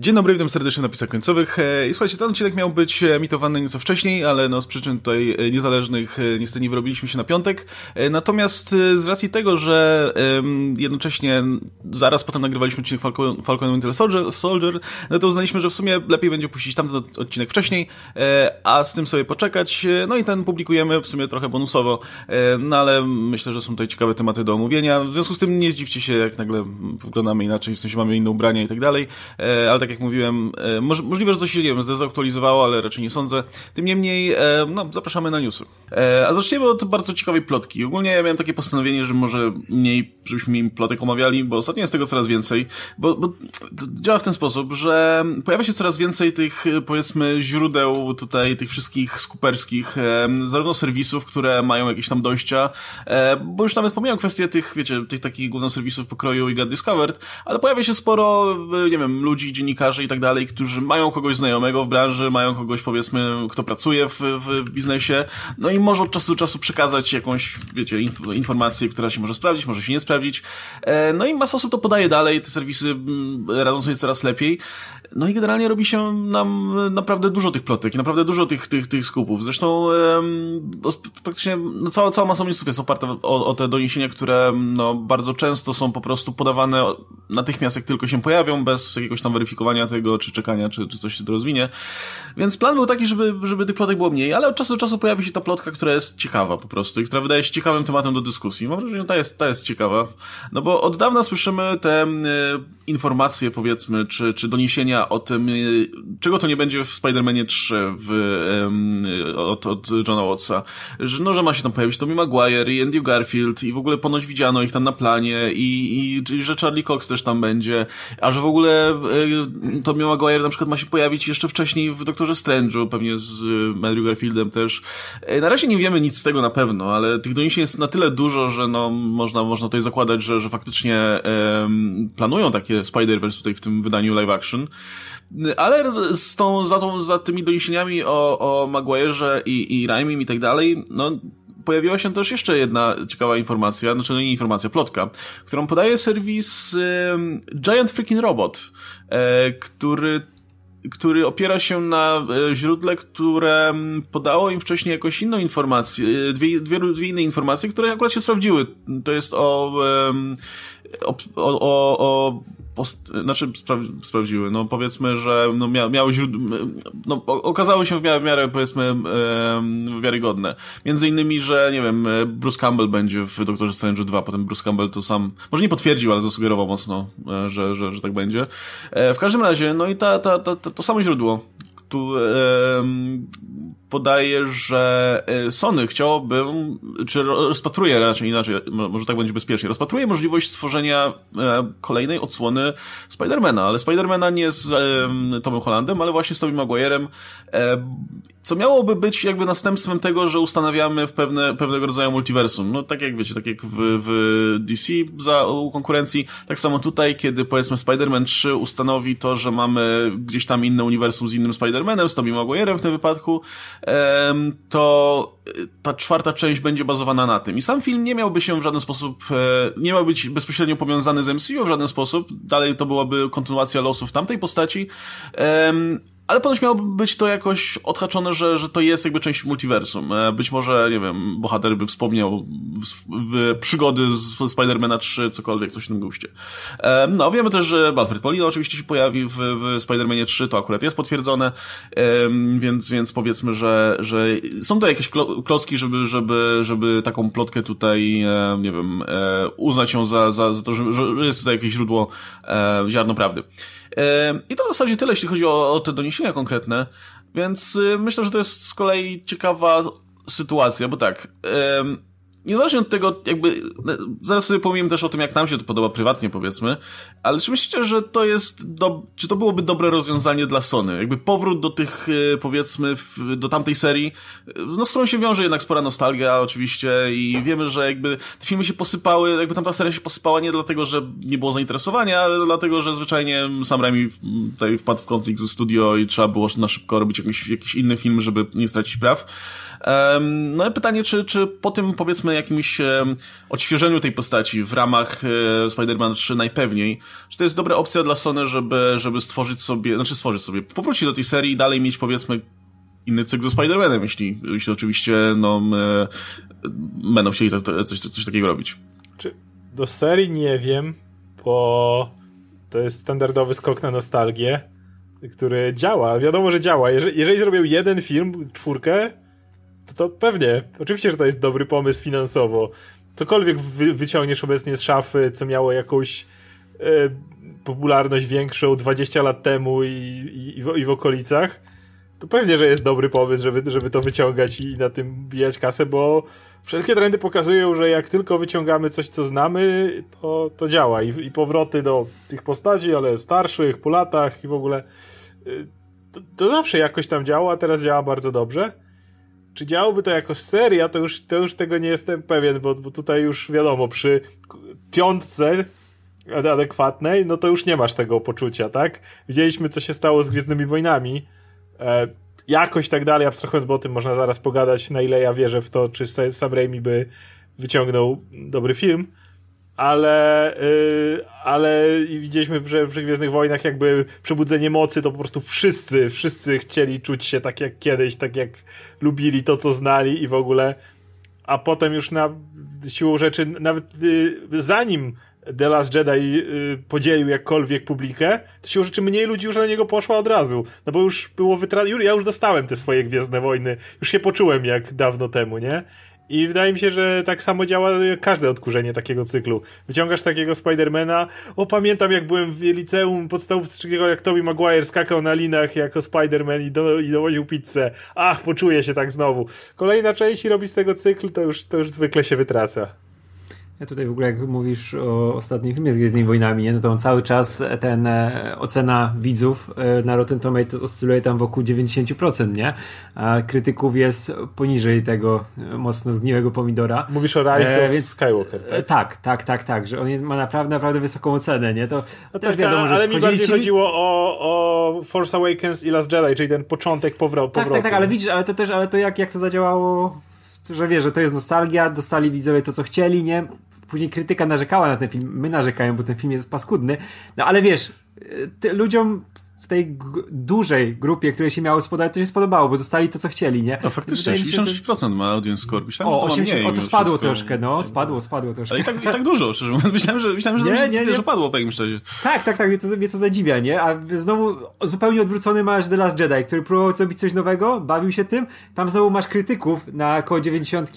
Dzień dobry, witam serdecznie na napisach końcowych. E, I słuchajcie, ten odcinek miał być emitowany nieco wcześniej, ale no z przyczyn tutaj e, niezależnych e, niestety nie wyrobiliśmy się na piątek. Natomiast z racji tego, że jednocześnie zaraz potem nagrywaliśmy odcinek Falcon, Falcon Winter Soldier, Soldier, no to uznaliśmy, że w sumie lepiej będzie puścić tamten odcinek wcześniej, a z tym sobie poczekać. No i ten publikujemy w sumie trochę bonusowo, no ale myślę, że są tutaj ciekawe tematy do omówienia. W związku z tym nie zdziwcie się, jak nagle wyglądamy inaczej, w sensie mamy inne ubrania i tak dalej, ale tak jak mówiłem, e, możliwe, że coś się nie wiem, zdezaktualizowało, ale raczej nie sądzę. Tym niemniej, e, no, zapraszamy na newsy. E, a zaczniemy od bardzo ciekawej plotki. Ogólnie ja miałem takie postanowienie, że może mniej, żebyśmy mniej plotek omawiali, bo ostatnio jest tego coraz więcej, bo, bo działa w ten sposób, że pojawia się coraz więcej tych, powiedzmy, źródeł tutaj, tych wszystkich skuperskich, zarówno serwisów, które mają jakieś tam dojścia, bo już nawet pomijam kwestię tych, wiecie, tych takich głównych serwisów pokroju i Get Discovered, ale pojawia się sporo, nie wiem, ludzi, dziennikarzy i tak dalej, którzy mają kogoś znajomego w branży, mają kogoś powiedzmy, kto pracuje w, w biznesie, no i może od czasu do czasu przekazać jakąś, wiecie, inf informację, która się może sprawdzić, może się nie sprawdzić. E, no i masa osób to podaje dalej, te serwisy mm, radzą sobie coraz lepiej. No i generalnie robi się nam naprawdę dużo tych plotek, naprawdę dużo tych, tych, tych skupów. Zresztą praktycznie no, cała, cała masa newsów jest oparta o, o te doniesienia, które no, bardzo często są po prostu podawane natychmiast, jak tylko się pojawią, bez jakiegoś tam weryfikowania tego, czy czekania, czy, czy coś się to rozwinie. Więc plan był taki, żeby, żeby tych plotek było mniej, ale od czasu do czasu pojawi się ta plotka, która jest ciekawa po prostu i która wydaje się ciekawym tematem do dyskusji. Mam wrażenie, że ta jest, ta jest ciekawa. No bo od dawna słyszymy te e, informacje, powiedzmy, czy, czy doniesienia o tym, e, czego to nie będzie w Spider-Manie 3 w, e, od, od Johna Wattsa. Że, no, że ma się tam pojawić Tommy Maguire i Andrew Garfield i w ogóle ponoć widziano ich tam na planie i, i, i że Charlie Cox też tam będzie, a że w ogóle Tommy Maguire na przykład ma się pojawić jeszcze wcześniej w Doktorze Strange'u, pewnie z e, Andrew Garfieldem też. E, na razie nie wiemy nic z tego na pewno, ale tych doniesień jest na tyle dużo, że no, można, można tutaj zakładać, że, że faktycznie e, planują takie Spider-Verse tutaj w tym wydaniu live action. Ale z tą, za, tą, za tymi doniesieniami o, o Maguire'ze i, i Raimim i tak dalej, no pojawiła się też jeszcze jedna ciekawa informacja, znaczy no nie informacja, plotka, którą podaje serwis Giant Freaking Robot, który który opiera się na e, źródle, które podało im wcześniej jakąś inną informację, e, dwie, dwie, dwie inne informacje, które akurat się sprawdziły. To jest o, o, o, o post, znaczy spra sprawdziły, no powiedzmy, że no mia miały źródło, no okazało się w miarę, w miarę powiedzmy e, wiarygodne. Między innymi, że nie wiem, Bruce Campbell będzie w Doktorze Strange 2, potem Bruce Campbell to sam, może nie potwierdził, ale zasugerował mocno, e, że, że, że tak będzie. E, w każdym razie, no i ta, ta, ta, ta to samo źródło, tu e, podaje, że e, Sony chciałoby, czy rozpatruje raczej inaczej, może tak będzie bezpiecznie, rozpatruje możliwość stworzenia e, kolejnej odsłony Spidermana, ale Spidermana nie z Tomem Hollandem, ale właśnie z Tobey Maguirem, co miałoby być jakby następstwem tego, że ustanawiamy w pewne, pewnego rodzaju multiversum. No tak jak wiecie, tak jak w, w DC za u konkurencji, tak samo tutaj, kiedy powiedzmy Spider-Man 3 ustanowi to, że mamy gdzieś tam inne uniwersum z innym Spider-Manem, z Tobey Maguirem w tym wypadku, to ta czwarta część będzie bazowana na tym. I sam film nie miałby się w żaden sposób, e, nie miał być bezpośrednio powiązany z MCU w żaden sposób. Dalej to byłaby kontynuacja losów tamtej postaci ale ponoć miało być to jakoś odhaczone, że, że to jest jakby część multiversum. E, być może, nie wiem, bohater by wspomniał w, w przygody z Spidermana 3, cokolwiek, coś w tym guście. E, no, wiemy też, że Alfred Polino oczywiście się pojawi w, w Spidermanie 3, to akurat jest potwierdzone, więc, więc powiedzmy, że, że są to jakieś klocki, żeby, żeby, żeby taką plotkę tutaj, e, nie wiem, uznać ją za, za, za to, że jest tutaj jakieś źródło ziarno prawdy. I to w zasadzie tyle, jeśli chodzi o, o te doniesienia konkretne, więc y, myślę, że to jest z kolei ciekawa sytuacja, bo tak, niezależnie od tego, jakby, zaraz sobie powiem też o tym, jak nam się to podoba prywatnie, powiedzmy, ale czy myślicie, że to jest, do, czy to byłoby dobre rozwiązanie dla Sony? Jakby powrót do tych, e, powiedzmy, w, do tamtej serii, no z którą się wiąże jednak spora nostalgia, oczywiście, i wiemy, że jakby te filmy się posypały, jakby tamta seria się posypała nie dlatego, że nie było zainteresowania, ale dlatego, że zwyczajnie Sam Raimi tutaj wpadł w konflikt ze studio i trzeba było na szybko robić jakiś, jakiś inny film, żeby nie stracić praw. No pytanie, czy, czy po tym, powiedzmy, jakimś odświeżeniu tej postaci w ramach e, Spider-Man 3 najpewniej, że to jest dobra opcja dla Sony, żeby, żeby stworzyć sobie, znaczy stworzyć sobie, powrócić do tej serii i dalej mieć powiedzmy inny cykl ze Spider-Manem, jeśli, jeśli oczywiście no, e, będą chcieli to, to, coś, coś takiego robić. Czy do serii nie wiem, bo to jest standardowy skok na nostalgię, który działa. Wiadomo, że działa. Jeżeli, jeżeli zrobił jeden film, czwórkę, to, to pewnie. Oczywiście, że to jest dobry pomysł finansowo. Cokolwiek wy, wyciągniesz obecnie z szafy, co miało jakąś e, popularność większą 20 lat temu i, i, i, w, i w okolicach, to pewnie, że jest dobry pomysł, żeby, żeby to wyciągać i na tym bijać kasę, bo wszelkie trendy pokazują, że jak tylko wyciągamy coś, co znamy, to, to działa. I, I powroty do tych postaci, ale starszych, po latach i w ogóle y, to, to zawsze jakoś tam działa, a teraz działa bardzo dobrze. Czy działoby to jako seria, to już, to już tego nie jestem pewien, bo, bo tutaj już wiadomo, przy piątce adekwatnej, no to już nie masz tego poczucia, tak? Widzieliśmy, co się stało z Gwiezdnymi Wojnami, E, jakoś tak dalej, abstrahując, bo o tym można zaraz pogadać, na ile ja wierzę w to, czy Sam Raimi by wyciągnął dobry film, ale, yy, ale widzieliśmy, że w Gwiezdnych Wojnach jakby przebudzenie mocy to po prostu wszyscy, wszyscy chcieli czuć się tak jak kiedyś, tak jak lubili to, co znali i w ogóle, a potem już na siłą rzeczy, nawet yy, zanim The Last Jedi y, podzielił jakkolwiek publikę, to się rzeczy mniej ludzi już na niego poszła od razu. No bo już było wytrat... Ja już dostałem te swoje Gwiezdne Wojny. Już się poczułem jak dawno temu, nie? I wydaje mi się, że tak samo działa każde odkurzenie takiego cyklu. Wyciągasz takiego Spidermana, o pamiętam jak byłem w liceum podstawowego, jak Tobey Maguire skakał na linach jako Spiderman i, do, i pizzę. Ach, poczuję się tak znowu. Kolejna część i robi z tego cykl, to już, to już zwykle się wytraca. Ja tutaj w ogóle jak mówisz o ostatnim filmie z Gwiezdnymi Wojnami, nie? no to on cały czas ten e, ocena widzów e, na Rotten Tomatoes oscyluje tam wokół 90%, nie? A krytyków jest poniżej tego e, mocno zgniłego pomidora. Mówisz o Rise e, of więc, Skywalker, tak? tak? Tak, tak, tak, że on ma naprawdę, naprawdę wysoką ocenę, nie? To no też tak, wiadomo, że ale mi bardziej ci... chodziło o, o Force Awakens i Last Jedi, czyli ten początek powrotu. Tak, tak, tak, ale widzisz, ale to też, ale to jak, jak to zadziałało że wie, że to jest nostalgia, dostali widzowie to, co chcieli, nie? Później krytyka narzekała na ten film, my narzekają, bo ten film jest paskudny, no ale wiesz, ty, ludziom w tej dużej grupie, której się miało spodobać, to się spodobało, bo dostali to, co chcieli, nie? No faktycznie, 86% to... ma audience score. Myślałem, o, że to 80, o, to spadło wszystko. troszkę, no, spadło, spadło troszkę. Ale i tak, i tak dużo, szczerze mówiąc. Myślałem, że, myślałem, że, nie, nie, nie. że padło po jakimś czasie. Tak, tak, tak, mnie to, mnie to zadziwia, nie? A znowu zupełnie odwrócony masz The Last Jedi, który próbował zrobić coś nowego, bawił się tym, tam znowu masz krytyków na około 90,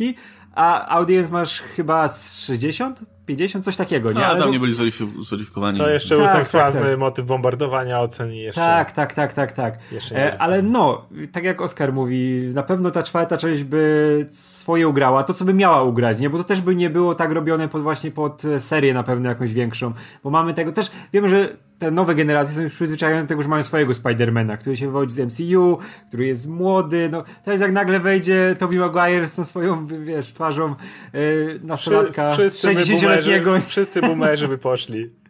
a audience masz chyba z 60? 50, coś takiego, nie? No, ale tam nie byli zweryfikowani. To jeszcze tak, był ten tak, sławny tak. motyw bombardowania ocen i jeszcze... Tak, tak, tak, tak, tak. E, ale no, tak jak Oskar mówi, na pewno ta czwarta część by swoje ugrała, to co by miała ugrać, nie? Bo to też by nie było tak robione pod, właśnie pod serię na pewno jakąś większą, bo mamy tego też, wiemy, że te nowe generacje są już przyzwyczajone do tego, że mają swojego Spidermana, który się wywodzi z MCU, który jest młody, no to jest jak nagle wejdzie Tobey Maguire z tą swoją, wiesz, twarzą yy, nastolatka Wszyscy 60-letniego. Wszyscy boomerzy by poszli.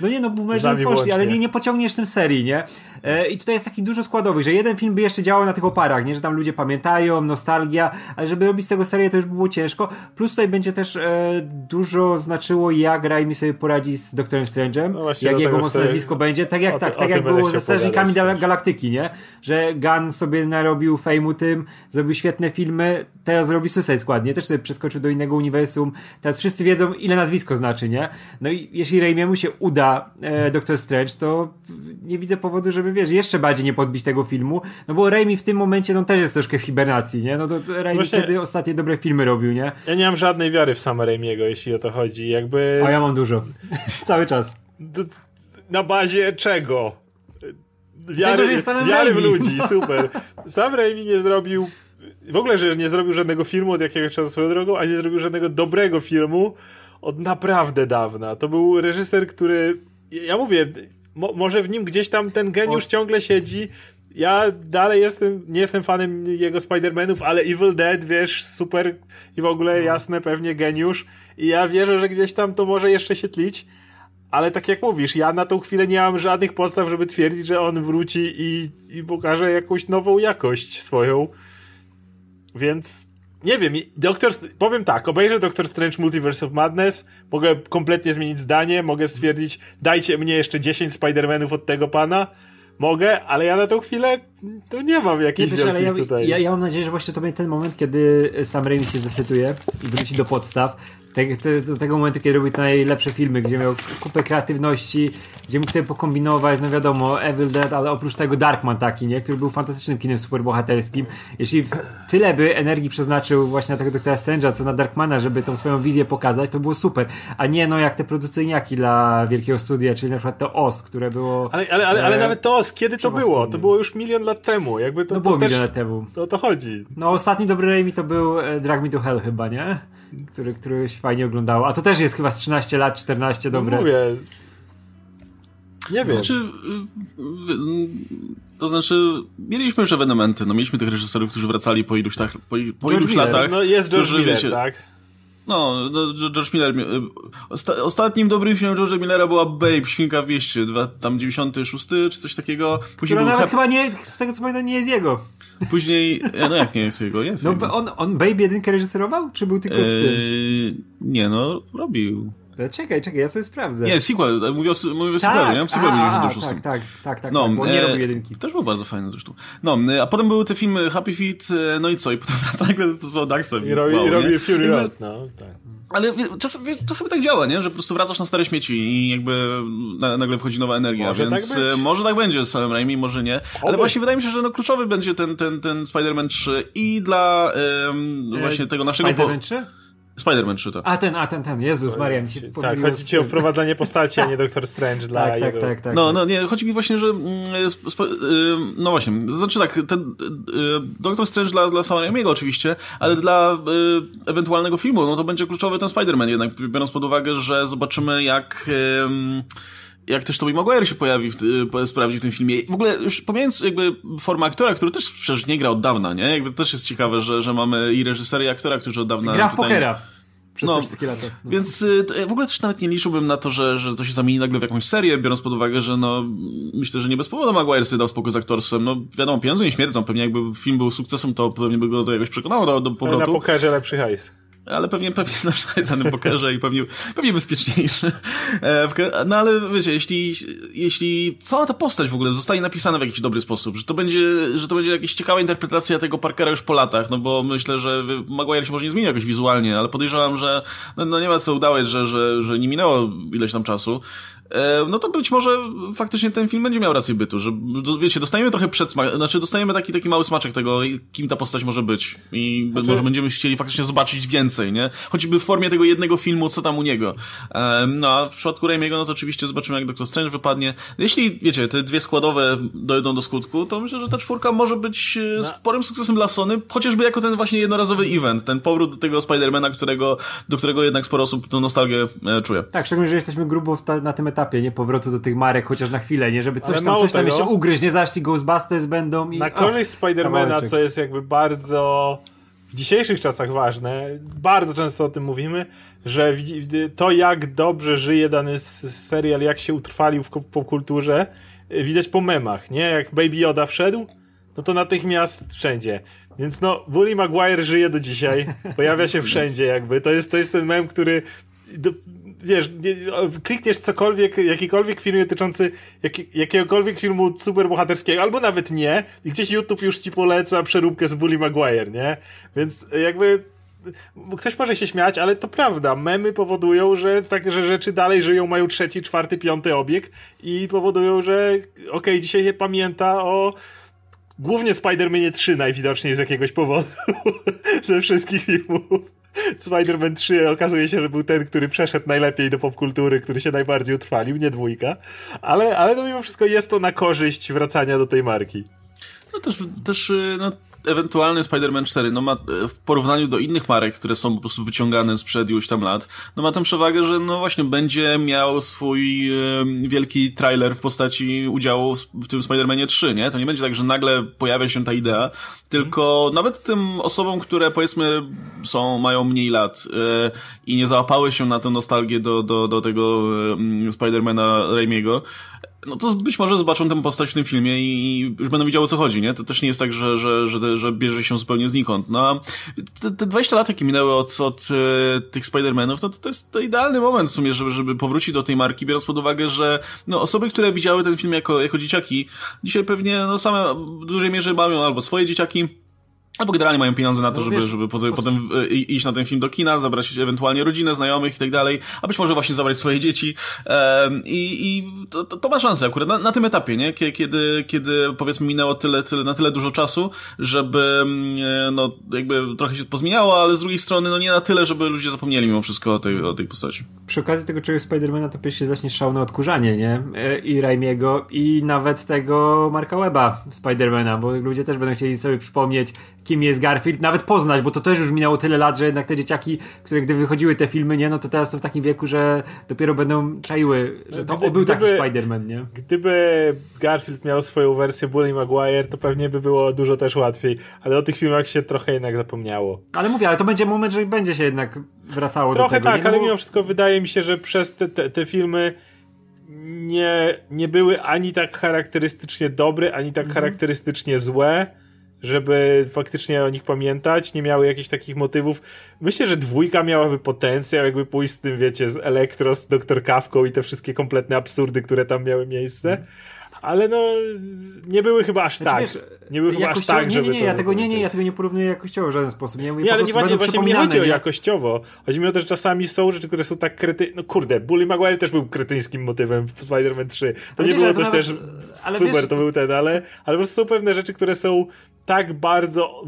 No nie, no boomerzy poszli, ale nie, nie pociągniesz tym serii, nie? E, I tutaj jest taki dużo składowych, że jeden film by jeszcze działał na tych oparach, nie? Że tam ludzie pamiętają, nostalgia, ale żeby robić z tego serię to już by było ciężko. Plus tutaj będzie też e, dużo znaczyło, jak Raimi sobie poradzi z Doktorem Strange'em, no jak jego mocne nazwisko będzie, tak jak, o, tak, tak jak było ze Strażnikami Galaktyki, nie? Że Gunn sobie narobił fejmu tym, zrobił świetne filmy, teraz robi Suicide Squad, nie? Też sobie przeskoczył do innego uniwersum, teraz wszyscy wiedzą, ile nazwisko znaczy, nie? No i jeśli Raimiemu się uda e, Doctor Strange, to nie widzę powodu, żeby wiesz, jeszcze bardziej nie podbić tego filmu, no bo Raimi w tym momencie, no też jest troszkę w hibernacji, nie? No to Raimi Właśnie, wtedy ostatnie dobre filmy robił, nie? Ja nie mam żadnej wiary w sama Raimiego, jeśli o to chodzi, jakby... A ja mam dużo. Cały czas. Na bazie czego? Wiary, wiary w ludzi, super. Sam Raimi nie zrobił w ogóle, że nie zrobił żadnego filmu od jakiegoś czasu swoją drogą, a nie zrobił żadnego dobrego filmu od naprawdę dawna. To był reżyser, który ja mówię, mo, może w nim gdzieś tam ten geniusz o... ciągle siedzi. Ja dalej jestem, nie jestem fanem jego Spider-Manów, ale Evil Dead, wiesz, super i w ogóle no. jasne, pewnie geniusz. I ja wierzę, że gdzieś tam to może jeszcze się tlić. Ale tak jak mówisz, ja na tą chwilę nie mam żadnych podstaw, żeby twierdzić, że on wróci i, i pokaże jakąś nową jakość swoją. Więc nie wiem, Doktor, powiem tak, obejrzę Doctor Strange Multiverse of Madness, mogę kompletnie zmienić zdanie, mogę stwierdzić, dajcie mnie jeszcze 10 Spider-Manów od tego pana, mogę, ale ja na tą chwilę to nie mam jakichś wiesz, ale ja, tutaj. Ja, ja mam nadzieję, że właśnie to będzie ten moment, kiedy Sam Raimi się zdecytuje i wróci do podstaw. Te, te, do tego momentu, kiedy robił te najlepsze filmy, gdzie miał kupę kreatywności, gdzie mógł sobie pokombinować, no wiadomo, Evil Dead, ale oprócz tego Darkman taki, nie? Który był fantastycznym kinem superbohaterskim. Jeśli tyle by energii przeznaczył właśnie na tego Doktora Strange'a, co na Darkmana, żeby tą swoją wizję pokazać, to było super. A nie no jak te produkcyjniaki dla wielkiego studia, czyli na przykład to OS, które było... Ale, ale, ale, ale e, nawet to OS, kiedy to było? To było już milion lat temu. Jakby to, no było to milion lat temu. To o to chodzi. No ostatni dobry Raimi to był e, Drag Me to Hell chyba, nie? Który, który się fajnie oglądało. A to też jest chyba z 13 lat, 14 dobre. No mówię. Nie wiem. Znaczy, to znaczy, mieliśmy już ewenementy, no mieliśmy tych reżyserów, którzy wracali po iluś, tak, po, po iluś latach. No jest George Miller, wiecie, tak? No, no George Miller. Osta ostatnim dobrym filmem George'a Millera była Babe, Świnka w mieście, dwa, tam 96 czy coś takiego. Później Która nawet chyba nie, z tego co pamiętam, nie jest jego. Później, no jak nie jest jego, jest No jego. on, on Babe jedynkę reżyserował, czy był tylko z tym? Eee, nie no, robił. Czekaj, czekaj, ja sobie sprawdzę. Nie, sequel, mówię o, mówię o sequelu, nie? Sequel a, a, tak, tak, tak, tak, no, tak, bo nie e, robił jedynki. Też był bardzo fajny zresztą. No, e, a potem były te filmy Happy Feet, e, no i co? I potem wraca nagle do Darkseid. I robi, wow, i robi Fury Road, no, tak. Ale czasem, czasami tak działa, nie? Że po prostu wracasz na stare śmieci i jakby na, nagle wchodzi nowa energia, może więc tak może tak będzie z Samem Raimi, może nie. Ale Oby. właśnie wydaje mi się, że no kluczowy będzie ten, ten, ten Spider-Man 3 i dla um, właśnie tego naszego... Spider-Man 3? Spider-Man 3 to. A ten, a ten, ten, Jezus Maria, mi się Tak, chodzi ci o wprowadzenie postaci, a nie Doctor Strange dla tak, tak, tak, tak, No, no, nie, chodzi mi właśnie, że mm, no właśnie, znaczy tak, ten y, Doctor Strange dla, dla Sam Raimiego oczywiście, ale dla y, ewentualnego filmu, no to będzie kluczowy ten Spider-Man jednak, biorąc pod uwagę, że zobaczymy jak jak też Tobey Maguire się pojawi, w, sprawdzi w tym filmie. W ogóle już pomijając jakby formę aktora, który też przecież nie gra od dawna, nie? Jakby też jest ciekawe, że, że mamy i reżysera, i aktora, którzy od dawna... Gra w tutaj... pokera. Przez no, wszystkie lata. No. Więc y, w ogóle też nawet nie liczyłbym na to, że, że to się zamieni nagle w jakąś serię, biorąc pod uwagę, że no myślę, że nie bez powodu Maguire sobie dał spokój z aktorstwem. No wiadomo, pieniądze nie śmierdzą. Pewnie jakby film był sukcesem, to pewnie by go do jakoś przekonało do, do powrotu. Ale na pokerze lepszy hajs ale pewnie pewnie jest na danym pokerze i pewnie, pewnie bezpieczniejszy. E, no ale wiecie, jeśli, jeśli cała ta postać w ogóle zostanie napisana w jakiś dobry sposób, że to będzie, że to będzie jakaś ciekawa interpretacja tego Parkera już po latach, no bo myślę, że Maguire się może nie zmieni jakoś wizualnie, ale podejrzewam, że no, no nie ma co udawać, że, że, że nie minęło ileś tam czasu. E, no to być może faktycznie ten film będzie miał rację bytu, że wiecie, dostajemy trochę przedsmak, znaczy dostajemy taki, taki mały smaczek tego, kim ta postać może być i znaczy... może będziemy chcieli faktycznie zobaczyć więcej, nie? Choćby w formie tego jednego filmu, co tam u niego. E, no a w przypadku Raimiego, no to oczywiście zobaczymy, jak Doctor Strange wypadnie. Jeśli, wiecie, te dwie składowe dojdą do skutku, to myślę, że ta czwórka może być no. sporym sukcesem dla Sony, chociażby jako ten właśnie jednorazowy event, ten powrót do tego Spidermana, którego, do którego jednak sporo osób tą nostalgię czuje. Tak, szczególnie, że jesteśmy grubo na tym etapie etapie, nie? Powrotu do tych marek chociaż na chwilę, nie? Żeby coś tam, coś tam jeszcze ugryźć, nie? Zaś ci Ghostbusters będą i... Na korzyść Spidermana, co jest jakby bardzo w dzisiejszych czasach ważne, bardzo często o tym mówimy, że to jak dobrze żyje dany serial, jak się utrwalił w popkulturze, widać po memach, nie? Jak Baby Yoda wszedł, no to natychmiast wszędzie. Więc no, Bully Maguire żyje do dzisiaj, pojawia się wszędzie jakby. To jest, to jest ten mem, który wiesz, klikniesz cokolwiek, jakikolwiek film dotyczący jak, jakiegokolwiek filmu superbohaterskiego, albo nawet nie, i gdzieś YouTube już ci poleca przeróbkę z Bully Maguire, nie? Więc jakby ktoś może się śmiać, ale to prawda. Memy powodują, że tak, że rzeczy dalej żyją, mają trzeci, czwarty, piąty obieg i powodują, że okej, okay, dzisiaj się pamięta o głównie Spider-Manie 3 najwidoczniej z jakiegoś powodu ze wszystkich filmów. Spider-Man 3 okazuje się, że był ten, który przeszedł najlepiej do popkultury, który się najbardziej utrwalił, nie dwójka. Ale, ale no mimo wszystko jest to na korzyść wracania do tej marki. No też, też no, ewentualny Spider-Man 4 no ma w porównaniu do innych marek, które są po prostu wyciągane sprzed iluś tam lat, no ma tę przewagę, że no właśnie będzie miał swój e, wielki trailer w postaci udziału w, w tym Spider-Manie 3, nie? To nie będzie tak, że nagle pojawia się ta idea, tylko mm. nawet tym osobom, które powiedzmy są, mają mniej lat e, i nie załapały się na tę nostalgię do, do, do tego e, Spider-Mana Raimiego, no to być może zobaczą tę postać w tym filmie i już będą wiedziały o co chodzi, nie? To też nie jest tak, że, że, że, że bierze się zupełnie znikąd. No, te, te 20 lat, jakie minęły od, od e, tych Spider-Manów, to, to jest to idealny moment w sumie, żeby, żeby powrócić do tej marki, biorąc pod uwagę, że no, osoby, które widziały ten film jako, jako dzieciaki, dzisiaj pewnie no, same w dużej mierze mają albo swoje dzieciaki, Albo generalnie mają pieniądze na to, no, żeby, wiesz, żeby potem, potem e, iść na ten film do kina, zabrać ewentualnie rodzinę, znajomych i tak dalej, a być może właśnie zabrać swoje dzieci. I, i to, to, ma szansę akurat na, na, tym etapie, nie? Kiedy, kiedy powiedzmy minęło tyle, tyle, na tyle dużo czasu, żeby mm, e, no jakby trochę się pozmieniało, ale z drugiej strony no nie na tyle, żeby ludzie zapomnieli mimo wszystko o tej, o tej postaci. Przy okazji tego czegoś Spidermana to się zacznie szał odkurzanie, nie? E, I Raimiego i nawet tego Marka Weba Spidermana, bo ludzie też będą chcieli sobie przypomnieć, kim jest Garfield, nawet poznać, bo to też już minęło tyle lat, że jednak te dzieciaki, które gdy wychodziły te filmy, nie, no to teraz są w takim wieku, że dopiero będą czaiły, że to Gdy, był gdyby, taki Spider-Man, nie? Gdyby Garfield miał swoją wersję Bully Maguire, to pewnie by było dużo też łatwiej, ale o tych filmach się trochę jednak zapomniało. Ale mówię, ale to będzie moment, że będzie się jednak wracało trochę do tego. Trochę tak, ale mimo wszystko wydaje mi się, że przez te, te, te filmy nie, nie były ani tak charakterystycznie dobre, ani tak mhm. charakterystycznie złe żeby faktycznie o nich pamiętać, nie miały jakichś takich motywów. Myślę, że dwójka miałaby potencjał, jakby pójść z tym, wiecie, z Elektro, z Doktor Kawką i te wszystkie kompletne absurdy, które tam miały miejsce ale no nie były chyba aż znaczy, tak. Wiesz, nie były chyba aż tak, żeby nie, nie, ja tego, nie, nie, ja tego nie porównuję jakościowo w żaden sposób. Nie, nie ale nie, właśnie, właśnie nie chodzi o jakościowo. Chodzi mi o to, że czasami są rzeczy, które są tak krety... No kurde, Bully Maguire też był kretyńskim motywem w Spider-Man 3. To ale nie wiesz, było coś nawet... też super, wiesz, to był ten, ale, ale po prostu są pewne rzeczy, które są tak bardzo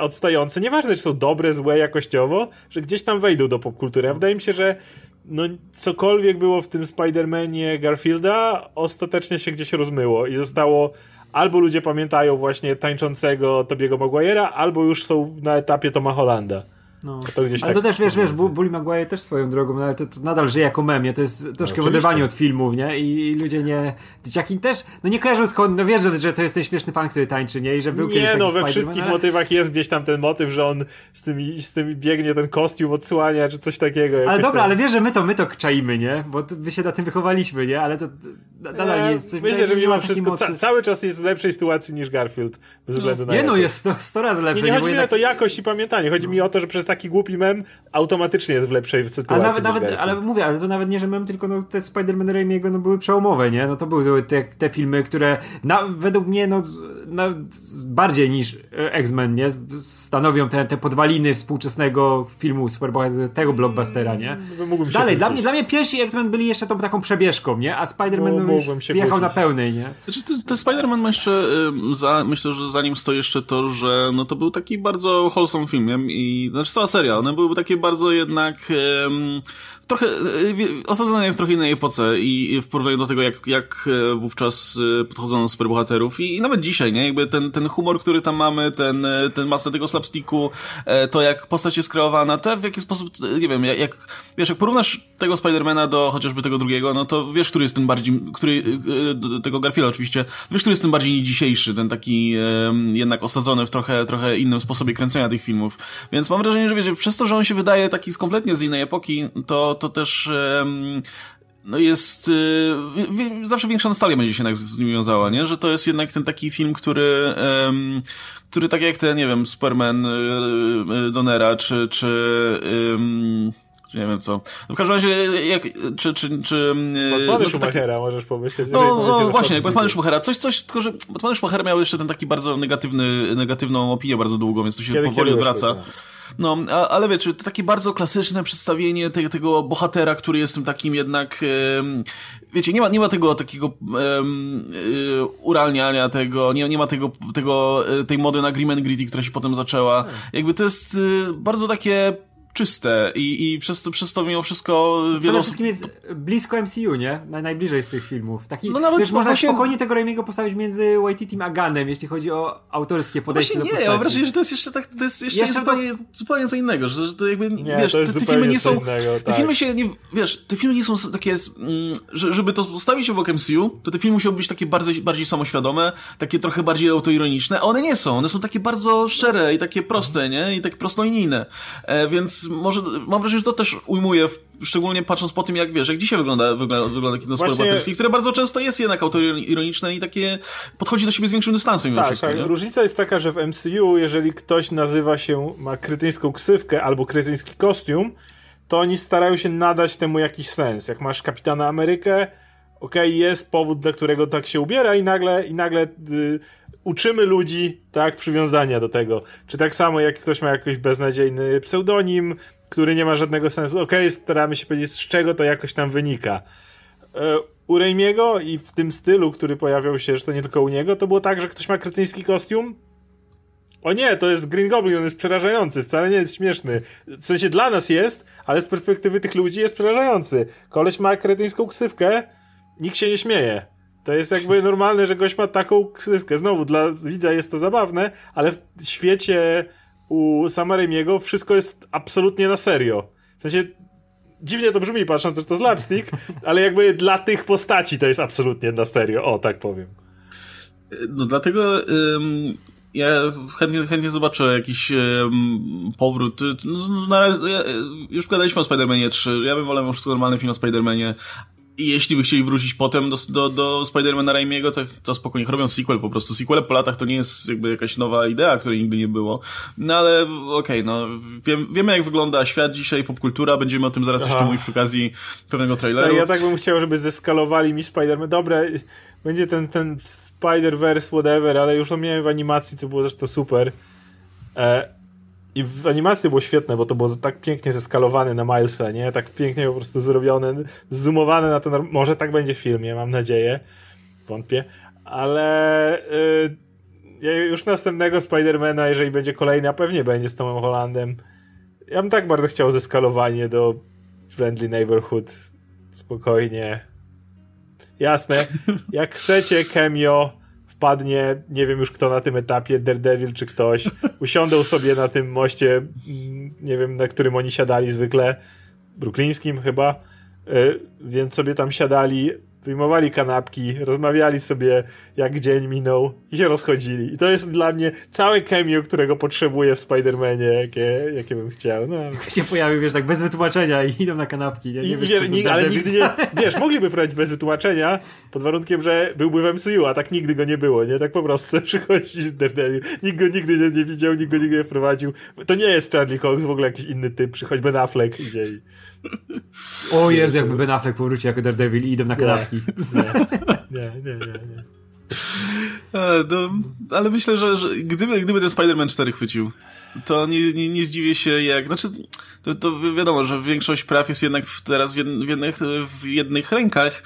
odstające, nieważne czy są dobre, złe jakościowo, że gdzieś tam wejdą do popkultury. A wydaje mi się, że no cokolwiek było w tym Spider-Manie Garfielda, ostatecznie się gdzieś rozmyło i zostało albo ludzie pamiętają właśnie tańczącego Tobiego Maguire'a, albo już są na etapie Toma Hollanda. No. To ale tak to też, wiesz, wiesz, Bully Maguire też swoją drogą, no ale to, to nadal żyje jako memie, to jest troszkę no, oderwanie od filmów, nie? I, ludzie nie... Dzieciaki też, no nie kojarzą skąd, no wiesz, że, że to jest ten śmieszny pan, który tańczy, nie? I że był Nie, no we wszystkich ale... motywach jest gdzieś tam ten motyw, że on z tym, z tym biegnie ten kostium odsłania, czy coś takiego. Ale dobra, ale wiesz, że my to, my to czaimy, nie? Bo my się na tym wychowaliśmy, nie? Ale to nadal nie jest... Myślę, że mimo wszystko ca cały czas jest w lepszej sytuacji niż Garfield, bez względu no. na Nie, no jest 100, 100 razy lepsze. Nie, nie chodzi mi jednak... o to jakość i pamiętanie, chodzi mi o to, że przez taki głupi mem automatycznie jest w lepszej sytuacji. Ale nawet, nawet ale mówię, ale to nawet nie, że mam tylko no, te Spider-Man Raimiego no, były przełomowe, nie? No to były te, te filmy, które na, według mnie no, na, bardziej niż X-Men, nie? Stanowią te, te podwaliny współczesnego filmu superbohaterskiego, tego blockbustera, nie? Mm, no, Dalej, dla mnie, dla mnie pierwsi X-Men byli jeszcze tą taką przebieżką, nie? A Spider-Man no, już wjechał na pełnej, nie? Znaczy, to, to Spider-Man ma jeszcze, za, myślę, że za nim stoi jeszcze to, że no to był taki bardzo wholesome film, i, znaczy cała seria, one były takie bardzo jednak um, trochę e, osadzone w trochę innej epoce i w porównaniu do tego, jak, jak e, wówczas e, podchodzono do superbohaterów i, i nawet dzisiaj, nie? Jakby ten, ten humor, który tam mamy, ten, ten masę tego slapsticku, to jak postać jest kreowana, to w jaki sposób, nie wiem, jak, wiesz, jak porównasz tego Spidermana do chociażby tego drugiego, no to wiesz, który jest ten bardziej, który, tego Garfielda oczywiście, wiesz, który jest ten bardziej dzisiejszy, ten taki jednak osadzony w trochę, trochę innym sposobie kręcenia tych filmów. Więc mam wrażenie, że wiecie, przez to, że on się wydaje taki kompletnie z innej epoki, to, to też no jest y, zawsze większa nostalgia będzie się jednak z nim wiązała, nie? Że to jest jednak ten taki film, który który tak jak ten, nie wiem, Superman y, y, Donera, czy, czy czy nie wiem co. No w każdym razie, jak, czy, czy, czy... Batmany no, Schumachera taki... możesz pomyśleć. No, no właśnie, jak Batmany Schumachera. Coś, coś, tylko że Batmany Schumachera miał jeszcze ten taki bardzo negatywny, negatywną opinię bardzo długo, więc to się kiedy, powoli kiedy odwraca. Tak. No, a, ale wiecie, to takie bardzo klasyczne przedstawienie te, tego bohatera, który jest tym takim jednak, e, wiecie, nie ma, nie ma tego takiego e, uralniania tego, nie, nie ma tego, tego, e, tej mody na grim and gritty, która się potem zaczęła. Hmm. Jakby to jest e, bardzo takie czyste i, i przez, to, przez to mimo wszystko wiele Przede wszystkim jest blisko MCU, nie? najbliżej z tych filmów. Taki, no nawet wiesz, można właśnie... spokojnie tego Raimiego postawić między Waititim a Gunnem, jeśli chodzi o autorskie podejście no do postaci. nie, ja mam wrażenie, że to jest jeszcze tak, to jest jeszcze, jeszcze zupełnie, to... zupełnie co innego, że, że to jakby, nie, wiesz, to te, te, filmy nie są, innego, tak. te filmy się nie, wiesz, te filmy nie są takie, mm, że, żeby to postawić obok MCU, to te filmy musiały być takie bardziej, bardziej samoświadome, takie trochę bardziej autoironiczne, a one nie są, one są takie bardzo szczere i takie proste, nie? I tak prostolinijne. E, więc może, mam wrażenie, że to też ujmuje, szczególnie patrząc po tym, jak wiesz, jak dzisiaj wygląda, wygląda, wygląda kino Właśnie... które bardzo często jest jednak autoironiczne i takie podchodzi do siebie z większym dystansem. Tak, wszystko, tak. Nie? Różnica jest taka, że w MCU, jeżeli ktoś nazywa się, ma krytyńską ksywkę albo krytyński kostium, to oni starają się nadać temu jakiś sens. Jak masz Kapitana Amerykę, okej, okay, jest powód, dla którego tak się ubiera i nagle, i nagle y, uczymy ludzi, tak, przywiązania do tego. Czy tak samo, jak ktoś ma jakiś beznadziejny pseudonim, który nie ma żadnego sensu, okej, okay, staramy się powiedzieć, z czego to jakoś tam wynika. E, u Raimiego i w tym stylu, który pojawiał się, że to nie tylko u niego, to było tak, że ktoś ma kretyński kostium, o nie, to jest Green Goblin, on jest przerażający, wcale nie jest śmieszny. W sensie dla nas jest, ale z perspektywy tych ludzi jest przerażający. Koleś ma kretyńską ksywkę, nikt się nie śmieje. To jest jakby normalne, że gość ma taką ksywkę. Znowu, dla widza jest to zabawne, ale w świecie u Samaremiego wszystko jest absolutnie na serio. W sensie, dziwnie to brzmi, patrząc, że to slapstick, ale jakby dla tych postaci to jest absolutnie na serio. O, tak powiem. No dlatego... Ym ja chętnie, chętnie zobaczę jakiś um, powrót. No, na razie, ja, już gadaliśmy o Spider-Manie 3. Ja bym wolał wszystko normalny film o Spider-Manie, i jeśli by chcieli wrócić potem do, do, do Spider-Mana Raimiego, to, to spokojnie robią sequel po prostu. Sequel po latach to nie jest jakby jakaś nowa idea, której nigdy nie było. No ale okej, okay, no wiem, wiemy jak wygląda świat dzisiaj, popkultura, będziemy o tym zaraz Aha. jeszcze mówić przy okazji pewnego traileru. Tak, ja tak bym chciał, żeby zeskalowali mi Spider-Man. Dobre, będzie ten, ten Spider-Verse, whatever, ale już to miałem w animacji, co było zresztą super. E, i w animacji było świetne, bo to było tak pięknie zeskalowane na Milesa, nie? Tak pięknie po prostu zrobione, zoomowane na ten... Może tak będzie w filmie, mam nadzieję. Wątpię. Ale... Yy, już następnego Spidermana, jeżeli będzie kolejny, a pewnie będzie z Tomem Hollandem. Ja bym tak bardzo chciał zeskalowanie do Friendly Neighborhood. Spokojnie. Jasne. Jak chcecie cameo wpadnie, nie wiem już kto na tym etapie, Daredevil czy ktoś, usiądą sobie na tym moście, mm, nie wiem na którym oni siadali zwykle, bruklińskim chyba, y, więc sobie tam siadali, wyjmowali kanapki, rozmawiali sobie, jak dzień minął i się rozchodzili. I to jest dla mnie całe cameo, którego potrzebuję w Spider-Manie, jakie, jakie bym chciał. No. się pojawił, wiesz, tak bez wytłumaczenia i idą na kanapki. Nie, nie I, wiesz, nie, ale nigdy nie, wiesz, mogliby prowadzić bez wytłumaczenia, pod warunkiem, że byłby w MCU, a tak nigdy go nie było, nie? Tak po prostu przychodzi Daredevil. Nikt go nigdy nie, nie widział, nikt go nigdy nie wprowadził. To nie jest Charlie Cox, w ogóle jakiś inny typ, przychodzi Ben Affleck idzie i... O Jezu, jakby Ben Affleck powrócił jako Daredevil i idą na kanapki. Nie, nie, nie, nie. nie. No, ale myślę, że, że gdyby, gdyby ten Spider-Man 4 chwycił, to nie, nie, nie zdziwię się jak... Znaczy, to, to wiadomo, że większość praw jest jednak teraz w jednych, w jednych rękach,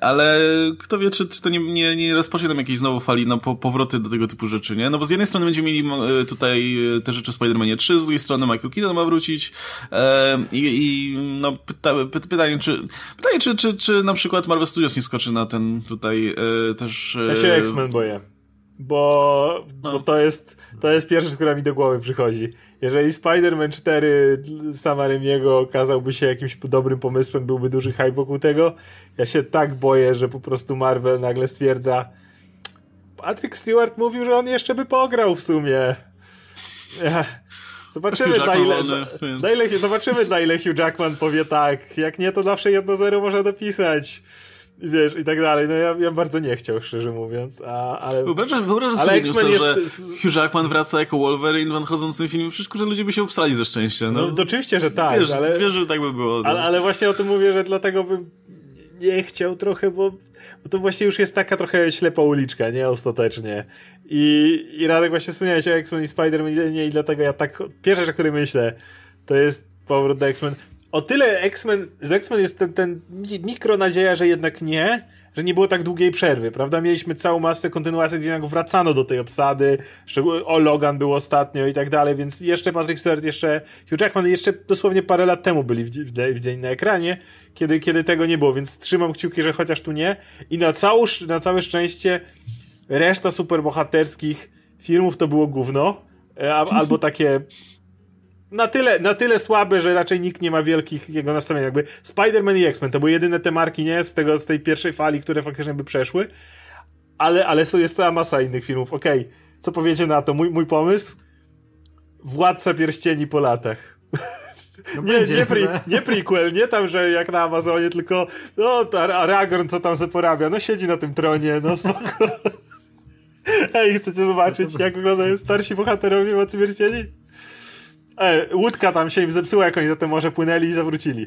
ale kto wie, czy, czy to nie, nie, nie rozpocznie tam jakiejś znowu fali na po, powroty do tego typu rzeczy, nie? No bo z jednej strony będziemy mieli e, tutaj e, te rzeczy w Spider-Manie 3, z drugiej strony Michael Keaton ma wrócić e, i, i no pyta, py, pytanie, czy pytanie, czy, czy, czy na przykład Marvel Studios nie skoczy na ten tutaj e, też... E, ja się X-Men boję bo, no. bo to, jest, to jest pierwsza która mi do głowy przychodzi. Jeżeli Spider-Man 4 sama Remiego okazałby się jakimś dobrym pomysłem, byłby duży hype wokół tego, ja się tak boję, że po prostu Marvel nagle stwierdza Patrick Stewart mówił, że on jeszcze by pograł w sumie. Zobaczymy za ile, za, za ile, zobaczymy za ile Hugh Jackman powie tak. Jak nie, to zawsze 1-0 można dopisać wiesz, i tak dalej. No ja, ja bardzo nie chciał, szczerze mówiąc, a, ale... Wyobrażam, wyobrażam ale sobie, X-Men jest... że Hugh Jackman wraca jako Wolverine w chodzącym filmie, wszystko, że ludzie by się upsali ze szczęścia. No, no oczywiście, że tak, wiesz, ale... Wiesz, że tak by było. No. Ale, ale właśnie o tym mówię, że dlatego bym nie chciał trochę, bo, bo to właśnie już jest taka trochę ślepa uliczka, nie? Ostatecznie. I, i Radek właśnie wspomniałeś o X-Men i Spider-Man i dlatego ja tak... Pierwsza rzecz, o której myślę, to jest powrót do X-Men o tyle X-Men, z X-Men jest ten, ten mikro nadzieja, że jednak nie, że nie było tak długiej przerwy, prawda? Mieliśmy całą masę kontynuacji, gdzie jednak wracano do tej obsady, o Logan był ostatnio i tak dalej, więc jeszcze Patrick Stewart, jeszcze Hugh Jackman jeszcze dosłownie parę lat temu byli w, w, w dzień na ekranie, kiedy, kiedy tego nie było, więc trzymam kciuki, że chociaż tu nie i na, całą, na całe szczęście reszta superbohaterskich filmów to było gówno, e, albo takie na tyle, na tyle słabe, że raczej nikt nie ma wielkich jego nastawień. Jakby Spider-Man i X-Men to były jedyne te marki, nie? Z, tego, z tej pierwszej fali, które faktycznie by przeszły. Ale, ale jest cała masa innych filmów. Okej, okay. co powiecie na to? Mój, mój pomysł? Władca Pierścieni po latach. No nie, będzie, nie, pre, nie prequel, nie tam, że jak na Amazonie, tylko no, Aragorn co tam sobie porabia, no siedzi na tym tronie, no spoko. Ej, chcecie zobaczyć, jak wyglądają starsi bohaterowie Mocy Pierścieni? Ej, łódka tam się im zepsuła, jak oni za to morze płynęli i zawrócili.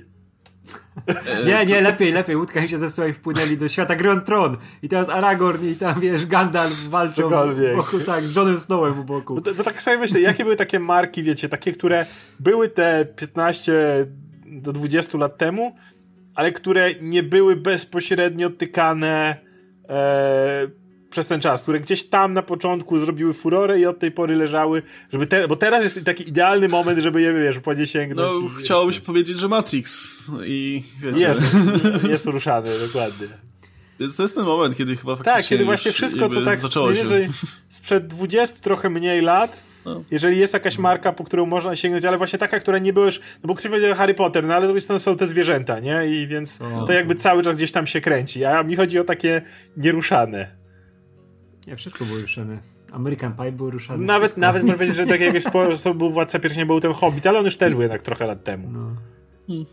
Nie, nie, lepiej, lepiej. Łódka im się zepsuła i wpłynęli do świata Grand Tron. I teraz Aragorn i tam, wiesz, Gandalf walczą Cokolwiek. boku, tak, z Johnem Snowem u boku. Bo, bo tak sobie myślę, jakie były takie marki, wiecie, takie, które były te 15 do 20 lat temu, ale które nie były bezpośrednio tykane e, przez ten czas, które gdzieś tam na początku zrobiły furorę i od tej pory leżały, żeby te, bo teraz jest taki idealny moment, żeby je, wiesz, po nie sięgnąć. No, chciałoby się powiedzieć, że Matrix i wiecie. Jest, jest ruszany, dokładnie. Więc to jest ten moment, kiedy chyba faktycznie Tak, kiedy właśnie wszystko, co tak zaczęło się. sprzed 20 trochę mniej lat, no. Jeżeli jest jakaś marka, po którą można sięgnąć, ale właśnie taka, która nie byłeś, no bo ktoś będzie Harry Potter, no ale z drugiej strony są te zwierzęta, nie? I więc o, to jakby cały czas gdzieś tam się kręci. A mi chodzi o takie nieruszane. Nie, wszystko było ruszane. American Pie był ruszany. Nawet, wszystko. nawet można powiedzieć, że tak jakiegoś sposobu był Władca Pierścieni był ten Hobbit, ale on już też był jednak trochę lat temu. No. Hmm.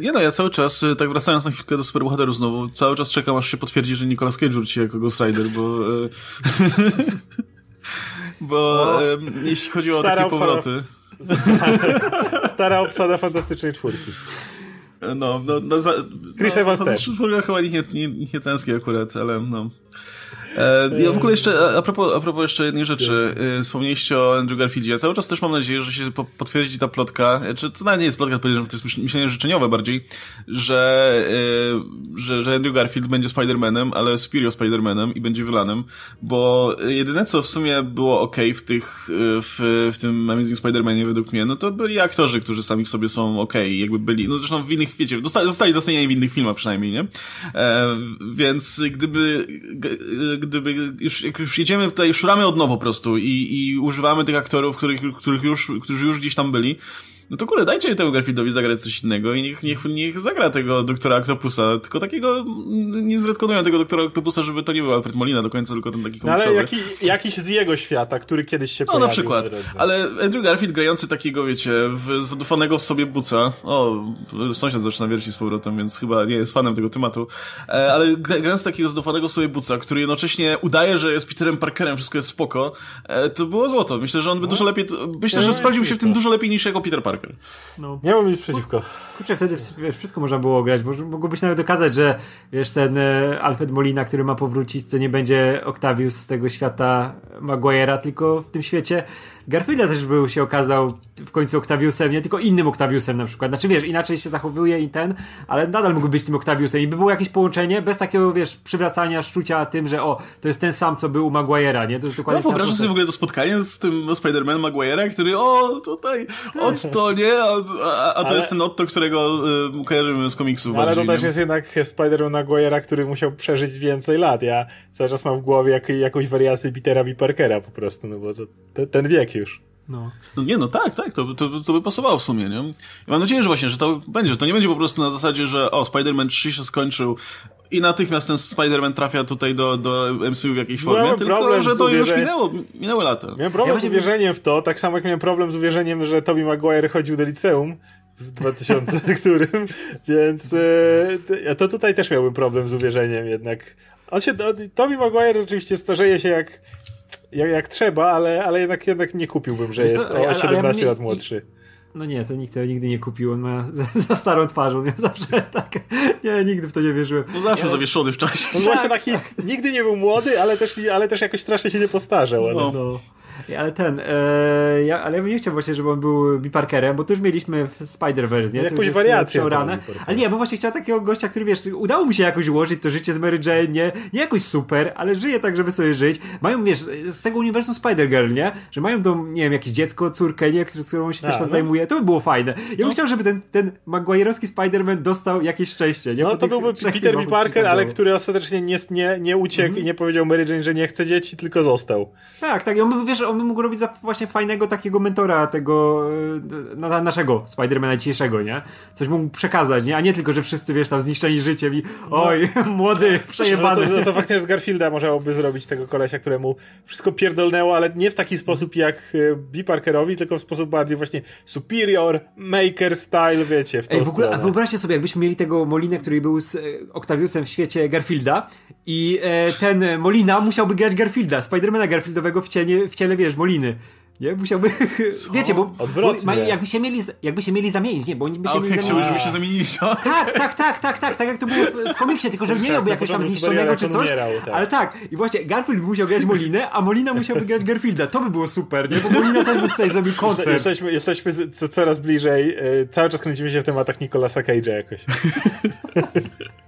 Nie no, ja cały czas, y, tak wracając na chwilkę do superbohaterów znowu, cały czas czekam, aż się potwierdzi, że Nicolas Cage wróci jako Ghost Rider, bo... E, bo no. jeśli chodzi o takie powroty... Stara obsada fantastycznej czwórki. No, no, no, za, Chris no, Evans też. chyba nikt nie, nie, nie tęskni akurat, ale no. E, ja w ogóle jeszcze, a propos, a propos jeszcze jednej rzeczy, e, wspomnieliście o Andrew Garfieldzie. Ja cały czas też mam nadzieję, że się potwierdzi ta plotka, e, czy to nawet nie jest plotka, to jest myślenie życzeniowe bardziej, że, że, że Andrew Garfield będzie Spider-Manem, ale Superior Spider-Manem i będzie Villanem, bo jedyne co w sumie było ok w tych, w, w tym Amazing Spider-Manie według mnie, no to byli aktorzy, którzy sami w sobie są ok, jakby byli, no zresztą w innych, wiecie, dostali, zostali docenieni w innych filmach przynajmniej, nie? E, więc gdyby gdyby już, jak już jedziemy tutaj, szuramy od nowa po prostu i, i używamy tych aktorów, których, których już, którzy już gdzieś tam byli, no to kurde, dajcie temu Garfieldowi zagrać coś innego i niech, niech, niech zagra tego doktora Octopusa, tylko takiego, nie zredkonują tego doktora Octopusa, żeby to nie był Alfred Molina do końca, tylko ten taki komiksowy. No ale jaki, jakiś z jego świata, który kiedyś się no, pojawił. No na przykład, ale Andrew Garfield grający takiego, wiecie, w, zadufanego w sobie buca, o, sąsiad zaczyna wiercić z powrotem, więc chyba nie jest fanem tego tematu, e, ale grający takiego zadufanego w sobie buca, który jednocześnie udaje, że jest Peterem Parkerem, wszystko jest spoko, e, to było złoto. Myślę, że on by no. dużo lepiej, myślę, że sprawdził się w tym dużo lepiej niż jako Peter Parker. Parker. No. Nie mam nic przeciwko. Kurczę, wtedy wiesz, wszystko można było grać, bo mogłobyś nawet dokazać, że wiesz, ten e, Alfred Molina, który ma powrócić, to nie będzie Octavius z tego świata Maguire'a, tylko w tym świecie Garfielda też był się okazał w końcu Octaviusem, nie tylko innym Octaviusem na przykład. Znaczy wiesz, inaczej się zachowuje i ten, ale nadal mógł być tym Octaviusem i by było jakieś połączenie bez takiego, wiesz, przywracania szczucia tym, że o, to jest ten sam, co był u Maguire'a, nie? To jest dokładnie no, wyobrażasz sobie w ogóle to spotkanie z tym Spider-Man Maguire'a, który o, tutaj, Otto, nie? A, a, a to ale... jest ten Otto, którego y, kojarzymy z komiksów. Ale bardziej, to też nie? jest jednak Spider-Man Maguire'a, który musiał przeżyć więcej lat. Ja cały czas mam w głowie jak, jakąś wariację Petera B. Parkera po prostu, no bo to, to ten wiek już. No. no nie, no tak, tak, to, to, to by pasowało w sumie, nie? Ja mam nadzieję, że właśnie, że to będzie, to nie będzie po prostu na zasadzie, że o, Spider-Man 3 się skończył i natychmiast ten Spider-Man trafia tutaj do, do MCU w jakiejś formie, miałem tylko że to już minęło, minęły lata. Miałem problem ja z uwierzeniem w to, tak samo jak miałem problem z uwierzeniem, że Tobey Maguire chodził do liceum w 2000 którym, więc e, to tutaj też miałbym problem z uwierzeniem jednak. On się, Tobey Maguire oczywiście starzeje się jak jak, jak trzeba, ale, ale jednak, jednak nie kupiłbym, że jest o 17 lat młodszy. No nie, to nikt tego nigdy nie kupił. On ma za, za starą twarzą. On zawsze tak. Nie, nigdy w to nie wierzyłem. No zawsze ja... zawieszony w czasie. On właśnie taki. Nigdy nie był młody, ale też, ale też jakoś strasznie się nie postarzał. Ale... No. no. Ale ten, e, ja, ale ja bym nie chciał właśnie, żeby on był B. Parkerem, bo to już mieliśmy w Spider-Verse, nie? Jakąś wariację. Ale nie, bo właśnie chciał takiego gościa, który wiesz, udało mu się jakoś ułożyć to życie z Mary Jane, nie, nie jakoś super, ale żyje tak, żeby sobie żyć. Mają, wiesz, z tego uniwersum Spider-Girl, nie? Że mają to, nie wiem, jakieś dziecko, córkę, nie? Którą się A, też tam no. zajmuje. To by było fajne. Ja bym no. chciał, żeby ten, ten Maguire'owski Spider-Man dostał jakieś szczęście, nie? No to byłby Peter B. Parker, ale który ostatecznie nie, nie, nie uciekł mm -hmm. i nie powiedział Mary Jane, że nie chce dzieci, tylko został. Tak, tak. I on by, wiesz, też on mógł robić za właśnie fajnego takiego mentora tego no, naszego Spidermana dzisiejszego, nie? Coś mógł przekazać, nie? A nie tylko, że wszyscy, wiesz, tam zniszczeni życiem i no. oj, no. młody, przejebany. No to, to faktycznie z Garfielda możałoby zrobić tego kolesia, któremu wszystko pierdolnęło, ale nie w taki sposób jak B. Parkerowi, tylko w sposób bardziej właśnie superior, maker style, wiecie, w tą Ej, w ogóle, A wyobraźcie sobie, jakbyśmy mieli tego Molinę, który był z Octaviusem w świecie Garfielda i e, ten Molina musiałby grać Garfielda, Spidermana Garfieldowego w, cienie, w ciele, wiesz, Moliny. Nie? Musiałby... Co? Wiecie, bo... Odwrotnie. Bo, jakby, się mieli, jakby się mieli zamienić, nie? Bo oni by się okay, mieli zamienić. żeby się zamienili, Tak, tak, tak, tak, tak, tak jak to było w, w komiksie, tylko że nie miałby jakiegoś tam zniszczonego czy coś. Umierał, tak. Ale tak, i właśnie Garfield musiał grać Molinę, a Molina musiałby grać Garfielda. To by było super, nie? Bo Molina też by tutaj zrobił koncert. Jesteśmy, jesteśmy coraz bliżej, e, cały czas kręcimy się w tematach Nicolasa Cage'a jakoś.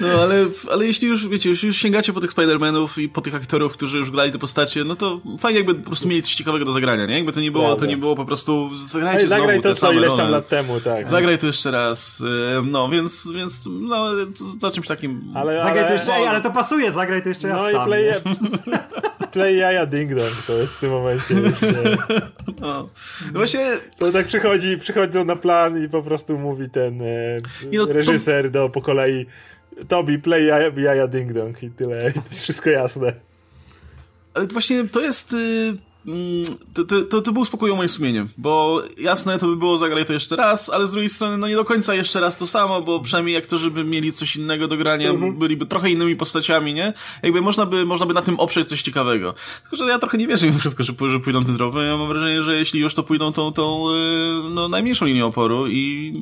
No ale, ale jeśli już, wiecie, już, już sięgacie po tych Spider-Manów i po tych aktorów, którzy już grali te postacie, no to fajnie jakby po prostu mieli coś ciekawego do zagrania, nie? Jakby to nie było, to nie było po prostu zagrajcie znowu Zagraj to, co ileś tam lat temu, tak. Zagraj to jeszcze raz, no więc, więc no, za czymś takim... Ale, zagraj to jeszcze, no, ej, ale to pasuje, zagraj to jeszcze raz No sam, i play, play jaja ding dong to jest w tym momencie. No. no. Właśnie... To tak przychodzi, przychodzą na plan i po prostu mówi ten e, no, reżyser to... do po kolei Tobi, play jaja, ding dong i tyle. I to jest wszystko jasne. Ale właśnie to jest... Y to, to, to, był uspokoiło moje sumienie, bo jasne, to by było zagrać to jeszcze raz, ale z drugiej strony, no nie do końca jeszcze raz to samo, bo przynajmniej aktorzy by mieli coś innego do grania, mhm. byliby trochę innymi postaciami, nie? Jakby można by, można by na tym oprzeć coś ciekawego. Tylko, że ja trochę nie wierzę mimo wszystko, że, że pójdą tym tropem. Ja mam wrażenie, że jeśli już to pójdą tą, tą yy, no, najmniejszą linią oporu i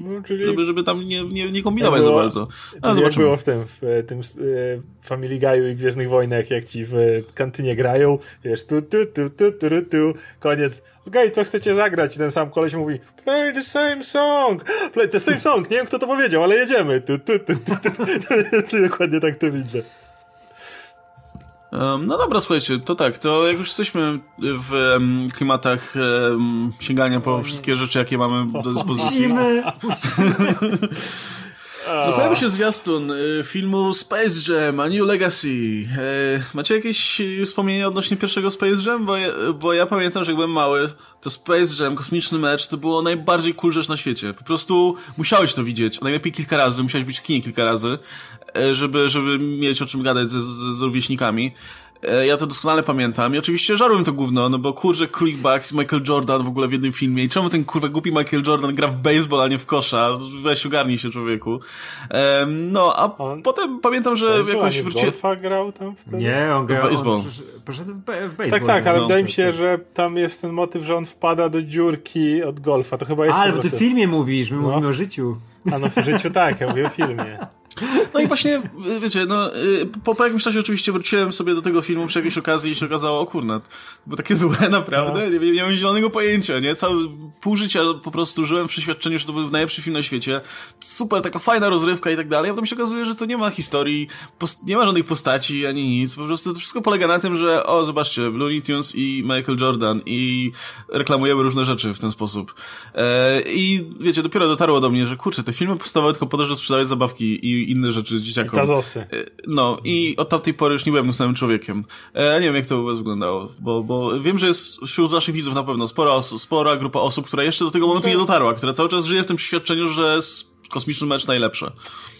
no, czyli... żeby, żeby tam nie, nie, nie kombinować było, za bardzo. Ale jak było w tym, w tym yy, Family Guy'u i Gwiezdnych Wojnach, jak ci w kantynie grają, wiesz, tu, tu, tu, tu, tu, tu, tu, koniec. Okej, okay, co chcecie zagrać? I ten sam koleś mówi, play the same song, play the same song, nie wiem kto to powiedział, ale jedziemy. Tu, tu, tu, tu, tu. Dokładnie tak to widzę. No dobra, słuchajcie, to tak, to jak już jesteśmy w um, klimatach um, sięgania po wszystkie rzeczy, jakie mamy do dyspozycji. Musimy, musimy. No pojawił się zwiastun y, filmu Space Jam, A New Legacy. Y, macie jakieś wspomnienia odnośnie pierwszego Space Jam? Bo ja, bo ja pamiętam, że jak byłem mały, to Space Jam, kosmiczny mecz, to było najbardziej cool rzecz na świecie. Po prostu musiałeś to widzieć, a najlepiej kilka razy, musiałeś być w kinie kilka razy, y, żeby, żeby mieć o czym gadać ze, z, z rówieśnikami. E, ja to doskonale pamiętam i oczywiście żarłem to gówno, no bo kurczę Quick Bucks i Michael Jordan w ogóle w jednym filmie i czemu ten kurwa głupi Michael Jordan gra w baseball, a nie w kosza? Weź ogarnij się człowieku. no, a on, potem pamiętam, że on jakoś wróciłem... golfa grał tam wtedy? Nie, on grał... Baseball. Poszedł w, baseball. Tak, tak, ale no, wydaje mi się, że tam jest ten motyw, że on wpada do dziurki od golfa, to chyba jest... ale bo ty w filmie mówisz, my no. mówimy o życiu. A no w życiu tak, ja mówię o filmie. No i właśnie, wiecie, no, y, po, po jakimś czasie oczywiście wróciłem sobie do tego filmu przy jakiejś okazji i się okazało, o kurna, bo takie złe naprawdę, no. nie, nie miałem zielonego pojęcia, nie? Cały, pół życia po prostu żyłem w przeświadczeniu, że to był najlepszy film na świecie, super, taka fajna rozrywka i tak dalej, a potem się okazuje, że to nie ma historii, nie ma żadnych postaci, ani nic, po prostu to wszystko polega na tym, że o, zobaczcie, Looney Tunes i Michael Jordan i reklamujemy różne rzeczy w ten sposób. E, I wiecie, dopiero dotarło do mnie, że kurczę, te filmy powstawały tylko po to, żeby sprzedawać zabawki i inne rzeczy dzieciakom. I tazosy. E, no i od tamtej pory już nie byłem samym człowiekiem. E, nie wiem, jak to u was wyglądało, bo, bo wiem, że jest wśród waszych widzów na pewno spora, spora grupa osób, która jeszcze do tego momentu nie dotarła, która cały czas żyje w tym przeświadczeniu, że kosmiczny mecz najlepsze.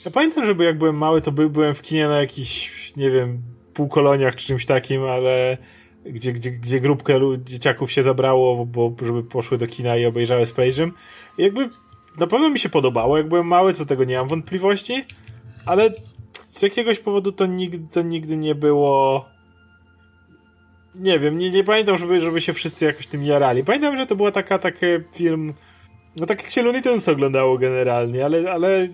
Ja pamiętam, że jak byłem mały, to by, byłem w kinie na jakichś, nie wiem, półkoloniach czy czymś takim, ale gdzie, gdzie, gdzie grupkę dzieciaków się zabrało, bo żeby poszły do kina i obejrzały Space Jam. I jakby na pewno mi się podobało, jak byłem mały, co tego nie mam wątpliwości, ale z jakiegoś powodu to nigdy, to nigdy nie było. Nie wiem, nie, nie pamiętam, żeby, żeby się wszyscy jakoś tym jarali. Pamiętam, że to była taka, taki film. No tak jak się Looney Tunes oglądało generalnie, ale, ale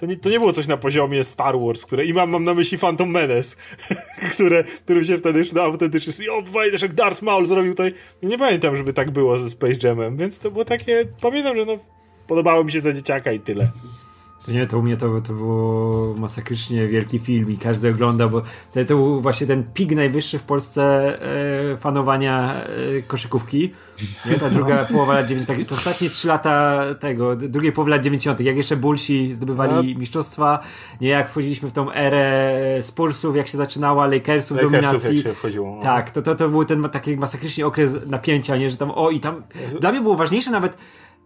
to nie, to nie było coś na poziomie Star Wars, które i mam, mam na myśli Phantom Menace, które, którym się wtedy no, autentycznie i o, wejdziesz jak Darth Maul zrobił tutaj. Nie pamiętam, żeby tak było ze Space Jamem, więc to było takie, pamiętam, że no podobało mi się za dzieciaka i tyle. To nie, to u mnie to, to było masakrycznie wielki film i każdy oglądał, bo to, to był właśnie ten pik najwyższy w Polsce e, fanowania e, koszykówki. Nie? Ta druga no. połowa lat 90. To ostatnie trzy lata tego, drugiej połowy lat 90. Jak jeszcze Bullsi zdobywali no. mistrzostwa, nie jak wchodziliśmy w tą erę Spursów, jak się zaczynała, Lakersów, Lakersów dominacji. Jak się wchodziło. No. Tak, to, to, to był ten taki masakrycznie okres napięcia, nie? że tam o i tam. Dla mnie było ważniejsze nawet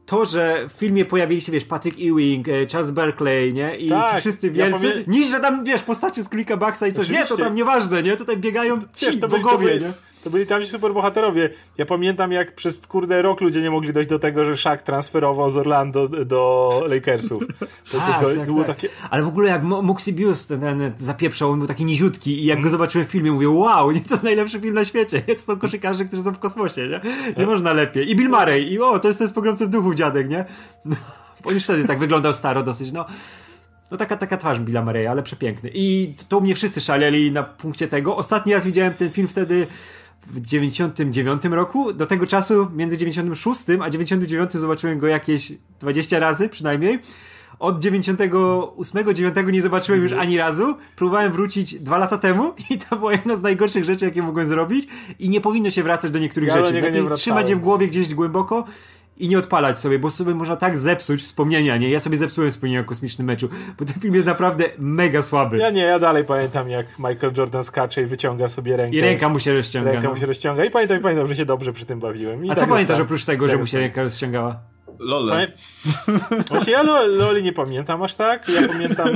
to, że w filmie pojawili się, wiesz, Patrick Ewing, e, Charles Berkeley, nie? I tak, ci wszyscy wielcy, ja niż, że tam, wiesz, postacie z Krika Baxa i coś. Oczywiście. Nie, to tam nieważne, nie? Tutaj biegają ci wiesz, to bogowie, nie? To byli tam superbohaterowie. Ja pamiętam, jak przez kurde rok ludzie nie mogli dojść do tego, że Shaq transferował z Orlando do Lakersów. To, tak, to, to, tak, było tak. takie... Ale w ogóle jak Muxibius ten, ten zapieprzał, on był taki niziutki i jak mm. go zobaczyłem w filmie, mówię, wow, nie, to jest najlepszy film na świecie. Nie, to są koszykarze, którzy są w kosmosie, nie? Nie tak. można lepiej. I Bill Murray. I o, to jest ten z pogromcem duchu dziadek, nie? No, on już wtedy tak wyglądał staro dosyć, no. No taka, taka twarz Billa Murraya, ale przepiękny. I to, to mnie wszyscy szaleli na punkcie tego. Ostatni raz widziałem ten film wtedy w 99 roku. Do tego czasu między 96 a 99 zobaczyłem go jakieś 20 razy przynajmniej. Od 98, 9 nie zobaczyłem już ani razu. Próbowałem wrócić dwa lata temu i to była jedna z najgorszych rzeczy, jakie mogłem zrobić. I nie powinno się wracać do niektórych ja rzeczy. Lepiej trzymać je w głowie gdzieś głęboko i nie odpalać sobie, bo sobie można tak zepsuć wspomnienia, nie? Ja sobie zepsułem wspomnienia o kosmicznym meczu, bo ten film jest naprawdę mega słaby. Ja nie, ja dalej pamiętam jak Michael Jordan skacze i wyciąga sobie rękę. I ręka mu się rozciąga. Ręka no. mu się rozciąga i pamiętam, pamiętam, że się dobrze przy tym bawiłem. I A tak co pamiętasz oprócz tego, że mu się ręka rozciągała? Lole. Pamię... Właśnie ja Loli nie pamiętam aż tak. Ja pamiętam,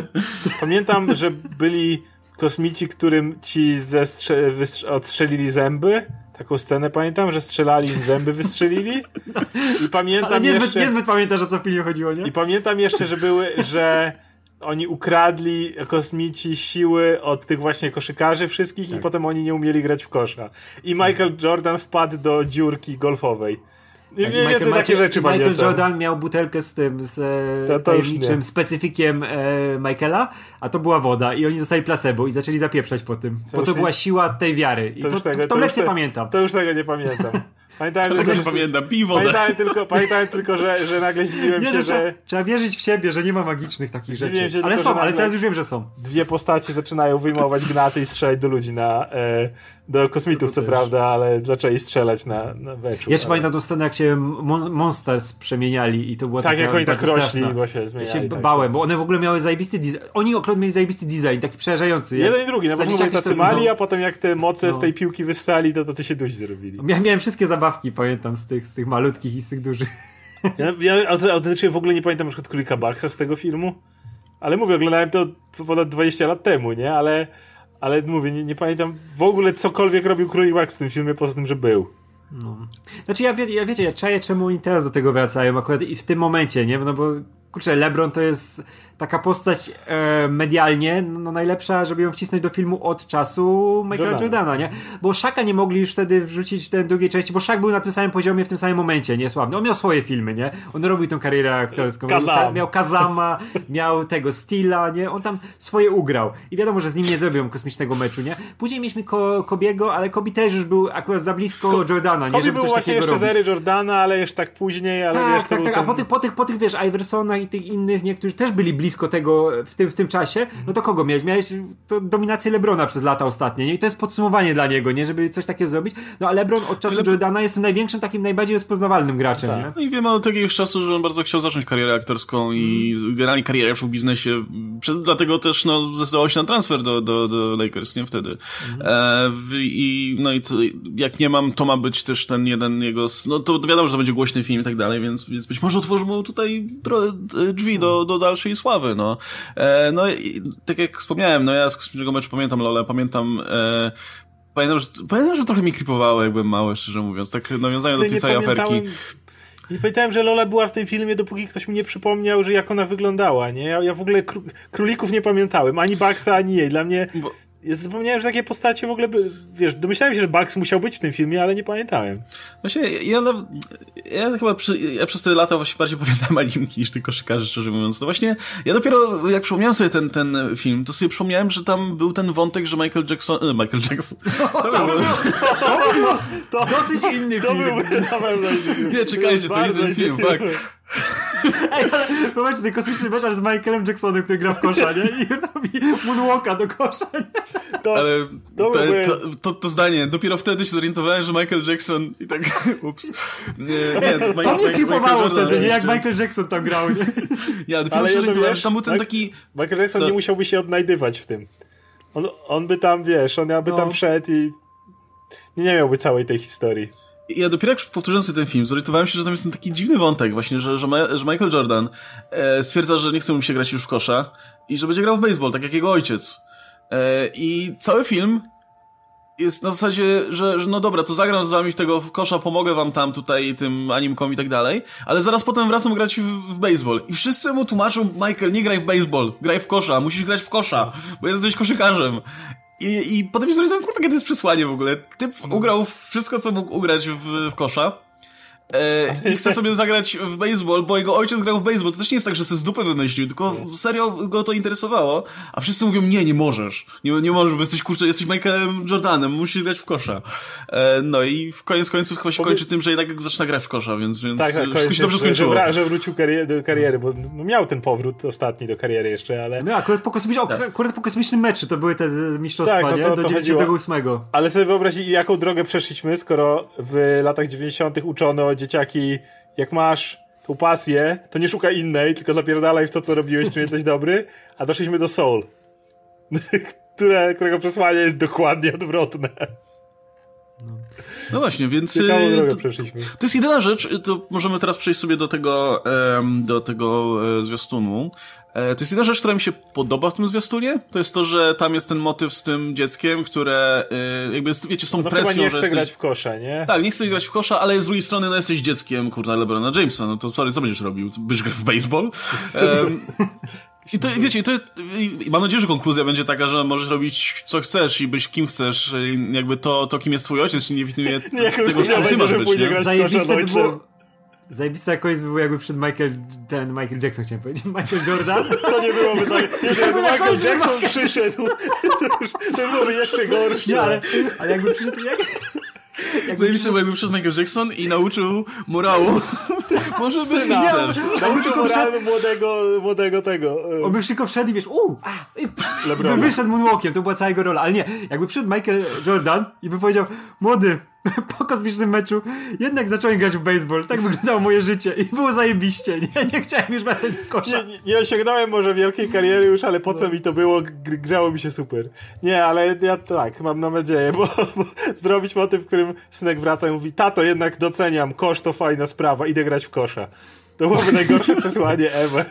pamiętam, że byli kosmici, którym ci zestrze... odstrzelili zęby Taką scenę pamiętam, że strzelali im zęby, wystrzelili. I pamiętam Ale niezbyt, jeszcze... niezbyt pamiętasz, o co w filmie chodziło, nie? I pamiętam jeszcze, że były, że oni ukradli kosmici siły od tych właśnie koszykarzy wszystkich tak. i potem oni nie umieli grać w kosza. I Michael Jordan wpadł do dziurki golfowej. Nie tak, Michael, takie Michael, rzeczy Michael pamiętam. Jordan miał butelkę z tym, z to, to tajemniczym specyfikiem e, Michaela, a to była woda i oni dostali placebo i zaczęli zapieprzać po tym. Co bo to była siła tej wiary. I to, to, tego, to, to lekcję pamiętam. To już tego nie pamiętam. Pamiętałem tylko, że, pamiętam, piwo. Pamiętałem tylko, pamiętałem tylko że, że nagle zdziwiłem nie, się, że... Trzeba, trzeba wierzyć w siebie, że nie ma magicznych takich rzeczy. Się ale tylko, są, ale teraz już wiem, że są. Dwie postacie zaczynają wyjmować gnaty i strzelać do ludzi na... E, do kosmitów, co prawda, ale dlaczego i strzelać na, na beczu. Jeszcze ale... pamiętam tą scenę, jak się mon Monsters przemieniali i to było Tak, jak oni tak rośli, bo się zmieniali. Ja się tak, bałem, tak. bo one w ogóle miały zajebisty design. Oni akurat mieli zajebisty design, taki przerażający. Jeden i drugi, na początku tacy mali, no. a potem jak te moce no. z tej piłki wystali, to to się duzi zrobili. Ja miałem wszystkie zabawki, pamiętam, z tych, z tych malutkich i z tych dużych. Ja, ja autentycznie w ogóle nie pamiętam na przykład Królika z tego filmu, ale mówię, oglądałem to ponad 20 lat temu, nie? Ale ale mówię, nie, nie pamiętam w ogóle cokolwiek robił Królik Wax w tym filmie, poza tym, że był. No. Znaczy ja, wie, ja wiecie, ja czaję czemu oni teraz do tego wracają akurat i w tym momencie, nie? No bo kurczę, LeBron to jest taka postać e, medialnie no, najlepsza, żeby ją wcisnąć do filmu od czasu Michaela Jordana, Jordana nie? Bo Shaka nie mogli już wtedy wrzucić w tej drugiej części, bo Shaq był na tym samym poziomie w tym samym momencie, nie? Sławny. On miał swoje filmy, nie? On robił tą karierę aktorską. Kazam. Miał Kazama, miał tego Stila, nie? On tam swoje ugrał. I wiadomo, że z nim nie zrobią kosmicznego meczu, nie? Później mieliśmy Ko Kobiego, ale Kobi też już był akurat za blisko Ko Jordana, nie? Kobi był właśnie jeszcze zery Jordana, ale jeszcze tak później, ale tak, wiesz, tak, tak. A po tych, po tych, po tych, wiesz, Iversona i tych innych, niektórzy też byli blisko tego w tym, w tym czasie, no to kogo miałeś? Miałeś to dominację Lebrona przez lata ostatnie, nie? I to jest podsumowanie dla niego, nie? Żeby coś takiego zrobić. No a Lebron od czasu Le... Jordana jest największym, takim najbardziej rozpoznawalnym graczem, tak. nie? No i wiemy od jakiegoś czasu, że on bardzo chciał zacząć karierę aktorską i mm. generalnie karierę w biznesie. Dlatego też, no, zdecydował się na transfer do, do, do Lakers, nie? Wtedy. Mm. E, i, no i to, jak nie mam, to ma być też ten jeden jego, no to wiadomo, że to będzie głośny film i tak dalej, więc, więc być może otworzymy tutaj drzwi do, do dalszej sławy, no. E, no i tak jak wspomniałem, no ja z kosmicznego meczu pamiętam Lole, pamiętam e, pamiętam, że, pamiętam, że trochę mi klipowało, jakbym mały, szczerze mówiąc, tak nawiązając do tej całej aferki. Nie pamiętałem, że Lola była w tym filmie, dopóki ktoś mi nie przypomniał, że jak ona wyglądała, nie? Ja, ja w ogóle królików nie pamiętałem, ani Baxa, ani jej. Dla mnie Bo ja zapomniałem, że takie postacie w ogóle, by, wiesz, domyślałem się, że Bugs musiał być w tym filmie, ale nie pamiętałem. Właśnie, ja, ja, ja chyba przy, ja przez te lata właśnie bardziej pamiętam animki niż tylko koszykarzy, szczerze mówiąc. No właśnie, ja dopiero jak przypomniałem sobie ten, ten film, to sobie przypomniałem, że tam był ten wątek, że Michael Jackson, e, Michael Jackson. To, to, był, to, był, to dosyć inny to film. Był, Nie, czekajcie, to jeden film, tak. Ej, ale popatrzcie, ten kosmiczny mecz, ale z Michaelem Jacksonem, który gra w kosza, nie? I robi moonwalka do kosza, nie? To, ale to, to, to, to, zdanie, dopiero wtedy się zorientowałem, że Michael Jackson i tak, ups. Nie, nie, to, mnie klipowało wtedy, nie? Jak Michael Jackson tam grał, nie? Ja dopiero ale się zorientowałem, że tam był ten taki... Michael Jackson nie musiałby się odnajdywać w tym. On, on by tam, wiesz, on by no. tam wszedł i nie miałby całej tej historii ja dopiero jak powtórzyłem sobie ten film, zorientowałem się, że tam jest ten taki dziwny wątek właśnie, że, że, że Michael Jordan e, stwierdza, że nie chce mu się grać już w kosza i że będzie grał w baseball, tak jak jego ojciec. E, I cały film jest na zasadzie, że, że no dobra, to zagram z wami w tego kosza, pomogę wam tam tutaj tym animkom i tak dalej, ale zaraz potem wracam grać w, w baseball. I wszyscy mu tłumaczą, Michael, nie graj w baseball, graj w kosza, musisz grać w kosza, bo jesteś koszykarzem. I, I potem się zorientowałem, kurwa, jakie to jest przesłanie w ogóle. Typ ugrał wszystko, co mógł ugrać w, w kosza. E, I chce sobie zagrać w baseball, bo jego ojciec grał w baseball. To też nie jest tak, że sobie z dupy wymyślił, tylko serio go to interesowało. A wszyscy mówią, nie, nie możesz. Nie, nie możesz, bo jesteś, kurczę, jesteś Michaelem Jordanem, musisz grać w kosza. E, no i w koniec końców chyba się kończy tym, że jednak zaczyna grać w kosza, więc, więc tak, tak, wszystko się dobrze skończyło. Że, że wrócił karier do kariery, bo miał ten powrót ostatni do kariery jeszcze, ale... No akurat po, kosmicznym, tak. akurat po kosmicznym meczu to były te mistrzostwa, tak, no to, nie? Do 98. Ale sobie wyobraź, jaką drogę przeszliśmy, skoro w latach 90 uczono dzieciaki jak masz tą pasję, to nie szukaj innej, tylko zapierdalaj w to, co robiłeś, czy jesteś dobry, a doszliśmy do Soul, które, którego przesłanie jest dokładnie odwrotne. No właśnie, więc... Ciekawą y, drogę przeszliśmy. To jest jedyna rzecz, to możemy teraz przejść sobie do tego, do tego e, zwiastunu. E, to jest jedna rzecz, która mi się podoba w tym zwiastunie, to jest to, że tam jest ten motyw z tym dzieckiem, które e, jakby, wiecie, z tą no presją, nie chce jesteś... grać w kosza, nie? Tak, nie chce grać w kosza, ale z drugiej strony, no jesteś dzieckiem, kurwa, LeBrona Jamesa, no to sorry, co będziesz robił? Byś grał w baseball? Um, I to, wiecie, to, mam nadzieję, że konkluzja będzie taka, że możesz robić co chcesz i być kim chcesz, jakby to, to kim jest twój ojciec, nie definiuje nie, tego, kim ty masz być, nie? Zajebiste by było, Zajebista koniec by był jakby przed Michael, ten Michael Jackson chciałem powiedzieć, Michael Jordan. To nie byłoby tak, jakby Michael Jackson przyszedł, to, już, to byłoby jeszcze gorsze. Nie, ale, ale jakby przyszedł, jak... Jak Zajebiste, bo jakby przyszedł Michael Jackson i nauczył morału. Może być chcesz. Nauczył morału młodego, młodego tego. On by szybko wszedł i wiesz, uuu, by wyszedł moonwalkiem, to była cała jego rola. Ale nie, jakby przyszedł Michael Jordan i by powiedział, młody, po kosmicznym meczu jednak zacząłem grać w baseball. Tak wyglądało moje życie i było zajebiście. Nie, nie chciałem już wracać do kosza. Nie, nie, nie osiągnąłem może wielkiej kariery już, ale po co no. mi to było? Grzało mi się super. Nie, ale ja tak, mam na nadzieję, bo, bo zrobić motyw, w którym synek wraca i mówi, tato, jednak doceniam, kosz to fajna sprawa, idę grać w kosza. To byłoby najgorsze przesłanie ever.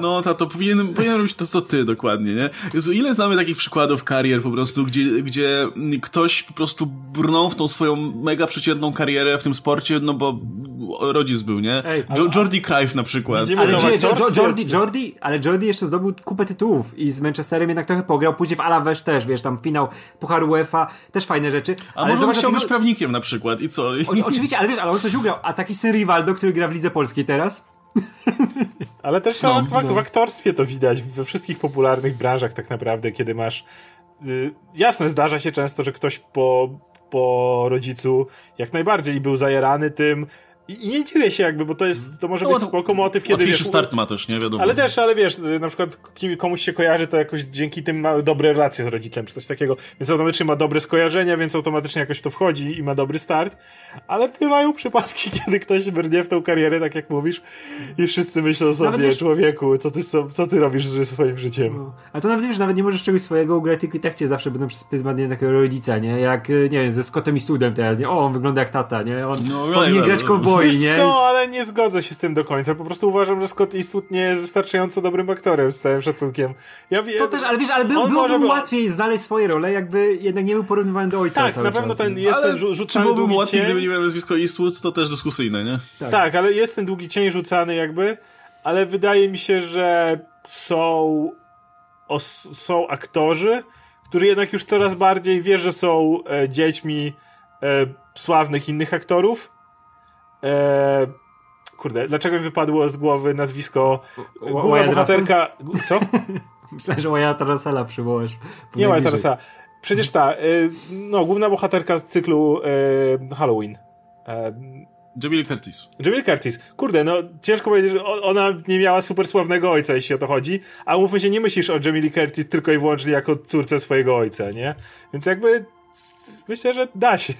No, to, to powinien, powinien robić to, co ty dokładnie, nie? Jezu, ile znamy takich przykładów karier po prostu, gdzie, gdzie ktoś po prostu brnął w tą swoją mega przeciętną karierę w tym sporcie, no bo rodzic był, nie? Ej, jo Jordi Cruyff na przykład. Ale gdzie, Jordi, Jordi, ale Jordi jeszcze zdobył kupę tytułów i z Manchesterem jednak trochę pograł, później w Alaves też, wiesz, tam finał Pucharu UEFA, też fajne rzeczy. A ale może chciał być prawnikiem na przykład i co? O, oczywiście, ale wiesz, ale on coś ugrał, a taki syn Rivaldo, który gra w Lidze Polskiej teraz, ale też no, w, no. w aktorstwie to widać we wszystkich popularnych branżach tak naprawdę, kiedy masz y, jasne, zdarza się często, że ktoś po, po rodzicu jak najbardziej był zajerany tym, i nie dziwię się jakby, bo to jest, to może no, być spoko motyw, kiedy wiesz... start ma też, nie wiadomo. Ale też, ale wiesz, na przykład komuś się kojarzy to jakoś dzięki tym ma dobre relacje z rodzicem, czy coś takiego, więc automatycznie ma dobre skojarzenia, więc automatycznie jakoś to wchodzi i ma dobry start, ale bywają przypadki, kiedy ktoś brnie w tą karierę, tak jak mówisz, i wszyscy myślą sobie, wiesz, człowieku, co ty, co, co ty robisz ze swoim życiem? No. A to nawet wiesz, nawet nie możesz czegoś swojego ugrać, tylko i tak cię zawsze będą przez pryzmat takiego rodzica, nie? Jak, nie wiem, ze Scottem i Studem teraz, nie? O, on wygląda jak tata, nie? On no, powinien grać cowboy, nie? Co, ale nie zgodzę się z tym do końca. Po prostu uważam, że Scott Eastwood nie jest wystarczająco dobrym aktorem, z całym szacunkiem. Ja wiem, to też, ale wiesz, ale by, byłoby może by... łatwiej znaleźć swoje role, jakby jednak nie był porównywany do ojca Tak, na pewno czas. ten jest ale ten rzucany czy byłoby długi łatwiej, cień. gdyby nie miał nazwisko Eastwood, to też dyskusyjne, nie? Tak. tak, ale jest ten długi cień rzucany jakby, ale wydaje mi się, że są os, są aktorzy, którzy jednak już coraz bardziej wie, że są e, dziećmi e, sławnych innych aktorów E, kurde, dlaczego mi wypadło z głowy nazwisko główna bohaterka... Co? Myślałem, że Wyatta Russella przywołasz. Nie Wyatta Russella. Przecież ta, e, no, główna bohaterka z cyklu e, Halloween. Jamie Lee Curtis. Jamie Lee Curtis. Kurde, no ciężko powiedzieć, że ona nie miała super sławnego ojca, jeśli o to chodzi, a mówmy się, nie myślisz o Jamie Lee Curtis tylko i wyłącznie jako córce swojego ojca, nie? Więc jakby myślę, że da się.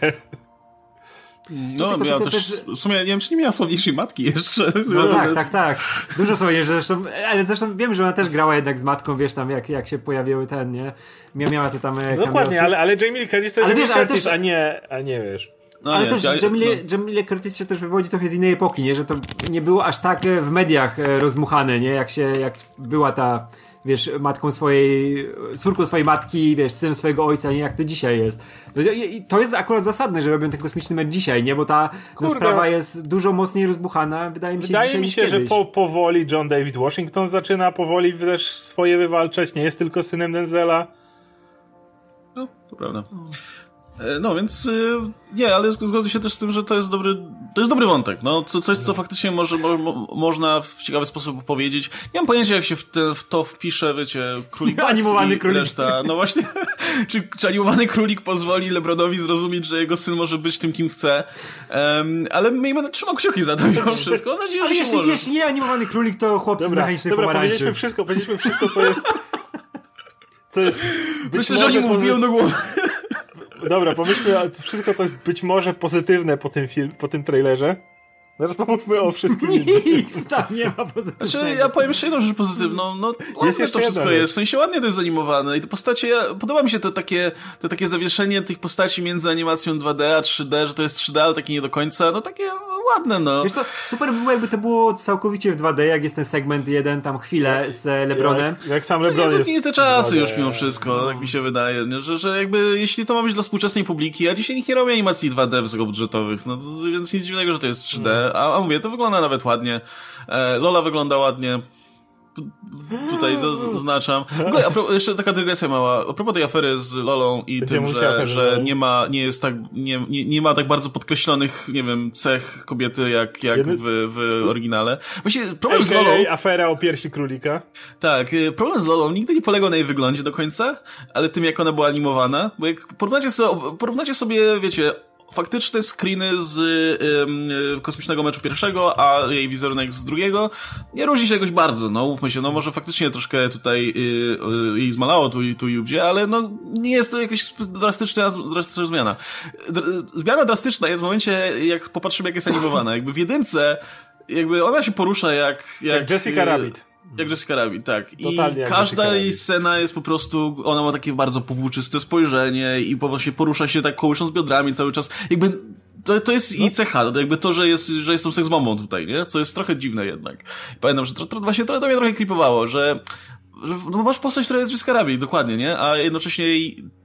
No, tylko, miała też, też, w sumie, nie wiem, czy nie miała sławniejszej matki jeszcze. No tak, tak, tak. Dużo sławniejsze zresztą, ale zresztą wiem, że ona też grała jednak z matką, wiesz, tam jak, jak się pojawiły ten, nie? Miała te tam e, no Dokładnie, ale, ale Jamie Lee Curtis to ale Jamie wiesz, Curtis, też... a nie, a nie, wiesz. No ale nie, też ja, Jamie, no. Jamie Lee Curtis się też wywodzi trochę z innej epoki, nie? Że to nie było aż tak e, w mediach e, rozmuchane, nie? Jak się, jak była ta wiesz, matką swojej, córką swojej matki, wiesz, synem swojego ojca, nie jak to dzisiaj jest. To jest akurat zasadne, że robią ten kosmiczny mecz dzisiaj, nie? Bo ta no, sprawa jest dużo mocniej rozbuchana, wydaje mi się Wydaje mi się, że po, powoli John David Washington zaczyna powoli też swoje wywalczać, nie jest tylko synem Denzela. No, to prawda. E, no więc y, nie, ale zgodzę się też z tym, że to jest dobry, to jest dobry wątek. No, co, coś, co faktycznie może, mo, można w ciekawy sposób opowiedzieć. Nie mam pojęcia, jak się w, te, w to wpisze, wiecie, królik Animowany królik. Reszta. No właśnie, czy, czy animowany królik pozwoli Lebronowi zrozumieć, że jego syn może być tym, kim chce. Um, ale miejmy trzymał kciuki za to mimo wszystko. Mam nadzieję, ale że jeśli, jeśli nie animowany królik, to chłopcy dobra, z mechanicznej Dobra, powiedzieliśmy wszystko, powiedzieliśmy wszystko, co jest... Co jest Myślę, że oni mówią do głowy. Dobra, pomyślmy wszystko, co jest być może pozytywne po tym, film, po tym trailerze. Zaraz pomówmy o wszystkim. Nic tam nie ma pozytywnego. Znaczy, ja powiem jeszcze jedną rzecz pozytywną. No, ładnie jest to wszystko jest. W sensie ładnie to jest zanimowane i te postacie, ja, podoba mi się to takie, to takie zawieszenie tych postaci między animacją 2D a 3D, że to jest 3D, ale takie nie do końca, no takie ładne, no. Wiesz co, super by było, jakby to było całkowicie w 2D, jak jest ten segment jeden, tam chwilę z Lebronem. Jak, jak sam Lebron no, jest. Nie te czasy już mimo wszystko, no. tak mi się wydaje, nie? Że, że jakby, jeśli to ma być dla współczesnej publiki, a dzisiaj nikt nie robi animacji 2D wysokobudżetowych, no to, więc nic dziwnego, że to jest 3D, a, a mówię, to wygląda nawet ładnie. E, Lola wygląda ładnie tutaj zaznaczam. W ogóle, jeszcze taka dygresja mała. A propos tej afery z Lolą i Będziemy tym, że, że nie ma, nie jest tak, nie, nie, nie ma tak bardzo podkreślonych, nie wiem, cech kobiety jak, jak w, w oryginale. Właśnie problem AKA z Lolą... afera o piersi królika. Tak, y, problem z Lolą nigdy nie polegał na jej wyglądzie do końca, ale tym jak ona była animowana, bo jak porównacie sobie, porównacie sobie wiecie, faktyczne screeny z y, kosmicznego meczu pierwszego, a jej wizerunek z drugiego nie różni się jakoś bardzo, no mówmy się, no może faktycznie troszkę tutaj y, jej zmalało tu, tu i ówdzie, ale no nie jest to jakaś drastyczna, drastyczna zmiana. zmiana drastyczna jest w momencie, jak popatrzymy, jak jest animowana. Jakby w jedynce jakby ona się porusza jak... Jak, jak Jessica Rabbit. Jak Jessica Rabbit, tak. I każda jej scena jest po prostu, ona ma takie bardzo powłóczyste spojrzenie i właśnie porusza się tak kołysząc biodrami cały czas. Jakby to, to jest no. i cecha, to jakby to, że jest, że jestem seks bombą tutaj, nie? Co jest trochę dziwne jednak. Pamiętam, że to, to właśnie to, to mnie trochę klipowało, że no masz postać, która jest Jessica Rabbit, dokładnie, nie? A jednocześnie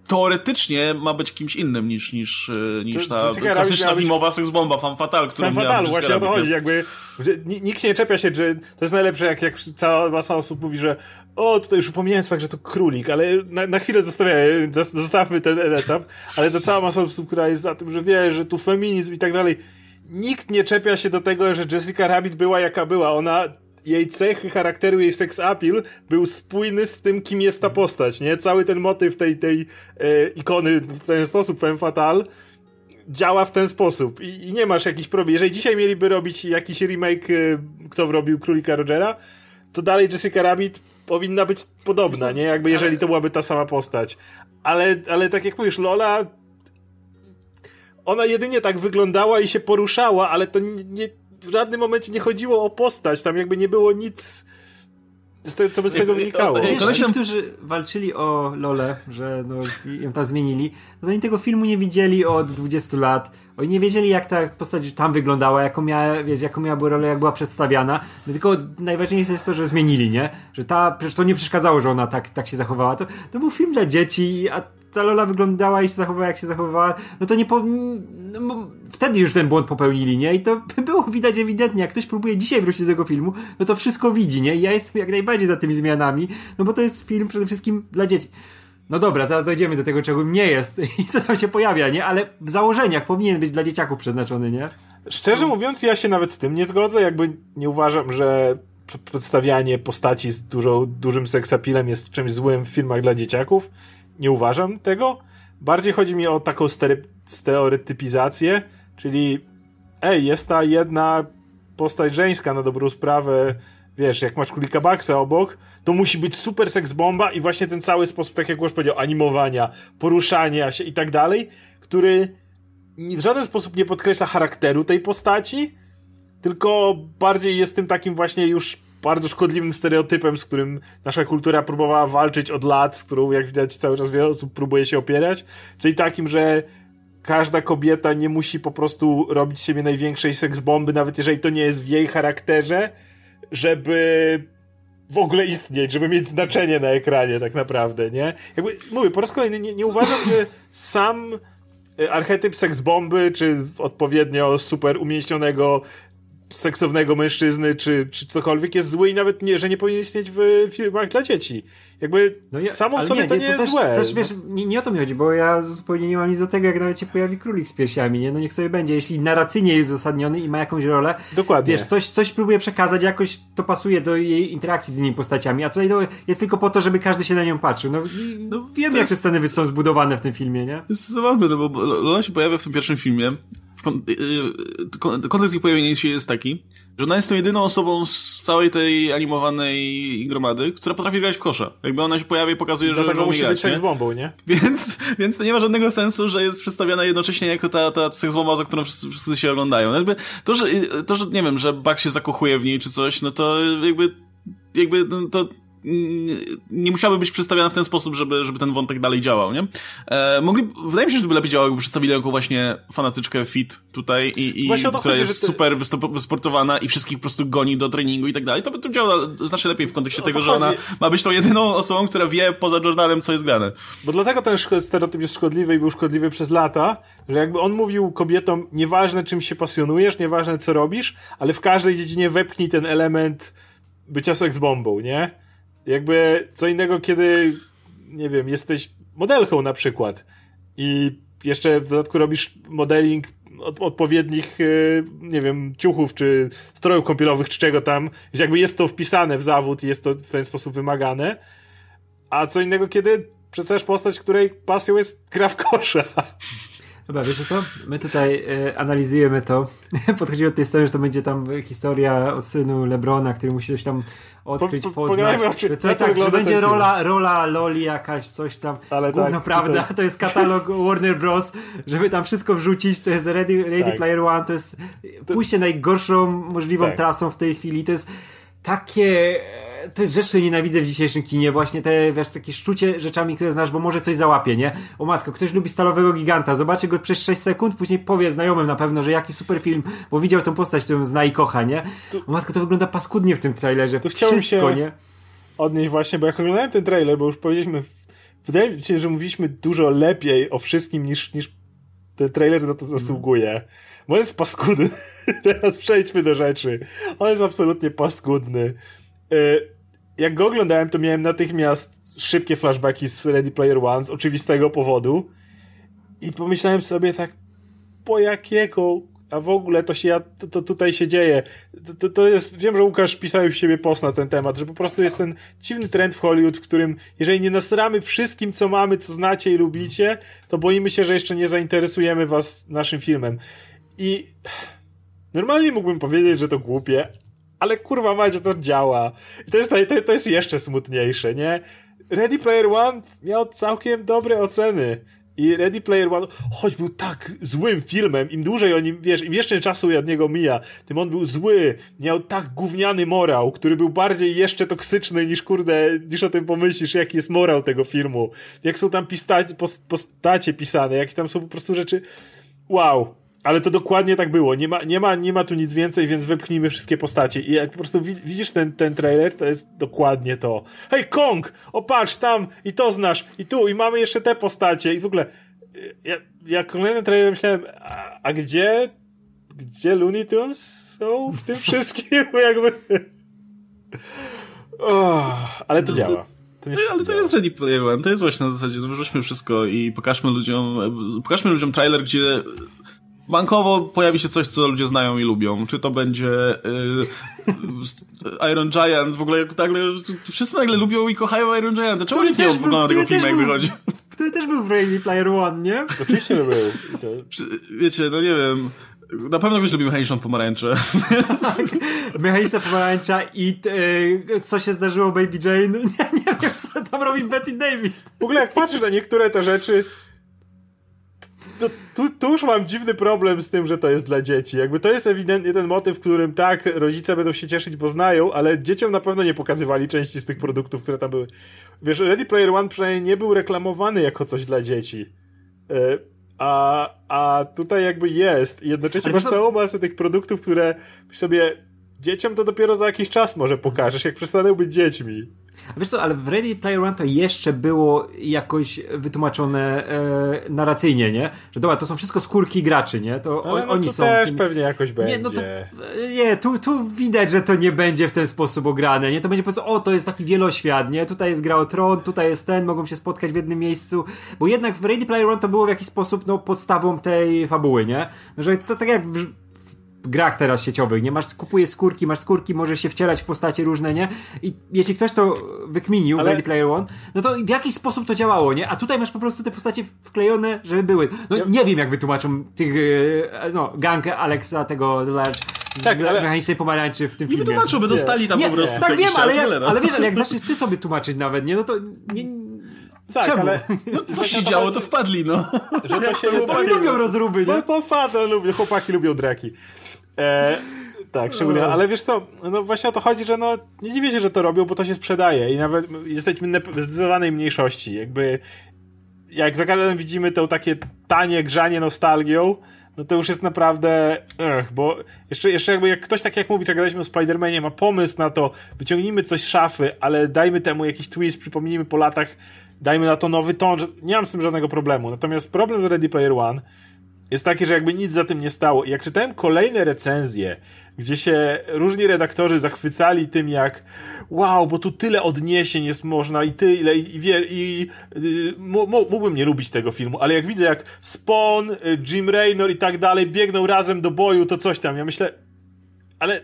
teoretycznie ma być kimś innym niż, niż, e, niż ta Jessica klasyczna filmowa być... seksbomba, fan fatal, która Fan fatal, właśnie o to chodzi, jakby nikt się nie czepia się, że to jest najlepsze, jak, jak cała masa osób mówi, że o, tutaj już upomniałem fakt, że to królik, ale na, na chwilę zostawiamy, zostawmy ten etap, ale to cała masa osób, która jest za tym, że wie, że tu feminizm i tak dalej, nikt nie czepia się do tego, że Jessica Rabbit była jaka była, ona jej cechy charakteru, jej sex appeal był spójny z tym, kim jest ta postać, nie? Cały ten motyw tej, tej e, ikony w ten sposób, Femme Fatal, działa w ten sposób I, i nie masz jakichś problem. Jeżeli dzisiaj mieliby robić jakiś remake, e, kto robił Królika Rogera, to dalej Jessica Rabbit powinna być podobna, nie? Jakby jeżeli to byłaby ta sama postać. Ale, ale tak jak mówisz, Lola ona jedynie tak wyglądała i się poruszała, ale to nie, w żadnym momencie nie chodziło o postać, tam jakby nie było nic co by z tego wynikało. Wiesz, ci, którzy walczyli o Lole, że no, ją tam zmienili, no oni tego filmu nie widzieli od 20 lat. Oni nie wiedzieli, jak ta postać tam wyglądała, jaką miała, wiesz, jaką miała rolę, jak była przedstawiana. No, tylko najważniejsze jest to, że zmienili, nie? Że ta, przecież to nie przeszkadzało, że ona tak, tak się zachowała. To, to był film dla dzieci, a ta Lola wyglądała i się zachowała, jak się zachowywała, no to nie po... No, wtedy już ten błąd popełnili, nie? I to było widać ewidentnie. Jak ktoś próbuje dzisiaj wrócić do tego filmu, no to wszystko widzi, nie? I ja jestem jak najbardziej za tymi zmianami, no bo to jest film przede wszystkim dla dzieci. No dobra, zaraz dojdziemy do tego, czego nie jest i co tam się pojawia, nie? Ale w założeniach powinien być dla dzieciaków przeznaczony, nie? Szczerze mówiąc, ja się nawet z tym nie zgodzę, jakby nie uważam, że przedstawianie postaci z dużo, dużym seksapilem jest czymś złym w filmach dla dzieciaków nie uważam tego. Bardziej chodzi mi o taką stereotypizację, czyli ej, jest ta jedna postać żeńska na dobrą sprawę, wiesz, jak masz królika Baxa obok, to musi być super seks bomba i właśnie ten cały sposób, tak jak już powiedział, animowania, poruszania się i tak dalej, który w żaden sposób nie podkreśla charakteru tej postaci, tylko bardziej jest tym takim właśnie już bardzo szkodliwym stereotypem, z którym nasza kultura próbowała walczyć od lat, z którą, jak widać, cały czas wiele osób próbuje się opierać, czyli takim, że każda kobieta nie musi po prostu robić siebie największej seksbomby, nawet jeżeli to nie jest w jej charakterze, żeby w ogóle istnieć, żeby mieć znaczenie na ekranie tak naprawdę, nie? Jakby, mówię, po raz kolejny nie, nie uważam, że sam e, archetyp seksbomby, czy odpowiednio super umieśnionego seksownego mężczyzny, czy, czy cokolwiek jest zły i nawet nie, że nie powinien istnieć w filmach dla dzieci. Jakby no ja, samo w sobie nie, to nie, to jest też, złe. Też, wiesz, nie, nie, o to mi chodzi, bo ja zupełnie nie mam nic do tego, jak nawet się pojawi królik z piersiami, nie? No niech sobie będzie, jeśli narracyjnie jest uzasadniony i ma jakąś rolę. Dokładnie. Wiesz, coś, coś próbuje przekazać, jakoś to pasuje do jej interakcji z innymi postaciami, a tutaj no, jest tylko po to, żeby każdy się na nią patrzył. No, no wiem, jak jest... te sceny są zbudowane w tym filmie, nie? Jest zabawne, no bo Lola się pojawia w tym pierwszym filmie, kontekst ich pojawienia się jest taki, że ona jest tą jedyną osobą z całej tej animowanej gromady, która potrafi grać w kosza. Jakby ona się pojawia i pokazuje, że, że musi grać, być seksbombą, nie? Więc, więc to nie ma żadnego sensu, że jest przedstawiana jednocześnie jako ta, ta seksbomba, za którą wszyscy, wszyscy się oglądają. Jakby to, że, to, że nie wiem, że Buck się zakochuje w niej czy coś, no to jakby jakby no, to nie musiałaby być przedstawiana w ten sposób, żeby, żeby ten wątek dalej działał, nie? E, mogli, wydaje mi się, że by lepiej działał, jakby przedstawili jako właśnie fanatyczkę fit tutaj i, i która chodzi, jest super wysportowana i wszystkich po prostu goni do treningu i tak dalej. To by to działało znacznie lepiej w kontekście tego, że ona ma być tą jedyną osobą, która wie poza Jordanem, co jest grane. Bo dlatego ten stereotyp jest szkodliwy i był szkodliwy przez lata, że jakby on mówił kobietom, nieważne czym się pasjonujesz, nieważne co robisz, ale w każdej dziedzinie wepchnij ten element bycia seksbombą, nie? Jakby co innego, kiedy, nie wiem, jesteś modelką na przykład i jeszcze w dodatku robisz modeling od, odpowiednich, e, nie wiem, ciuchów, czy strojów kąpielowych, czy czego tam. Jakby jest to wpisane w zawód i jest to w ten sposób wymagane. A co innego, kiedy przedstawiasz postać, której pasją jest gra w kosza. Dobra, wiesz co? My tutaj e, analizujemy to. Podchodzimy do tej strony, że to będzie tam historia o synu Lebrona, który musi coś tam odkryć, po, po, poznać. Oczy, tutaj tak, że będzie rola, rola Loli jakaś, coś tam. Ale Gówno tak, prawda, to jest katalog Warner Bros., żeby tam wszystko wrzucić, to jest Ready, Ready tak. Player One, to jest pójście najgorszą możliwą tak. trasą w tej chwili, to jest takie to jest rzecz, której nienawidzę w dzisiejszym kinie, właśnie te, wiesz, takie szczucie rzeczami, które znasz, bo może coś załapie, nie? O matko, ktoś lubi Stalowego Giganta, zobaczy go przez 6 sekund, później powie znajomym na pewno, że jaki super film, bo widział tę postać, którą zna i kocha, nie? O matko, to wygląda paskudnie w tym trailerze. To chciałem Wszystko, się nie? odnieść właśnie, bo jak oglądałem ten trailer, bo już powiedzieliśmy, wydaje mi się, że mówiliśmy dużo lepiej o wszystkim niż, niż ten trailer na to zasługuje. Bo on jest paskudny. Teraz przejdźmy do rzeczy. On jest absolutnie paskudny. Y, jak go oglądałem, to miałem natychmiast szybkie flashbacki z Ready Player One z oczywistego powodu i pomyślałem sobie tak, po jakiego a w ogóle to się to, to tutaj się dzieje. To, to jest, wiem, że Łukasz pisał w siebie post na ten temat, że po prostu jest ten dziwny trend w Hollywood, w którym jeżeli nie nasramy wszystkim, co mamy, co znacie i lubicie, to boimy się, że jeszcze nie zainteresujemy was naszym filmem. I normalnie mógłbym powiedzieć, że to głupie, ale kurwa macie, to działa. I to jest, to, to jest jeszcze smutniejsze, nie? Ready Player One miał całkiem dobre oceny. I Ready Player One, choć był tak złym filmem, im dłużej o nim, wiesz, im jeszcze czasu od niego mija, tym on był zły, miał tak gówniany morał, który był bardziej jeszcze toksyczny niż, kurde, niż o tym pomyślisz, jaki jest morał tego filmu. Jak są tam pistacie, postacie pisane, jakie tam są po prostu rzeczy, wow. Ale to dokładnie tak było. Nie ma, nie ma, nie ma tu nic więcej, więc wypchnijmy wszystkie postacie. I jak po prostu widzisz ten, ten trailer, to jest dokładnie to. Hej, Kong! O, patrz, tam i to znasz, i tu, i mamy jeszcze te postacie. I w ogóle, y, ja, jak oglądałem trailer, myślałem, a, a gdzie, gdzie Looney Tunes są w tym wszystkim? Jakby... Oh, ale to no działa. To nie ale to jest Ready Player One, to jest właśnie na zasadzie, no wrzućmy wszystko i pokażmy ludziom, pokażmy ludziom trailer, gdzie bankowo pojawi się coś, co ludzie znają i lubią. Czy to będzie y, Iron Giant, w ogóle nagle, wszyscy nagle lubią i kochają Iron Giant. Czemu nikt nie ogląda tego filmu, jak wychodzi? Który też był w Ready Player One, nie? Oczywiście był. Wiecie, no nie wiem Na pewno ktoś lubi mechaniczną pomarańczę. Mechaniczna pomarańcza i e, co się zdarzyło Baby Jane? Nie, nie wiem, co tam robi Betty Davis. W ogóle jak patrzysz na niektóre te rzeczy, to, tu, tu już mam dziwny problem z tym, że to jest dla dzieci. Jakby to jest ewidentnie ten motyw, w którym tak, rodzice będą się cieszyć, bo znają, ale dzieciom na pewno nie pokazywali części z tych produktów, które tam były. Wiesz, Ready Player One przynajmniej nie był reklamowany jako coś dla dzieci. E, a, a tutaj jakby jest. I jednocześnie masz całą masę tych produktów, które sobie dzieciom to dopiero za jakiś czas może pokażesz, jak przestaną być dziećmi. Wiesz co, ale w Ready Player One to jeszcze było jakoś wytłumaczone e, narracyjnie, nie? Że dobra, to są wszystko skórki graczy, nie? To ale no, oni to są. też tym... pewnie jakoś będzie. Nie, no to, nie tu, tu widać, że to nie będzie w ten sposób ograne, nie? To będzie po prostu, o, to jest taki wieloświat, nie? Tutaj jest gra o tron, tutaj jest ten, mogą się spotkać w jednym miejscu, bo jednak w Ready Player One to było w jakiś sposób, no, podstawą tej fabuły, nie? No, że to tak jak w, grach teraz sieciowych, nie? Masz, kupujesz skórki, masz skórki, możesz się wcielać w postacie różne, nie? I jeśli ktoś to wykminił Ale... w Ready Player One, no to w jakiś sposób to działało, nie? A tutaj masz po prostu te postacie wklejone, żeby były. No ja... nie wiem, jak wytłumaczą tych, e, no, gang Alexa, tego Large, z tak, ale... mechanicznej pomarańczy w tym filmie. Nie wytłumaczą, by dostali tam nie, po prostu Tak wiem, ale, jak, no. ale wiesz, ale jak zaczniesz ty sobie tłumaczyć nawet, nie? No to nie, tak, Czemu? ale... No coś się działo, to wpadli, no. Że to się... Oni lubią rozruby, nie? Po, po lubią, chłopaki lubią draki. E, tak, szczególnie, ale wiesz co, no właśnie o to chodzi, że no nie dziwię się, że to robią, bo to się sprzedaje i nawet jesteśmy w zdecydowanej mniejszości, jakby jak za każdym widzimy to takie tanie grzanie nostalgią, no to już jest naprawdę, ech, bo jeszcze, jeszcze jakby jak ktoś tak jak mówi, czy gadaliśmy o Spider-Manie, ma pomysł na to, wyciągnijmy coś z szafy, ale dajmy temu jakiś twist, przypomnijmy po latach, dajmy na to nowy ton, nie mam z tym żadnego problemu. Natomiast problem z Ready Player One jest taki, że jakby nic za tym nie stało. I jak czytałem kolejne recenzje, gdzie się różni redaktorzy zachwycali tym, jak wow, bo tu tyle odniesień jest można i tyle, i, i, i, i mógłbym nie lubić tego filmu, ale jak widzę, jak Spawn, y, Jim Raynor i tak dalej biegną razem do boju, to coś tam. Ja myślę, ale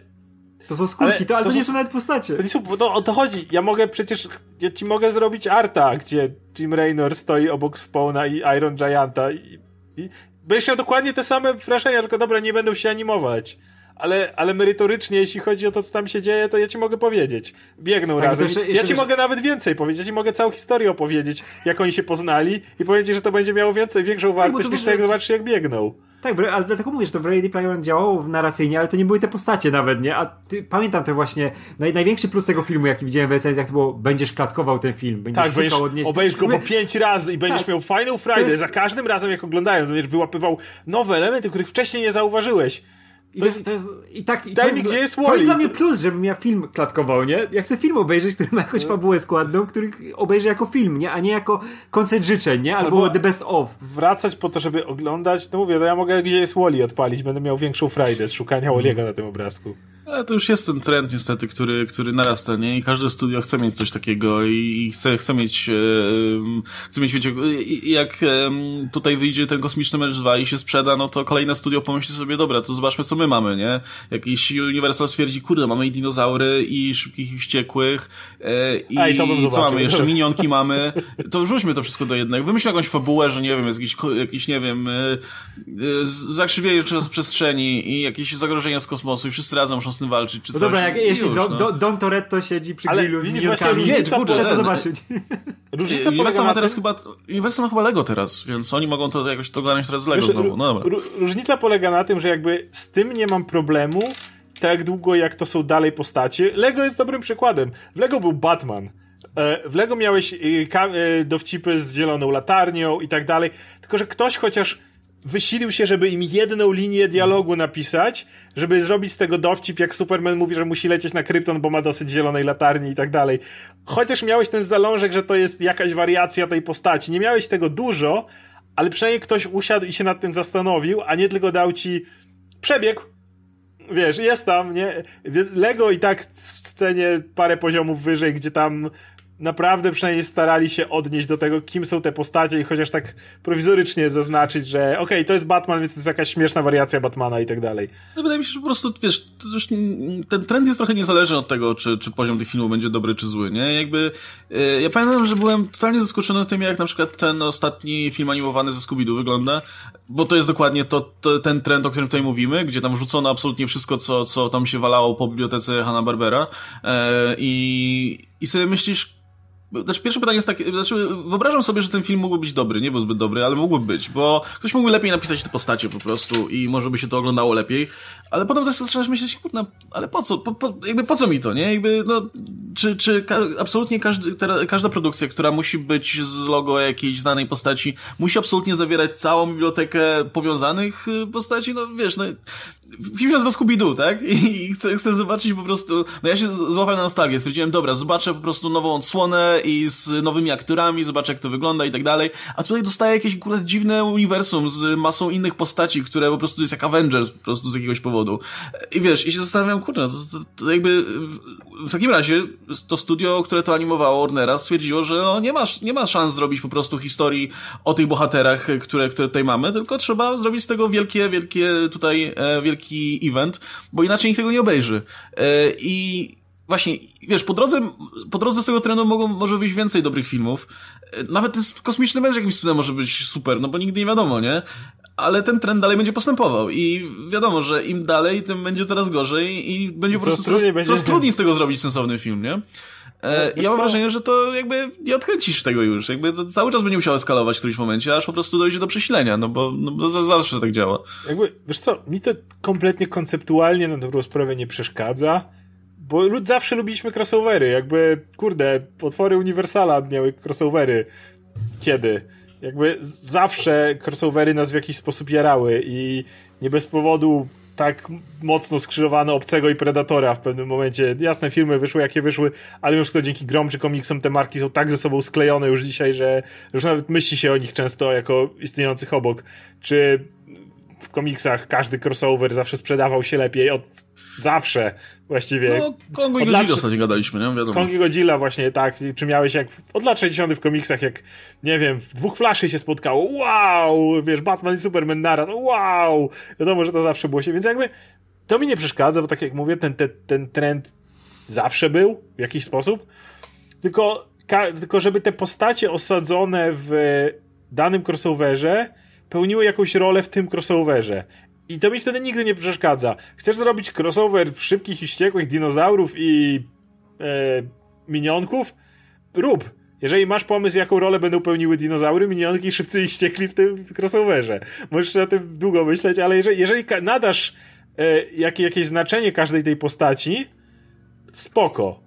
to są skórki, ale to, ale to, to nie są nawet postacie. To nie są, no, o to chodzi. Ja mogę przecież, ja ci mogę zrobić arta, gdzie Jim Raynor stoi obok Spawna i Iron Gianta i, i będziesz miał dokładnie te same wrażenia, tylko dobra, nie będą się animować. Ale, ale merytorycznie, jeśli chodzi o to, co tam się dzieje, to ja ci mogę powiedzieć. Biegną tak, razem. Jeszcze, jeszcze ja ci wiesz... mogę nawet więcej powiedzieć. Ja ci mogę całą historię opowiedzieć, jak oni się poznali i powiedzieć, że to będzie miało więcej, większą wartość tak, niż to, jak zobaczysz, jak biegną. Tak, ale dlatego mówię, że to w Ready Player One działało narracyjnie, ale to nie były te postacie nawet, nie? A ty, pamiętam te właśnie, naj, największy plus tego filmu, jaki widziałem w recenzjach, to było, będziesz klatkował ten film, będziesz tak, będziesz, odnieść. obejrzysz go po pięć razy i będziesz tak. miał Final Friday, jest... za każdym razem jak oglądając, będziesz wyłapywał nowe elementy, których wcześniej nie zauważyłeś. I to, jest, to jest, i tak, i to jest, gdzie jest To jest dla mnie plus, żebym ja film klatkował, nie? Ja chcę film obejrzeć, który ma jakąś no. fabułę składną, który obejrzę jako film, nie? A nie jako koncert życzeń, nie? Albo, Albo the best of. Wracać po to, żeby oglądać, no mówię, no ja mogę gdzie jest Wally odpalić, będę miał większą frajdę z szukania Walliego na tym obrazku. Ale to już jest ten trend niestety, który, który narasta, nie? I każde studio chce mieć coś takiego i, i chce, chce mieć, e, chce mieć, wiecie, jak e, tutaj wyjdzie ten kosmiczny mecz 2 i się sprzeda, no to kolejne studio pomyśli sobie, dobra, to zobaczmy co my mamy, nie? Jakiś Universal stwierdzi, kurde, mamy i dinozaury, i szybkich i wściekłych, e, i, A, i to bym co mamy, jeszcze minionki mamy, to rzućmy to wszystko do jednego. Wymyślmy jakąś fabułę, że nie wiem, jest jakiś, jakiś nie wiem, e, e, zakrzywienie przestrzeni i jakieś zagrożenia z kosmosu i wszyscy razem muszą tym walczyć, czy no coś. Dobra, jak, jeśli Don, no. Don Toretto siedzi przy Ale grillu z nie, chcę to zobaczyć. Różnica Universal ma teraz chyba, Universal ma chyba Lego teraz, więc oni mogą to jakoś to ogarnąć teraz z Lego Wiesz, znowu. No dobra. Różnica polega na tym, że jakby z tym nie mam problemu, tak długo jak to są dalej postacie. Lego jest dobrym przykładem. W Lego był Batman. E, w Lego miałeś e, e, dowcipy z zieloną latarnią i tak dalej. Tylko, że ktoś chociaż wysilił się, żeby im jedną linię dialogu napisać, żeby zrobić z tego dowcip, jak Superman mówi, że musi lecieć na Krypton, bo ma dosyć zielonej latarni i tak dalej. Chociaż miałeś ten zalążek, że to jest jakaś wariacja tej postaci. Nie miałeś tego dużo, ale przynajmniej ktoś usiadł i się nad tym zastanowił, a nie tylko dał ci przebieg. Wiesz, jest tam, nie? Lego i tak w scenie parę poziomów wyżej, gdzie tam naprawdę przynajmniej starali się odnieść do tego, kim są te postacie i chociaż tak prowizorycznie zaznaczyć, że okej, okay, to jest Batman, więc to jest jakaś śmieszna wariacja Batmana i tak dalej. No wydaje mi się, że po prostu, wiesz, już, ten trend jest trochę niezależny od tego, czy, czy poziom tych filmów będzie dobry, czy zły, nie? Jakby, yy, ja pamiętam, że byłem totalnie zaskoczony tym, jak na przykład ten ostatni film animowany ze Scooby-Doo wygląda, bo to jest dokładnie to, to, ten trend, o którym tutaj mówimy, gdzie tam wrzucono absolutnie wszystko, co, co tam się walało po bibliotece Hanna-Barbera yy, i, i sobie myślisz, znaczy, pierwsze pytanie jest takie, znaczy, wyobrażam sobie, że ten film mógłby być dobry, nie był zbyt dobry, ale mógłby być, bo ktoś mógłby lepiej napisać te postacie po prostu i może by się to oglądało lepiej, ale potem też zaczynasz myśleć, kurna, ale po co, po, po, jakby po co mi to, nie? Jakby, no, czy, czy ka absolutnie każdy, każda produkcja, która musi być z logo jakiejś znanej postaci, musi absolutnie zawierać całą bibliotekę powiązanych y, postaci, no wiesz, no, film się nazywa Scooby-Doo, tak? I chcę, chcę zobaczyć po prostu, no ja się złapałem na nostalgię, stwierdziłem, dobra, zobaczę po prostu nową odsłonę i z nowymi aktorami, zobaczę jak to wygląda i tak dalej, a tutaj dostaję jakieś akurat dziwne uniwersum z masą innych postaci, które po prostu jest jak Avengers po prostu z jakiegoś powodu. I wiesz, i się zastanawiam, kurde, to, to, to jakby w takim razie to studio, które to animowało Warnera stwierdziło, że no nie, masz, nie ma szans zrobić po prostu historii o tych bohaterach, które, które tutaj mamy, tylko trzeba zrobić z tego wielkie, wielkie tutaj, e, wielki event, bo inaczej nikt tego nie obejrzy. E, I właśnie, wiesz, po drodze, po drodze z tego trenu mogą, może wyjść więcej dobrych filmów. E, nawet ten kosmiczny mecz jakimś cudem może być super, no bo nigdy nie wiadomo, nie? ale ten trend dalej będzie postępował i wiadomo, że im dalej, tym będzie coraz gorzej i będzie po prostu coraz, trudniej, coraz trudniej z tego zrobić sensowny film, nie? E, no, ja mam wrażenie, że to jakby nie odkręcisz tego już, jakby to cały czas będzie musiał eskalować w którymś momencie, aż po prostu dojdzie do przesilenia, no bo, no bo zawsze tak działa. Jakby, wiesz co, mi to kompletnie konceptualnie na dobrą sprawę nie przeszkadza, bo lud zawsze lubiliśmy crossovery, jakby, kurde, potwory Uniwersala miały crossovery. Kiedy? jakby zawsze crossovery nas w jakiś sposób jarały i nie bez powodu tak mocno skrzyżowano Obcego i Predatora w pewnym momencie. Jasne, filmy wyszły jakie wyszły, ale już to dzięki grom czy komiksom te marki są tak ze sobą sklejone już dzisiaj, że już nawet myśli się o nich często jako istniejących obok. Czy w komiksach każdy crossover zawsze sprzedawał się lepiej od zawsze właściwie. No, Kongo i Godzilla lat... ostatnio gadaliśmy, nie? Wiadomo. Kongo i Godzilla właśnie, tak. Czy miałeś jak od lat 60 w komiksach, jak nie wiem, w dwóch flaszy się spotkało, wow! Wiesz, Batman i Superman naraz, wow! Wiadomo, że to zawsze było się, więc jakby to mi nie przeszkadza, bo tak jak mówię, ten, ten, ten trend zawsze był w jakiś sposób, tylko, ka, tylko żeby te postacie osadzone w danym crossoverze pełniły jakąś rolę w tym crossoverze. I to mi wtedy nigdy nie przeszkadza. Chcesz zrobić crossover szybkich i wściekłych dinozaurów i e, minionków? Rób. Jeżeli masz pomysł, jaką rolę będą pełniły dinozaury, minionki, szybcy i ściekli w tym crossoverze. Możesz na tym długo myśleć, ale jeżeli, jeżeli nadasz e, jak, jakieś znaczenie każdej tej postaci, spoko.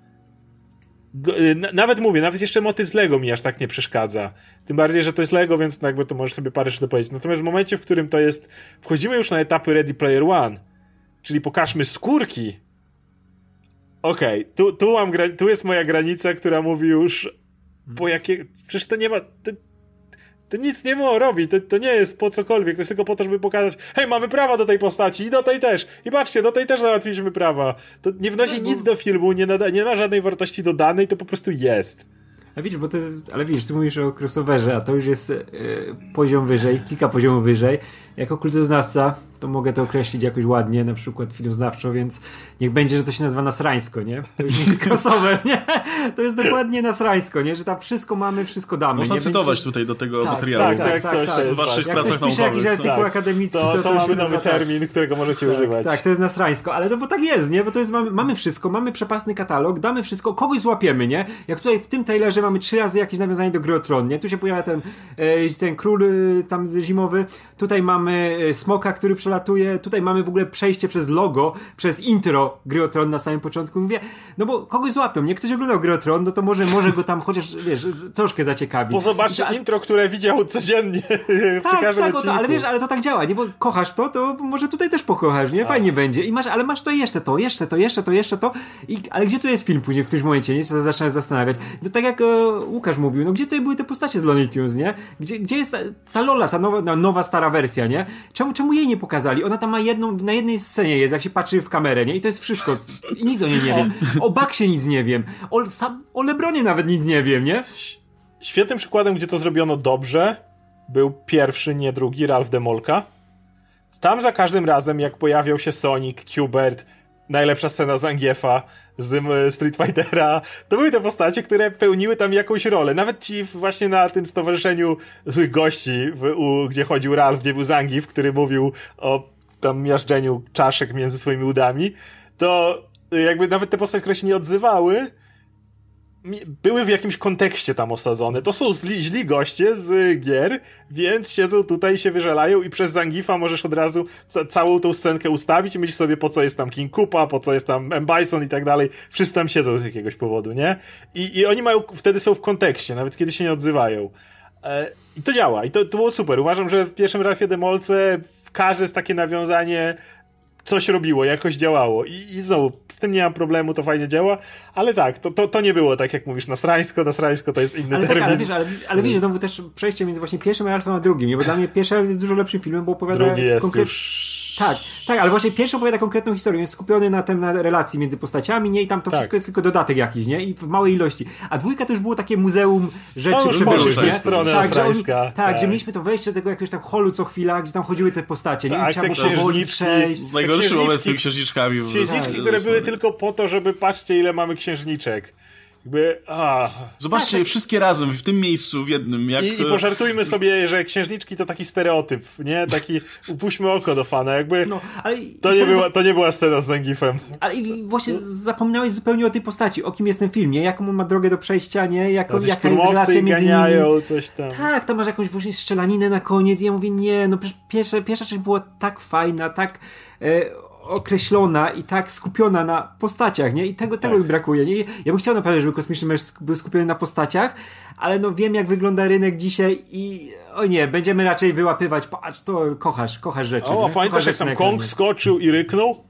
Y, nawet mówię, nawet jeszcze motyw z Lego mi aż tak nie przeszkadza. Tym bardziej, że to jest Lego, więc jakby to możesz sobie parę rzeczy dopowiedzieć. Natomiast w momencie, w którym to jest, wchodzimy już na etapy Ready Player One, czyli pokażmy skórki. Okej, okay, tu, tu mam, tu jest moja granica, która mówi już, po jakie, przecież to nie ma, to, to nic nie ma robić, to, to nie jest po cokolwiek, to jest tylko po to, żeby pokazać, hej, mamy prawa do tej postaci i do tej też. I patrzcie, do tej też załatwiliśmy prawa. To nie wnosi no, nic do filmu, nie, nada, nie ma żadnej wartości dodanej, to po prostu jest. A widzisz, bo to, ale widzisz, ty mówisz o crossoverze, a to już jest e, poziom wyżej, kilka poziomów wyżej. Jako kultoznawca to mogę to określić jakoś ładnie, na przykład filmoznawczo, więc niech będzie, że to się nazywa nasrańsko, nie? To już nie jest crossover, nie? To jest dokładnie nasrańsko, nie? Że tam wszystko mamy, wszystko damy. Można nie? cytować Będzie... tutaj do tego tak, materiału. Tak, tak, tak, tak, tak, w waszych jak pracach naukowych. jakiś artykuł tak. akademicki, to, to, to, to mamy nowy termin, którego możecie tak, używać. Tak, to jest nasrańsko, ale to bo tak jest, nie? Bo to jest, mamy, mamy wszystko, mamy przepasny katalog, damy wszystko, kogoś złapiemy, nie? Jak tutaj w tym trailerze mamy trzy razy jakieś nawiązanie do gry o Tron, nie? Tu się pojawia ten, e, ten król e, tam zimowy, tutaj mamy e, smoka, który przelatuje, tutaj mamy w ogóle przejście przez logo, przez intro gry o Tron na samym początku. Mówię, no bo kogoś złapią, nie? Ktoś oglądał gry o Tron, no to może, może go tam chociaż, wiesz, troszkę zaciekawi. Bo zobaczcie intro, które widział codziennie w tak, każdym tak, ale wiesz, ale to tak działa, nie? Bo kochasz to, to może tutaj też pokochasz, nie? Fajnie A. będzie. I masz, ale masz to jeszcze to, jeszcze to, jeszcze to, jeszcze to. I, ale gdzie tu jest film później w którymś momencie, nie? Co zaczynasz zastanawiać. No tak jak e, Łukasz mówił, no gdzie tutaj były te postacie z Looney Tunes, nie? Gdzie, gdzie jest ta, ta Lola, ta nowa, no, nowa stara wersja, nie? Czemu, czemu jej nie pokazali? Ona tam ma jedną, na jednej scenie jest, jak się patrzy w kamerę, nie? I to jest wszystko. I nic o niej nie wiem. O Baksie nic nie wiem. O, sam, o Lebronie nawet nic nie wiem, nie? Świetnym przykładem, gdzie to zrobiono dobrze, był pierwszy, nie drugi, Ralph Demolka. Tam za każdym razem, jak pojawiał się Sonic, Qbert, najlepsza scena z z Street Fightera, to były te postacie, które pełniły tam jakąś rolę. Nawet ci właśnie na tym stowarzyszeniu złych gości, w, u, gdzie chodził Ralph, gdzie był Zangief, który mówił o tam miażdżeniu czaszek między swoimi udami, to jakby nawet te postacie, które się nie odzywały, były w jakimś kontekście tam osadzone. To są zli, źli goście z gier, więc siedzą tutaj, się wyżelają i przez Zangifa możesz od razu ca całą tą scenkę ustawić i myślisz sobie, po co jest tam King Koopa, po co jest tam M. Bison i tak dalej. Wszyscy tam siedzą z jakiegoś powodu, nie? I, i oni mają, wtedy są w kontekście, nawet kiedy się nie odzywają. E, I to działa, i to, to było super. Uważam, że w pierwszym Ralfie Demolce każde jest takie nawiązanie coś robiło, jakoś działało. I, I znowu, z tym nie mam problemu, to fajnie działa, ale tak, to, to, to nie było tak, jak mówisz, nasrańsko, nasrańsko to jest inny ale termin. Tak, ale wiesz, ale, ale widzisz, znowu też przejście między właśnie pierwszym Ralfem a drugim, bo dla mnie pierwszy Ralf jest dużo lepszym filmem, bo opowiada... Drugi jest konkret... już tak, tak, ale właśnie pierwszy opowiada konkretną historię, jest skupiony na tym, na relacji między postaciami, nie? I tam to tak. wszystko jest tylko dodatek jakiś, nie? I w małej ilości. A dwójka to już było takie muzeum rzeczy no, przebyłych, nie? Stronę tak, że oni, tak, tak, że mieliśmy to wejście do tego jakiegoś tam holu co chwila, gdzie tam chodziły te postacie, nie? I tak, trzeba było powoli przejść. Z najgorszym moment z tymi księżniczkami. Księżniczki, które były tylko po to, żeby patrzcie ile mamy księżniczek. Jakby, a. Zobaczcie je wszystkie razem, w tym miejscu, w jednym. Jak... I, I pożartujmy sobie, że księżniczki to taki stereotyp, nie? Taki, upuśćmy oko do fana, jakby no, ale to, nie była, to nie była scena z Zangifem. Ale właśnie zapominałeś zupełnie o tej postaci, o kim jest ten film, nie? Jaką on ma drogę do przejścia, nie? Jaką, no, jaka jest relacja między nimi. coś tam. Tak, to masz jakąś właśnie strzelaninę na koniec i ja mówię, nie, no przecież pierwsza, pierwsza część była tak fajna, tak... E, określona i tak skupiona na postaciach, nie? I tego, tego tak. mi brakuje, nie? Ja bym chciał naprawdę, żeby Kosmiczny Mecz był skupiony na postaciach, ale no wiem, jak wygląda rynek dzisiaj i o nie, będziemy raczej wyłapywać, patrz, to kochasz, kochasz rzeczy. O, a pamiętasz jak tam Kong skoczył i ryknął?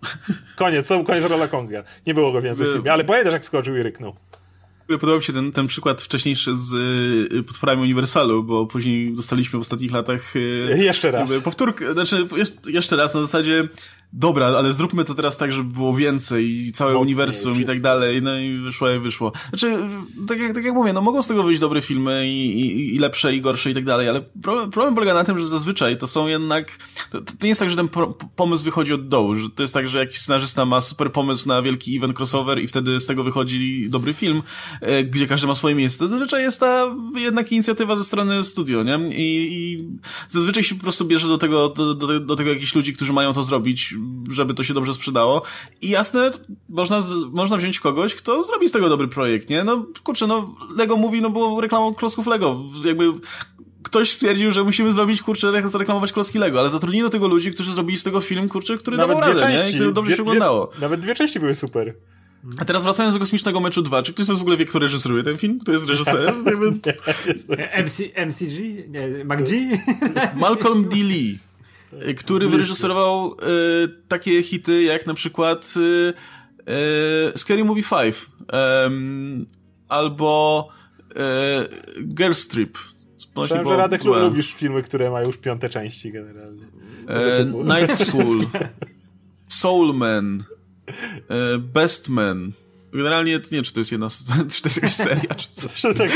Koniec, to był koniec rola Konga. Nie było go więcej w filmie, ale pamiętasz jak skoczył i ryknął? Podobał mi się ten, ten przykład wcześniejszy z y, potworami Uniwersalu, bo później dostaliśmy w ostatnich latach y, jeszcze raz. Powtórkę, znaczy jeszcze raz na zasadzie dobra, ale zróbmy to teraz tak, żeby było więcej i całe Mocniej, uniwersum wszystko. i tak dalej, no i wyszło i wyszło. Znaczy, tak jak, tak jak mówię, no mogą z tego wyjść dobre filmy i, i, i lepsze i gorsze i tak dalej, ale problem, problem polega na tym, że zazwyczaj to są jednak, to, to nie jest tak, że ten pomysł wychodzi od dołu, że to jest tak, że jakiś scenarzysta ma super pomysł na wielki event crossover i wtedy z tego wychodzi dobry film, e, gdzie każdy ma swoje miejsce. Zazwyczaj jest ta jednak inicjatywa ze strony studio, nie? I, i zazwyczaj się po prostu bierze do tego, do, do, do tego jakichś ludzi, którzy mają to zrobić, żeby to się dobrze sprzedało. I jasne, można, można wziąć kogoś, kto zrobi z tego dobry projekt, nie? No, kurczę, no, Lego mówi, no, było reklamą klocków Lego. Jakby ktoś stwierdził, że musimy zrobić, kurczę, zareklamować klocki Lego, ale zatrudnili do tego ludzi, którzy zrobili z tego film, kurczę, który nawet dawał radę, części, nie? I który dobrze dwie, się oglądało. nawet dwie części były super. A teraz wracając do Kosmicznego Meczu 2, czy ktoś z w ogóle wie, kto reżyseruje ten film? Kto jest reżyserem? MC, MCG? Nie, McG? Malcolm D. Lee. Y, który wyreżyserował y, takie hity jak na przykład y, y Scary Movie 5 albo Girl Strip. Myślałem, że Radek złe. lubisz filmy, które mają już piąte części generalnie. E, Night School, Soul Man, e, Best Man. Generalnie nie wiem, czy to jest jedna, czy to jest jakaś seria, czy coś. tak,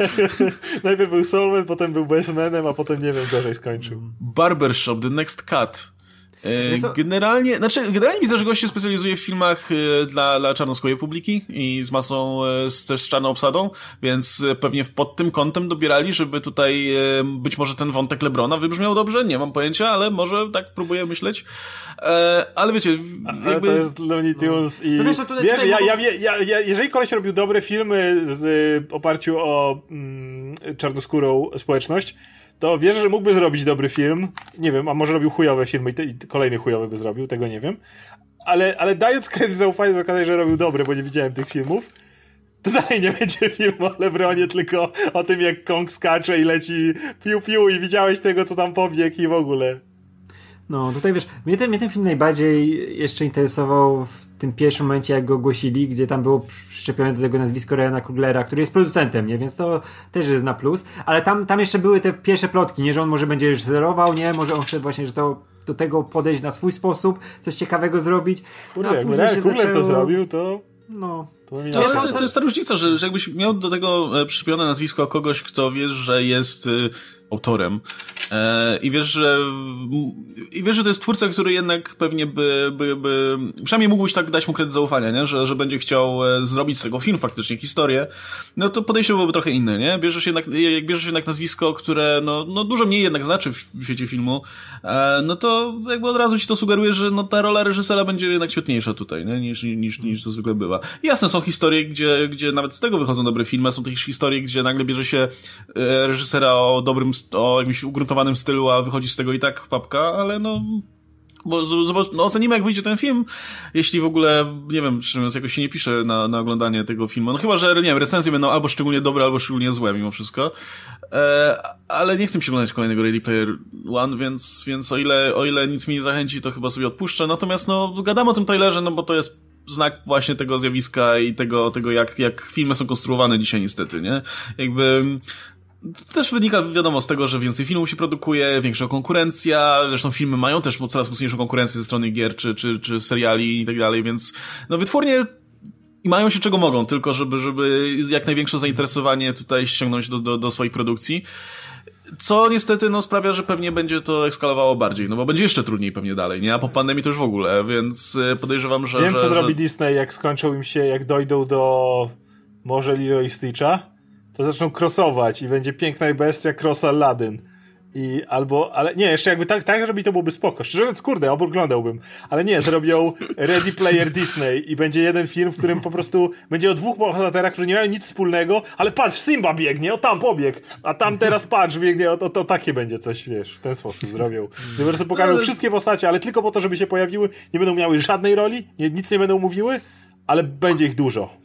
Najpierw był Soulman, potem był Bestmanem, a potem nie wiem, gorzej skończył. Barbershop, The Next Cut. E, generalnie, znaczy, generalnie widzę, że gość się specjalizuje w filmach e, dla, dla czarnoskórej publiki i z masą, e, z, też z czarną obsadą, więc pewnie pod tym kątem dobierali, żeby tutaj być może ten wątek Lebrona wybrzmiał dobrze, nie mam pojęcia, ale może tak próbuję myśleć. Ale wiecie, jakby... Ale to jest Looney Tunes i... No wiesz, wiesz ja, ja, ja, ja, jeżeli koleś robił dobre filmy z oparciu o mm, czarnoskórą społeczność, to wierzę, że mógłby zrobić dobry film. Nie wiem, a może robił chujowe filmy i, te, i kolejny chujowy by zrobił, tego nie wiem. Ale, ale dając kredyt zaufania, okazuje że robił dobre, bo nie widziałem tych filmów. To nie będzie filmu o Lebronie, tylko o tym, jak Kong skacze i leci piu piu i widziałeś tego, co tam pobiegł i w ogóle. No, tutaj wiesz, mnie ten, mnie ten film najbardziej jeszcze interesował w tym pierwszym momencie, jak go ogłosili, gdzie tam było przyczepione do tego nazwisko Ryana Kuglera, który jest producentem, nie? Więc to też jest na plus. Ale tam, tam jeszcze były te pierwsze plotki, nie? Że on może będzie reżyserował, nie? Może on chce właśnie, że to do tego podejść na swój sposób, coś ciekawego zrobić. Kurde, no, jakby Ryan Kugler zaczęło... to zrobił, to... No, to, ale to, to, jest ta różnica, że, że jakbyś miał do tego e, przyczepione nazwisko kogoś, kto wiesz, że jest y, autorem e, i wiesz, że i wiesz, że to jest twórca, który jednak pewnie by, by, by przynajmniej mógłbyś tak dać mu kredyt zaufania, nie? Że, że będzie chciał e, zrobić z tego film faktycznie, historię, no to podejście byłoby trochę inne, nie? Bierzesz jednak, jak bierzesz jednak nazwisko, które no, no dużo mniej jednak znaczy w, świecie filmu, e, no to jakby od razu ci to sugeruje, że no ta rola reżysera będzie jednak świetniejsza tutaj, nie? Niż, niż, niż to zwykle bywa. I jasne, są historie, gdzie, gdzie nawet z tego wychodzą dobre filmy, są też historie, gdzie nagle bierze się reżysera o dobrym o jakimś ugruntowanym stylu, a wychodzi z tego i tak papka, ale no bo zobacz, no ocenimy jak wyjdzie ten film, jeśli w ogóle, nie wiem, czy jakoś się nie pisze na, na oglądanie tego filmu. No chyba, że, nie wiem, recenzje będą albo szczególnie dobre, albo szczególnie złe mimo wszystko. E, ale nie chcę mi się oglądać kolejnego Ready Player One, więc, więc o ile, o ile nic mi nie zachęci, to chyba sobie odpuszczę. Natomiast no, gadamy o tym trailerze, no bo to jest znak właśnie tego zjawiska i tego, tego jak, jak filmy są konstruowane dzisiaj niestety, nie? Jakby to też wynika, wiadomo, z tego, że więcej filmów się produkuje, większa konkurencja, zresztą filmy mają też coraz mocniejszą konkurencję ze strony gier, czy, czy, czy seriali i tak dalej, więc no wytwórnie i mają się czego mogą, tylko żeby, żeby jak największe zainteresowanie tutaj ściągnąć do, do, do swoich produkcji. Co niestety no, sprawia, że pewnie będzie to eskalowało bardziej, no bo będzie jeszcze trudniej pewnie dalej, nie? A po pandemii to już w ogóle, więc e, podejrzewam, że... Wiem, że, co że... zrobi Disney, jak skończą im się, jak dojdą do może Lilo i Stitcha to zaczną crossować i będzie piękna bestia cross Aladdin. I albo, ale nie, jeszcze jakby tak, tak robi, to byłoby spoko. Szczerze mówiąc, kurde, oglądałbym. Ale nie, to robią Ready Player Disney i będzie jeden film, w którym po prostu będzie o dwóch bohaterach, którzy nie mają nic wspólnego, ale patrz, Simba biegnie, o tam pobieg, a tam teraz patrz, biegnie, o to, to takie będzie coś, wiesz, w ten sposób zrobią. Po prostu pokażą wszystkie postacie, ale tylko po to, żeby się pojawiły, nie będą miały żadnej roli, nie, nic nie będą mówiły, ale będzie ich dużo.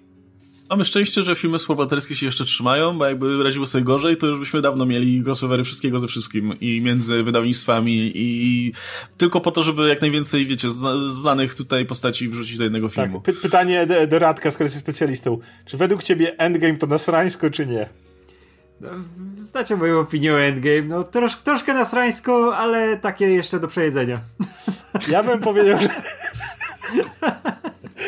Mamy szczęście, że filmy współbohaterskie się jeszcze trzymają, bo jakby radziło sobie gorzej, to już byśmy dawno mieli crossovery wszystkiego ze wszystkim i między wydawnictwami i tylko po to, żeby jak najwięcej, wiecie, znanych tutaj postaci wrzucić do jednego tak, filmu. Tak, py pytanie do, do Radka, skoro jesteś specjalistą. Czy według ciebie Endgame to nasrańsko, czy nie? No, znacie moją opinię o Endgame. No trosz, troszkę nasrańsko, ale takie jeszcze do przejedzenia. Ja bym powiedział, że...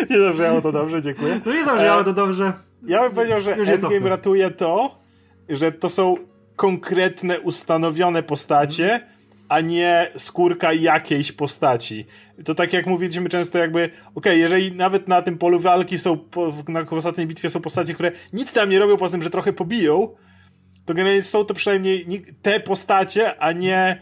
nie zabrzmiało to dobrze, dziękuję. No nie zabrzmiało to dobrze. Ja bym powiedział, że Endgame ratuje to, że to są konkretne, ustanowione postacie, a nie skórka jakiejś postaci. To tak jak mówiliśmy często jakby, okej, okay, jeżeli nawet na tym polu walki są, na ostatniej bitwie są postacie, które nic tam nie robią, poza tym, że trochę pobiją, to generalnie są to przynajmniej te postacie, a nie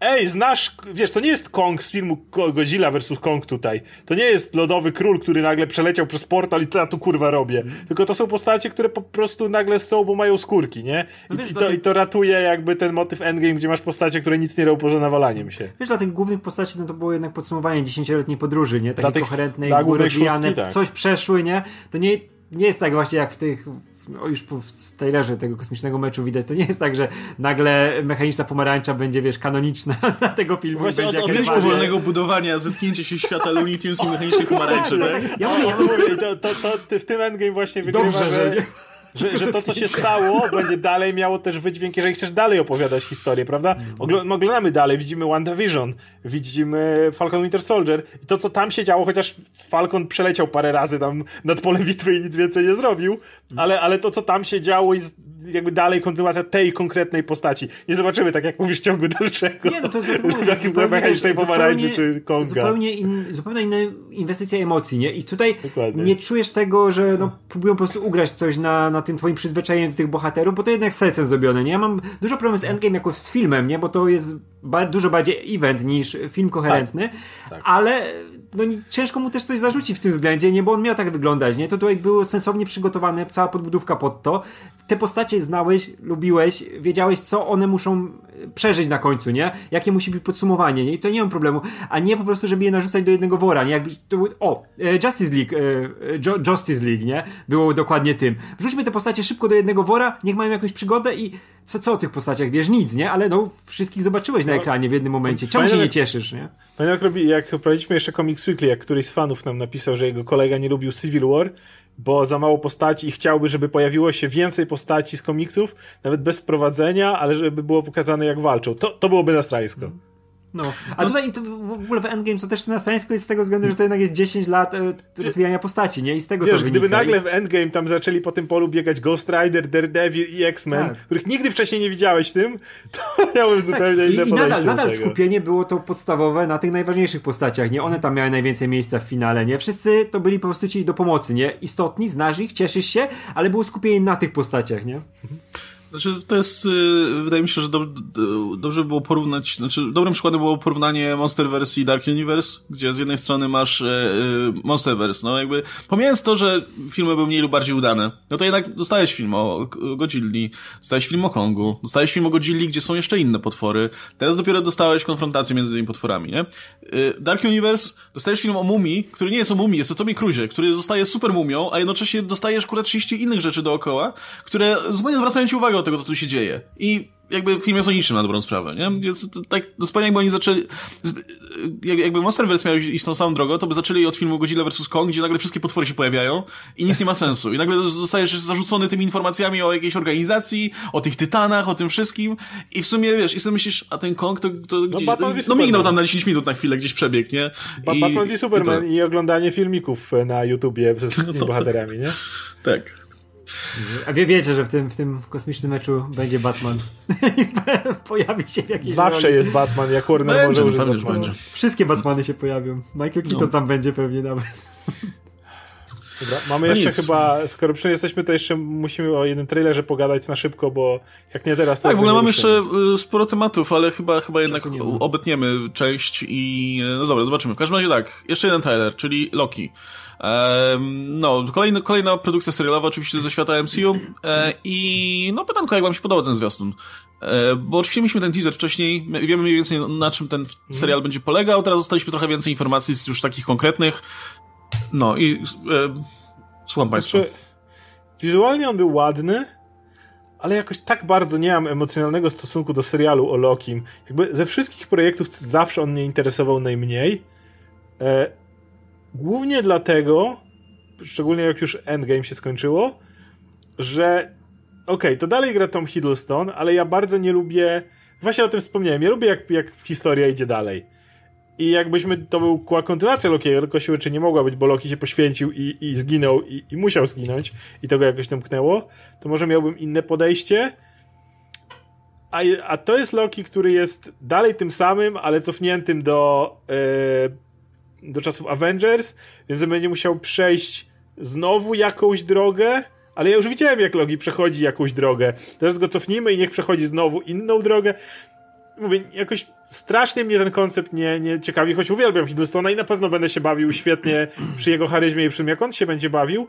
Ej, znasz, wiesz, to nie jest Kong z filmu Godzilla vs. Kong tutaj. To nie jest lodowy król, który nagle przeleciał przez portal i to ja tu kurwa robię. Tylko to są postacie, które po prostu nagle są, bo mają skórki, nie? I, no wiesz, i, to, tych... I to ratuje jakby ten motyw endgame, gdzie masz postacie, które nic nie robią poza nawalaniem się. Wiesz, dla tych głównych postaci, no to było jednak podsumowanie dziesięcioletniej podróży, nie? Takie koherentnej, były rozwijane, tak. coś przeszły, nie? To nie, nie jest tak właśnie jak w tych no już po trailerze tego kosmicznego meczu widać, to nie jest tak, że nagle mechaniczna pomarańcza będzie, wiesz, kanoniczna na tego filmu. Właśnie będzie od, od powolnego budowania, zetknięcie się świata Looney Tunes i mechanicznej pomarańczy, tak? Ja mówię, ja mówię, to, to, to, w tym endgame właśnie wygrywa, Dobrze, że... że że, że to, co się stało, będzie dalej miało też wydźwięk, jeżeli chcesz dalej opowiadać historię, prawda? Oglądamy dalej, widzimy WandaVision, widzimy Falcon Winter Soldier i to, co tam się działo, chociaż Falcon przeleciał parę razy tam nad polem bitwy i nic więcej nie zrobił, ale, ale to, co tam się działo jest jakby dalej kontynuacja tej konkretnej postaci. Nie zobaczymy, tak jak mówisz, ciągu dalszego. Nie, no to jest mechanicznej pomarańczy czy Konga. Zupełnie, in, zupełnie inna inwestycja emocji, nie? I tutaj Dokładnie. nie czujesz tego, że no, próbują po prostu ugrać coś na, na tym twoim przyzwyczajeniu do tych bohaterów, bo to jednak sercem zrobione, nie? Ja mam dużo problemów z Endgame jako z filmem, nie? Bo to jest ba dużo bardziej event niż film koherentny, tak, tak. ale no, ciężko mu też coś zarzucić w tym względzie, nie? Bo on miał tak wyglądać, nie? To tutaj było sensownie przygotowane, cała podbudówka pod to. Te postacie znałeś, lubiłeś, wiedziałeś, co one muszą przeżyć na końcu, nie? Jakie musi być podsumowanie, nie? I to nie mam problemu. A nie po prostu, żeby je narzucać do jednego wora, nie? Jakby to, o, e, Justice League, e, Justice League, nie? Było dokładnie tym. Wrzućmy te postacie szybko do jednego wora, niech mają jakąś przygodę i co, co o tych postaciach wiesz? Nic, nie? Ale no, wszystkich zobaczyłeś na ekranie w jednym momencie. Czemu się nie cieszysz, nie? Pamiętam, jak, jak prowadziliśmy jeszcze Comics Weekly, jak któryś z fanów nam napisał, że jego kolega nie lubił Civil War, bo za mało postaci i chciałby, żeby pojawiło się więcej postaci z komiksów, nawet bez prowadzenia, ale żeby było pokazane jak walczą. To, to byłoby nastrajsko. No, a no. tutaj to w ogóle w Endgame to też na strańsko jest z tego względu, że to jednak jest 10 lat e, rozwijania postaci, nie? I z tego Wiesz, to wynika. gdyby nagle w Endgame tam zaczęli po tym polu biegać Ghost Rider, Daredevil i X-Men, tak. których nigdy wcześniej nie widziałeś tym, to miałem tak. zupełnie tak. inne I, I nadal, nadal skupienie było to podstawowe na tych najważniejszych postaciach, nie? One tam miały najwięcej miejsca w finale, nie? Wszyscy to byli po prostu ci do pomocy, nie? Istotni, znasz ich, cieszysz się, ale było skupienie na tych postaciach, nie? Znaczy, to jest, y, wydaje mi się, że do, do, dobrze było porównać, znaczy, dobrym przykładem było porównanie Monsterverse i Dark Universe, gdzie z jednej strony masz e, e, Monsterverse, no jakby, pomijając to, że filmy były mniej lub bardziej udane, no to jednak dostałeś film o Godzilli, dostałeś film o Kongu, dostałeś film o Godzilli, gdzie są jeszcze inne potwory, teraz dopiero dostałeś konfrontację między tymi potworami, nie? E, Dark Universe, dostajesz film o mumii, który nie jest o mumii, jest o Tomie Cruise, który zostaje super mumią, a jednocześnie dostajesz akurat 30 innych rzeczy dookoła, które zupełnie zwracają ci uwagę tego, co tu się dzieje. I jakby film jest o niczym na dobrą sprawę, nie? Więc tak zupełnie jakby oni zaczęli... Jakby Monsterverse miał iść tą samą drogą, to by zaczęli od filmu Godzilla vs. Kong, gdzie nagle wszystkie potwory się pojawiają i nic nie ma sensu. I nagle zostajesz zarzucony tymi informacjami o jakiejś organizacji, o tych tytanach, o tym wszystkim i w sumie, wiesz, i sobie myślisz, a ten Kong to, to no, gdzieś... No mignął tam na 10 minut na chwilę, gdzieś przebieg, nie? I, Batman v Superman i, i, oglądanie filmików na YouTubie ze wszystkimi no bohaterami, nie? Tak. A wie, wiecie, że w tym, w tym kosmicznym meczu będzie Batman. I pojawi się w jakiejś Zawsze roli. jest Batman, jak Warner będzie, może użyć Batmana. Wszystkie Batmany się pojawią. Michael Keaton no. tam będzie pewnie nawet. Dobra, mamy no jeszcze nic. chyba, skoro przy jesteśmy, to jeszcze musimy o jednym trailerze pogadać na szybko, bo jak nie teraz, to... Tak, w ogóle mamy jeszcze y, sporo tematów, ale chyba, chyba jednak obetniemy część i... No dobra, zobaczymy. W każdym razie tak, jeszcze jeden trailer, czyli Loki. No, kolejny, kolejna produkcja serialowa oczywiście ze świata MCU e, i no pytanko, jak wam się podobał ten zwiastun? E, bo oczywiście mieliśmy ten teaser wcześniej, wiemy mniej więcej na czym ten serial będzie polegał, teraz dostaliśmy trochę więcej informacji już takich konkretnych. No i e, słucham państwa. Znaczy, wizualnie on był ładny, ale jakoś tak bardzo nie mam emocjonalnego stosunku do serialu o Lokim. Jakby ze wszystkich projektów zawsze on mnie interesował najmniej. E, Głównie dlatego, szczególnie jak już Endgame się skończyło, że okej, okay, to dalej gra Tom Hiddleston, ale ja bardzo nie lubię, właśnie o tym wspomniałem, ja lubię jak, jak historia idzie dalej. I jakbyśmy, to była kontynuacja Lokiego, tylko siły czy nie mogła być, bo Loki się poświęcił i, i zginął i, i musiał zginąć i to go jakoś domknęło, to może miałbym inne podejście. A, a to jest Loki, który jest dalej tym samym, ale cofniętym do yy, do czasów Avengers, więc będzie musiał przejść znowu jakąś drogę, ale ja już widziałem, jak Logi przechodzi jakąś drogę. Teraz go cofnijmy i niech przechodzi znowu inną drogę. Mówię, jakoś strasznie mnie ten koncept nie, nie ciekawi, choć uwielbiam Hiddlestona i na pewno będę się bawił świetnie przy jego charyzmie i przy tym, jak on się będzie bawił.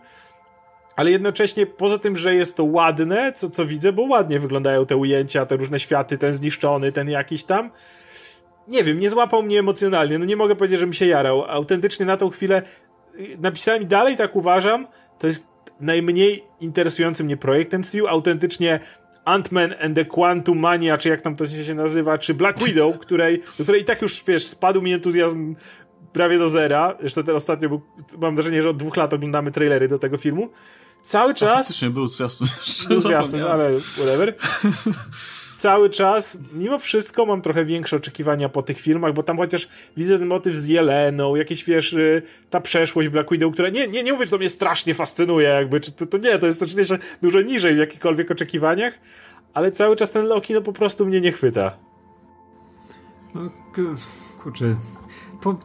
Ale jednocześnie, poza tym, że jest to ładne, co, co widzę, bo ładnie wyglądają te ujęcia, te różne światy, ten zniszczony, ten jakiś tam, nie wiem, nie złapał mnie emocjonalnie. No nie mogę powiedzieć, że mi się jarał. Autentycznie na tą chwilę y, napisałem i dalej tak uważam. To jest najmniej interesujący mnie projekt MCU. Autentycznie Ant-Man and the Quantum Mania, czy jak tam to się nazywa, czy Black Widow, której, do której i tak już, wiesz, spadł mi entuzjazm prawie do zera. Jeszcze teraz ostatnio był, mam wrażenie, że od dwóch lat oglądamy trailery do tego filmu. Cały czas... Faktycznie był zwiastun. Był zwiastun, ale whatever. cały czas, mimo wszystko mam trochę większe oczekiwania po tych filmach, bo tam chociaż widzę ten motyw z Jeleną, jakieś wiesz, y, ta przeszłość Black Widow, która nie, nie, nie mówię, że to mnie strasznie fascynuje, jakby, czy to, to nie, to jest oczywiście dużo niżej w jakichkolwiek oczekiwaniach, ale cały czas ten Loki no po prostu mnie nie chwyta. No, kurczę, po,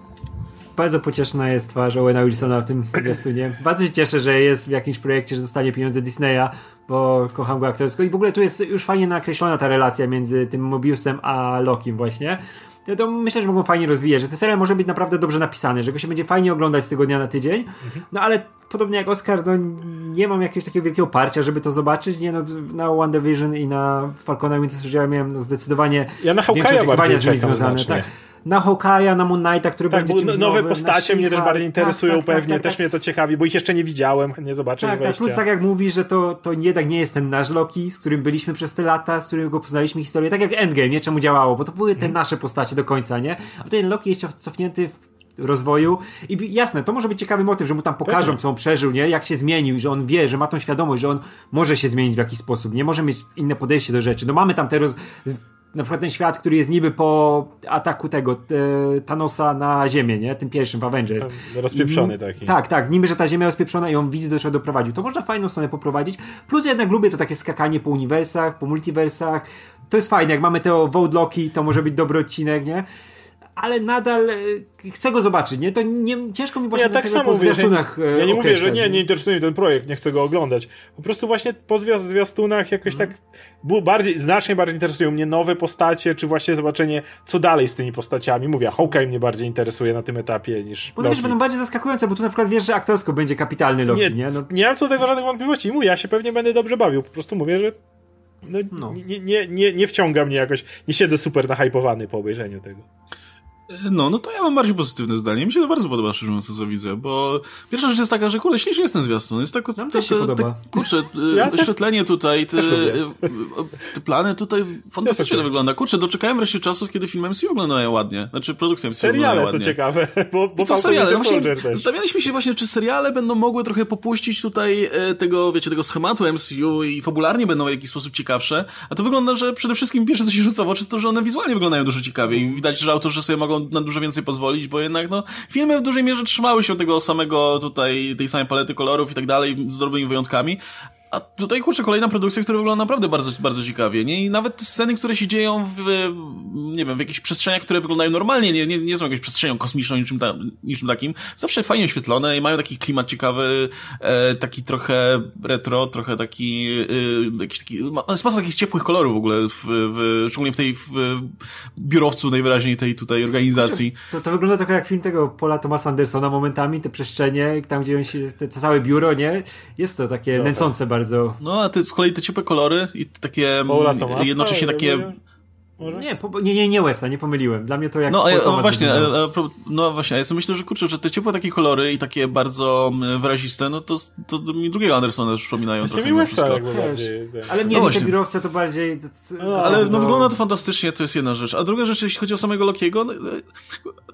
bardzo pocieszna jest twarz Owena Wilsona w tym zwiastunie. Bardzo się cieszę, że jest w jakimś projekcie, że dostanie pieniądze Disneya, bo kocham go aktorsko. I w ogóle tu jest już fajnie nakreślona ta relacja między tym Mobiusem a Lokim właśnie. To, to myślę, że mogą fajnie rozwijać, że ten serial może być naprawdę dobrze napisany, że go się będzie fajnie oglądać z tygodnia dnia na tydzień. No ale podobnie jak Oscar, no nie mam jakiegoś takiego wielkiego parcia, żeby to zobaczyć. Nie, no, na One Division i na Falcona Winter Soldiera miałem no, zdecydowanie ja na większe oczekiwania z nimi związane. Tak. Na Hawkeye'a, na Moon Knighta, który tak, będzie czymś nowe postacie mnie też bardziej interesują tak, tak, pewnie, tak, też tak. mnie to ciekawi, bo ich jeszcze nie widziałem, nie zobaczę tak, tak, plus tak jak mówisz, że to, to jednak nie jest ten nasz Loki, z którym byliśmy przez te lata, z którym go poznaliśmy historię, tak jak Endgame, nie? Czemu działało, bo to były te hmm. nasze postacie do końca, nie? A ten Loki jest cofnięty w rozwoju. I jasne, to może być ciekawy motyw, że mu tam pokażą, co on przeżył, nie? Jak się zmienił, że on wie, że ma tą świadomość, że on może się zmienić w jakiś sposób, nie? Może mieć inne podejście do rzeczy. No mamy tam te roz... na przykład ten świat, który jest niby po ataku tego e, Thanosa na Ziemię, nie? Tym pierwszym w Avengers. Rozpieprzony I, taki. Tak, tak. Niby, że ta Ziemia rozpieprzona i on widzi, do czego doprowadził. To można fajną stronę poprowadzić. Plus jednak lubię to takie skakanie po uniwersach, po multiversach. To jest fajne. Jak mamy te Vote to może być dobry odcinek, nie? Ale nadal e, chcę go zobaczyć, nie? To nie, ciężko mi właśnie ja tak samo mówię, że, e, Ja nie mówię, że nie, nie interesuje mnie ten projekt, nie chcę go oglądać. Po prostu właśnie po zwiastunach jakoś tak bardziej, znacznie bardziej interesują mnie nowe postacie, czy właśnie zobaczenie, co dalej z tymi postaciami. Mówię, Hawkeye mnie bardziej interesuje na tym etapie niż Bo wiesz, będą bardziej zaskakujące, bo tu na przykład wiesz, że aktorsko będzie kapitalny Loki, nie? Nie, no. nie mam co do tego żadnych wątpliwości. Mówię, ja się pewnie będę dobrze bawił. Po prostu mówię, że no, no. Nie, nie, nie, nie wciąga mnie jakoś, nie siedzę super nahypowany po obejrzeniu tego. No, no to ja mam bardziej pozytywne zdanie. Mi się to bardzo podoba, szczerze mówiąc, co widzę, bo pierwsza rzecz jest taka, że kurde, ślicznie jest ten zwiastun. Jest tak, Nam też się podoba. Tak, kurczę, ja oświetlenie tutaj, te, te, plany tutaj fantastycznie to wygląda. Kurczę, doczekałem wreszcie czasów, kiedy filmy MCU wyglądają ładnie. Znaczy, produkcja MCU Seriale, co ciekawe, bo, bo to seriale. Zastanawialiśmy się właśnie, czy seriale będą mogły trochę popuścić tutaj e, tego, wiecie, tego schematu MCU i fabularnie będą w jakiś sposób ciekawsze, a to wygląda, że przede wszystkim pierwsze, co się rzuca w oczy, to, że one wizualnie wyglądają dużo ciekawiej i widać, że autorzy sobie mogą na dużo więcej pozwolić, bo jednak no, filmy w dużej mierze trzymały się tego samego tutaj, tej samej palety kolorów i tak dalej, z drobnymi wyjątkami, a tutaj, kurczę, kolejna produkcja, która wygląda naprawdę bardzo, bardzo ciekawie, nie? I nawet te sceny, które się dzieją w, nie wiem, w jakichś przestrzeniach, które wyglądają normalnie, nie, nie, nie są jakąś przestrzenią kosmiczną, niczym, ta, niczym takim, zawsze fajnie oświetlone i mają taki klimat ciekawy, e, taki trochę retro, trochę taki, e, jakiś taki, jest masa takich ciepłych kolorów w ogóle, w, w, szczególnie w tej, w biurowcu najwyraźniej tej tutaj organizacji. To, to wygląda trochę jak film tego Paula Thomasa Andersona momentami, te przestrzenie, tam gdzie on się, te, te całe biuro, nie? Jest to takie no, nęcące bardzo bardzo. No, a ty z kolei te ciepłe kolory i takie jednocześnie takie może? Nie, po, nie, nie, nie Wesa, nie pomyliłem. Dla mnie to jak No, a, no właśnie, a, no właśnie, ja sobie myślę, że kurczę, że te ciepłe takie kolory i takie bardzo wyraziste, no to, to, mi drugiego Andersona już przypominają trochę. Mi Wesa jakby bardziej. Ale nie, no te biurowce to bardziej... No, ale no, wygląda to fantastycznie, to jest jedna rzecz. A druga rzecz, jeśli chodzi o samego Lokiego, no,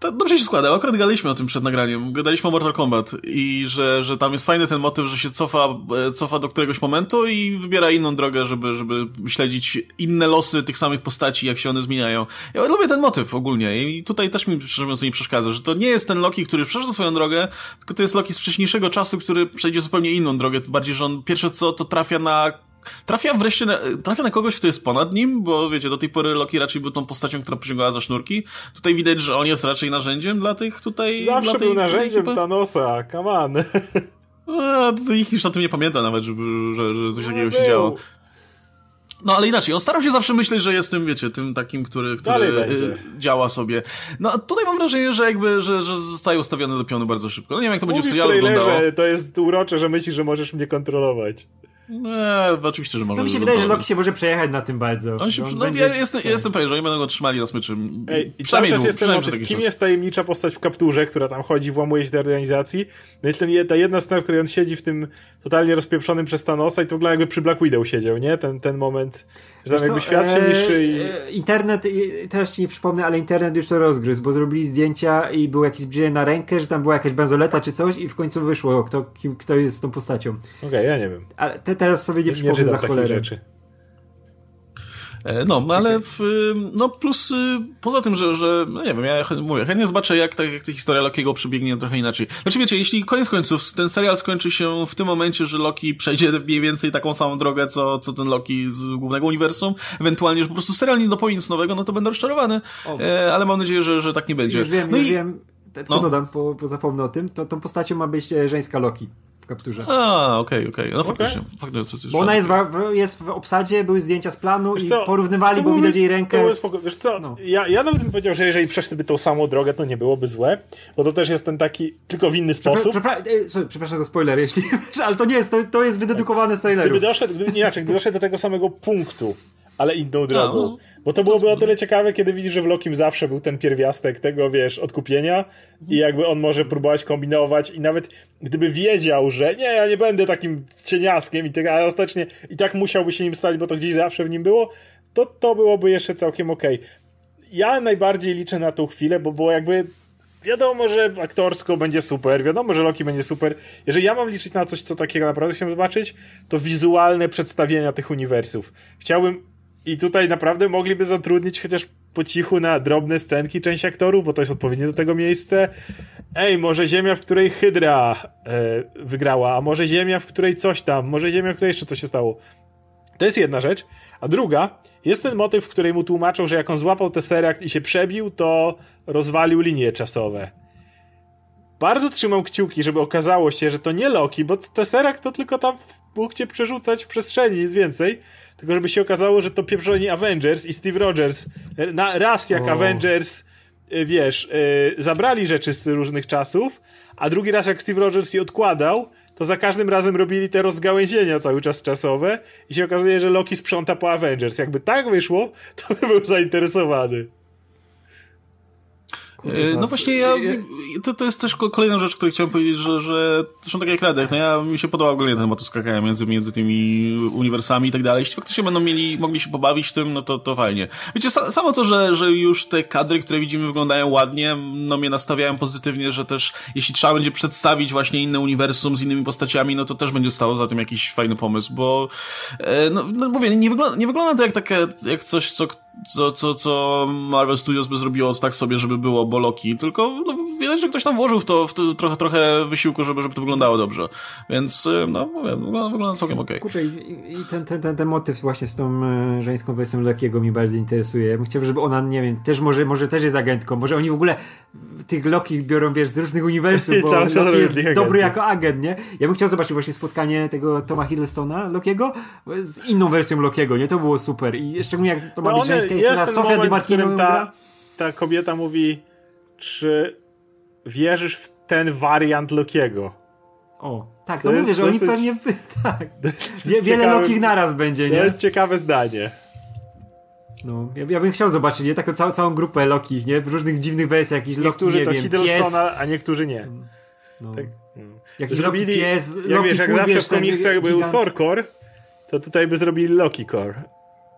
to dobrze się składa. Akurat gadaliśmy o tym przed nagraniem. Gadaliśmy o Mortal Kombat i że, że tam jest fajny ten motyw, że się cofa, e, cofa do któregoś momentu i wybiera inną drogę, żeby, żeby śledzić inne losy tych samych postaci, jak się one zmieniają. Ja lubię ten motyw ogólnie i tutaj też mi szczerze mówiąc nie przeszkadza, że to nie jest ten Loki, który przeszedł swoją drogę, tylko to jest Loki z wcześniejszego czasu, który przejdzie zupełnie inną drogę. Bardziej, że on pierwsze co to trafia na Trafia wreszcie na, trafia na kogoś, kto jest ponad nim, bo wiecie, do tej pory Loki raczej był tą postacią, która pociągała za sznurki. Tutaj widać, że on jest raczej narzędziem dla tych tutaj... Zawsze tej, był narzędziem Thanosa, come on. A, to ich już o tym nie pamięta nawet, że, że, że coś no takiego się działo. No ale inaczej, on starał się zawsze myśleć, że jest tym, wiecie, tym takim, który, który y, działa sobie. No a tutaj mam wrażenie, że jakby, że, że zostaje ustawiony do pionu bardzo szybko. No nie wiem, jak to będzie w serialu wyglądało. to jest urocze, że myślisz, że możesz mnie kontrolować. Nie, oczywiście, że może. No mi się wydaje, że Loki się może przejechać na tym bardzo. On się, on no, będzie... ja jestem, ja jestem pewien, że oni będą go trzymali na smyczy. Ej, I cały czas jestem kim czas. jest tajemnicza postać w kapturze, która tam chodzi, włamuje się do organizacji. No i ten, ta jedna scena, w której on siedzi w tym totalnie rozpieprzonym przez Thanosa i to wygląda jakby przy Black Widow siedział, nie? Ten, ten moment, że tam jakby świat się niszczy i... E, internet, teraz ci nie przypomnę, ale internet już to rozgryzł, bo zrobili zdjęcia i był jakieś zbliżenie na rękę, że tam była jakaś benzoleta czy coś i w końcu wyszło, kto, kim, kto jest tą postacią. Okej, okay, ja nie wiem. Ale te, teraz sobie nie przypomnę za cholerę. Rzeczy. E, no, ale w, no plus y, poza tym, że, że no nie wiem, ja mówię, chętnie zobaczę jak ta, jak ta historia Lokiego przebiegnie trochę inaczej. Znaczy wiecie, jeśli koniec końców ten serial skończy się w tym momencie, że Loki przejdzie mniej więcej taką samą drogę, co, co ten Loki z głównego uniwersum, ewentualnie, że po prostu serial nie dopowie nic nowego, no to będę rozczarowany, e, ale mam nadzieję, że, że tak nie będzie. Już wiem, no już i... wiem, tylko no. dodam, bo, bo zapomnę o tym, to tą postacią ma być e, żeńska Loki kapturze. A, okej, okay, okej. Okay. No faktycznie. Okay. faktycznie coś, coś bo ona jest w, jest w obsadzie, były zdjęcia z planu wiesz i co? porównywali, bo widać jej rękę. To spoko... Wiesz co, no. ja, ja nawet bym powiedział, że jeżeli przeszliby tą samą drogę, to nie byłoby złe, bo to też jest ten taki, tylko w inny sposób. Przepra Przepra sorry, przepraszam za spoiler, jeśli ale to nie jest, to, to jest wydedukowane z traileru. Gdyby doszedł, gdyby, nie inaczej, gdyby doszedł do tego samego punktu, ale inną drogą. No. Bo to byłoby o tyle ciekawe, kiedy widzisz, że w Lokim zawsze był ten pierwiastek tego, wiesz, odkupienia i jakby on może próbować kombinować i nawet gdyby wiedział, że nie, ja nie będę takim cieniaskiem i tak, ale ostatecznie i tak musiałby się nim stać, bo to gdzieś zawsze w nim było, to to byłoby jeszcze całkiem okej. Okay. Ja najbardziej liczę na tą chwilę, bo było jakby wiadomo, że aktorsko będzie super, wiadomo, że Loki będzie super. Jeżeli ja mam liczyć na coś, co takiego naprawdę chciałbym zobaczyć, to wizualne przedstawienia tych uniwersów. Chciałbym i tutaj naprawdę mogliby zatrudnić chociaż po cichu na drobne scenki część aktorów, bo to jest odpowiednie do tego miejsce. Ej, może ziemia, w której Hydra e, wygrała, a może ziemia, w której coś tam, może ziemia, w której jeszcze coś się stało. To jest jedna rzecz. A druga, jest ten motyw, w której mu tłumaczą, że jak on złapał Tesseract i się przebił, to rozwalił linie czasowe. Bardzo trzymam kciuki, żeby okazało się, że to nie Loki, bo Tesseract to tylko tam mógł cię przerzucać w przestrzeni, nic więcej. Tylko żeby się okazało, że to pieprzoni Avengers i Steve Rogers na, raz jak o. Avengers y, wiesz, yy, zabrali rzeczy z różnych czasów, a drugi raz jak Steve Rogers je odkładał, to za każdym razem robili te rozgałęzienia cały czas czasowe i się okazuje, że Loki sprząta po Avengers. Jakby tak wyszło, to by był zainteresowany. Kurczę, no właśnie ja, to, to jest też kolejna rzecz, której chciałem powiedzieć, że, że zresztą tak jak Radek, no ja mi się podobał ogólnie ten motyw skakania między, między tymi uniwersami i tak dalej. Jeśli faktycznie będą mieli, mogli się pobawić tym, no to, to fajnie. Wiecie, samo to, że, że już te kadry, które widzimy wyglądają ładnie, no mnie nastawiają pozytywnie, że też jeśli trzeba będzie przedstawić właśnie inne uniwersum z innymi postaciami, no to też będzie stało za tym jakiś fajny pomysł, bo e, no, no mówię, nie wygląda, nie wygląda to jak takie, jak coś, co co, co, co Marvel Studios by zrobiło tak sobie, żeby było Boloki, tylko no, widać, że ktoś tam włożył w to, w to trochę, trochę wysiłku, żeby, żeby to wyglądało dobrze. Więc y, no, mówię, wygląda, wygląda całkiem okej. Okay. Kurczę, i, i ten, ten, ten, ten motyw właśnie z tą e, żeńską wersją Lokiego mi bardzo interesuje. Ja bym chciał, żeby ona, nie wiem, też może, może też jest agentką, może oni w ogóle tych Loki biorą, wiesz, z różnych uniwersów, bo Loki jest dobry jako agent, nie? Ja bym chciał zobaczyć właśnie spotkanie tego Toma Hiddlestona, Lokiego, z inną wersją Lokiego, nie? To było super. I szczególnie jak to ma no być jest, jest ten Sofia moment, w którym ta, ta kobieta mówi, czy wierzysz w ten wariant Lokiego? O, tak, to no mówię, że dosyć, oni pewnie, tak, wiele ciekawe, Loki naraz będzie, nie? To jest ciekawe zdanie. No, ja, ja, bym chciał zobaczyć, nie? Taką całą, całą grupę Loki, nie? W różnych dziwnych wersjach, jakiś niektórzy Loki, nie to wiem, pies. a niektórzy nie. Mm, no. Tak. Jakiś Zrobili, Loki pies, jak Loki wiesz, jak zawsze w komiksach był Thor Core, to tutaj by zrobili Loki Core.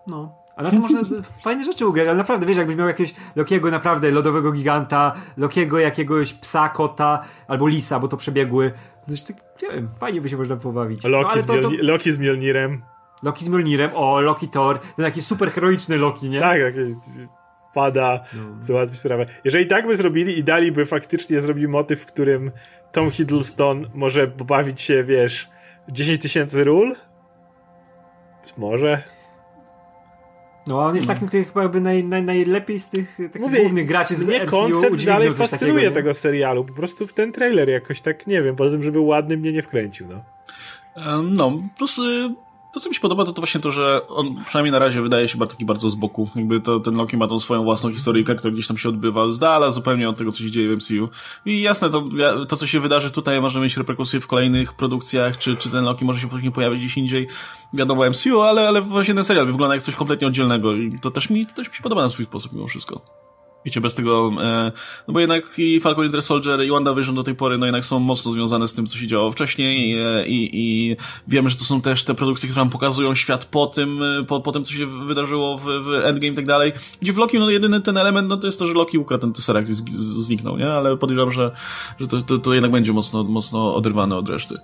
No. A na tym można fajne rzeczy ugrać, ale naprawdę, wiesz, jakbyś miał jakiegoś Lokiego naprawdę lodowego giganta, Lokiego jakiegoś psa, kota, albo lisa, bo to przebiegły. No, tak, nie wiem, fajnie by się można pobawić. Loki, no, z, Mjolni to... Loki z Mjolnirem. Loki z Mjolnirem, o, Loki Thor, ten taki super heroiczny Loki, nie? Tak, taki pada, no. załatwi sprawę. Jeżeli tak by zrobili i daliby faktycznie zrobili motyw, w którym Tom Hiddleston może pobawić się, wiesz, 10 tysięcy ról? Może. No, on jest no. takim, który chyba jakby naj, naj, najlepiej z tych takich Mówię, głównych graczy z mnie MCU koncept dalej fascynuje takiego, tego serialu. Po prostu w ten trailer jakoś tak, nie wiem, poza tym, żeby ładny mnie nie wkręcił, no. No, plus y, to, co mi się podoba, to, to właśnie to, że on przynajmniej na razie wydaje się taki bardzo z boku. Jakby to, ten Loki ma tą swoją własną historyjkę, która gdzieś tam się odbywa z dala zupełnie od tego, co się dzieje w MCU. I jasne, to, to co się wydarzy tutaj, może mieć reperkusje w kolejnych produkcjach, czy, czy ten Loki może się później pojawić gdzieś indziej. Wiadomo MCU, ale, ale właśnie ten serial wygląda jak coś kompletnie oddzielnego i to też mi, to też mi się podoba na swój sposób mimo wszystko. Wiecie, bez tego, e, no bo jednak i Falcon Winter Soldier i WandaVision do tej pory, no jednak są mocno związane z tym, co się działo wcześniej e, i, i wiemy, że to są też te produkcje, które nam pokazują świat po tym, e, po, po tym, co się wydarzyło w, w Endgame i tak dalej. Gdzie w Loki, no jedyny ten element, no to jest to, że Loki ukradł ten Tesseract i zniknął, nie? Ale podejrzewam, że, że to, to, to jednak będzie mocno, mocno oderwane od reszty.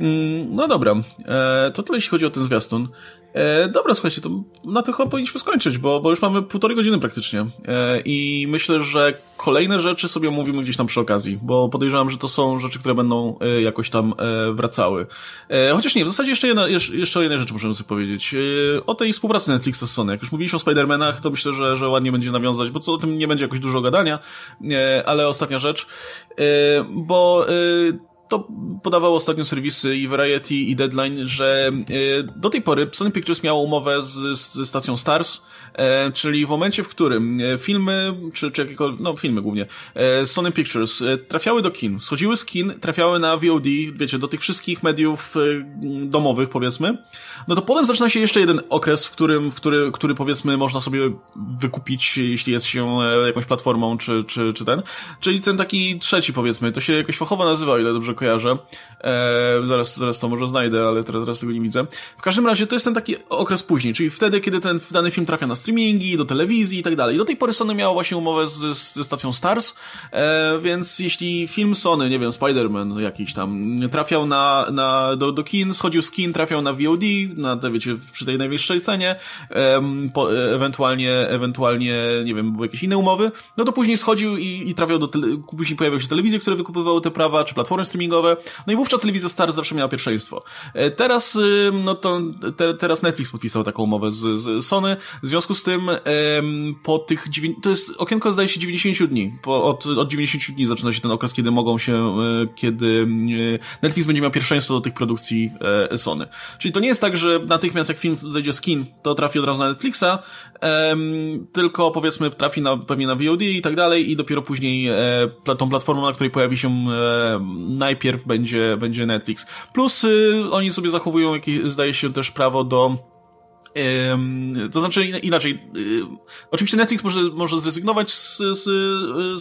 Mm, no dobra, e, to tyle jeśli chodzi o ten zwiastun. E, dobra, słuchajcie, to na to chyba powinniśmy skończyć, bo, bo już mamy półtorej godziny praktycznie. E, I myślę, że kolejne rzeczy sobie mówimy gdzieś tam przy okazji, bo podejrzewam, że to są rzeczy, które będą e, jakoś tam e, wracały. E, chociaż nie, w zasadzie jeszcze, jedna, jeszcze o jednej rzeczy możemy sobie powiedzieć. E, o tej współpracy Netflixa z Sony. Jak już mówiliśmy o Spider-Manach, to myślę, że, że ładnie będzie nawiązać, bo to o tym nie będzie jakoś dużo gadania, ale ostatnia rzecz, bo to podawało ostatnio serwisy i Variety i Deadline, że do tej pory Sony Pictures miało umowę z, z stacją Stars, E, czyli w momencie, w którym e, filmy, czy, czy jakiekolwiek, no filmy głównie, e, Sony Pictures trafiały do kin, schodziły z kin, trafiały na VOD, wiecie, do tych wszystkich mediów domowych, powiedzmy, no to potem zaczyna się jeszcze jeden okres, w którym, w który, który powiedzmy można sobie wykupić, jeśli jest się jakąś platformą, czy, czy, czy ten, czyli ten taki trzeci, powiedzmy, to się jakoś fachowo nazywa, ile dobrze kojarzę, e, zaraz, zaraz to może znajdę, ale teraz, teraz tego nie widzę. W każdym razie to jest ten taki okres później, czyli wtedy, kiedy ten dany film trafia na streamingi, do telewizji i tak dalej. Do tej pory Sony miało właśnie umowę z, z stacją Stars, e, więc jeśli film Sony, nie wiem, Spider-Man jakiś tam, trafiał na, na, do, do kin, schodził z kin, trafiał na VOD, na te, wiecie, przy tej najwyższej cenie, po, ewentualnie, ewentualnie, nie wiem, były jakieś inne umowy, no to później schodził i, i trafiał do, tele, później pojawiały się telewizje, które wykupywały te prawa, czy platformy streamingowe, no i wówczas telewizja Stars zawsze miała pierwszeństwo. E, teraz, no to, te, teraz Netflix podpisał taką umowę z, z Sony, w związku z tym po tych, to jest okienko zdaje się 90 dni, po, od, od 90 dni zaczyna się ten okres, kiedy mogą się, e, kiedy Netflix będzie miał pierwszeństwo do tych produkcji e, Sony. Czyli to nie jest tak, że natychmiast jak film zejdzie z kin, to trafi od razu na Netflixa, tylko powiedzmy trafi na, pewnie na VOD i tak dalej i dopiero później tą platformą, na której pojawi się najpierw będzie, będzie Netflix. Plus y, oni sobie zachowują jakieś, zdaje się też prawo do to znaczy inaczej. Oczywiście Netflix może, może zrezygnować z, z,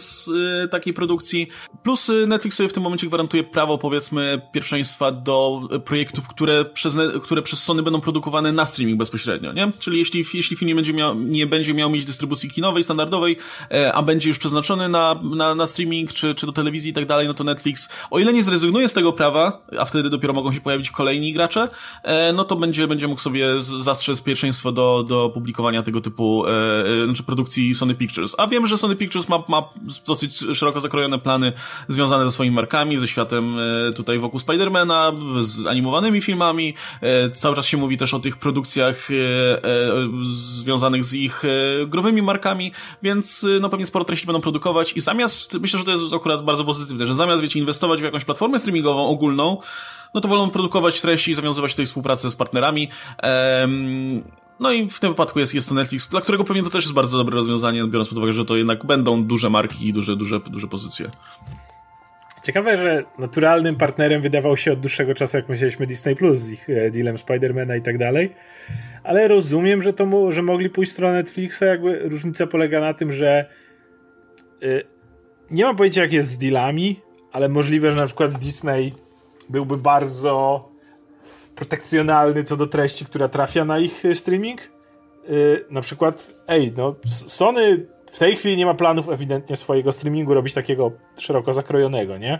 z, takiej produkcji. Plus Netflix sobie w tym momencie gwarantuje prawo, powiedzmy, pierwszeństwa do projektów, które przez, które przez Sony będą produkowane na streaming bezpośrednio, nie? Czyli jeśli, jeśli film nie będzie miał, nie będzie miał mieć dystrybucji kinowej, standardowej, e, a będzie już przeznaczony na, na, na streaming, czy, czy do telewizji i tak dalej, no to Netflix, o ile nie zrezygnuje z tego prawa, a wtedy dopiero mogą się pojawić kolejni gracze, e, no to będzie, będzie mógł sobie zastrzec pierwszeństwo do, do publikowania tego typu e, e, znaczy produkcji Sony Pictures. A wiem, że Sony Pictures ma, ma dosyć szeroko zakrojone plany związane ze swoimi markami, ze światem e, tutaj wokół Spidermana, z animowanymi filmami. E, cały czas się mówi też o tych produkcjach e, e, związanych z ich growymi markami, więc no pewnie sporo treści będą produkować i zamiast, myślę, że to jest akurat bardzo pozytywne, że zamiast, wiecie, inwestować w jakąś platformę streamingową ogólną, no to wolą produkować treści i zawiązywać tutaj współpracę z partnerami. no i w tym wypadku jest, jest to Netflix, dla którego pewnie to też jest bardzo dobre rozwiązanie, biorąc pod uwagę, że to jednak będą duże marki i duże, duże, duże pozycje. Ciekawe, że naturalnym partnerem wydawał się od dłuższego czasu, jak myśleliśmy, Disney Plus z ich e, dealem Spidermana i tak dalej. Ale rozumiem, że to że mogli pójść w stronę Netflixa. Jakby różnica polega na tym, że yy, nie mam pojęcia, jak jest z dealami, ale możliwe, że na przykład Disney byłby bardzo protekcjonalny co do treści, która trafia na ich e, streaming. Yy, na przykład, ej, no, Sony w tej chwili nie ma planów ewidentnie swojego streamingu robić takiego szeroko zakrojonego, nie?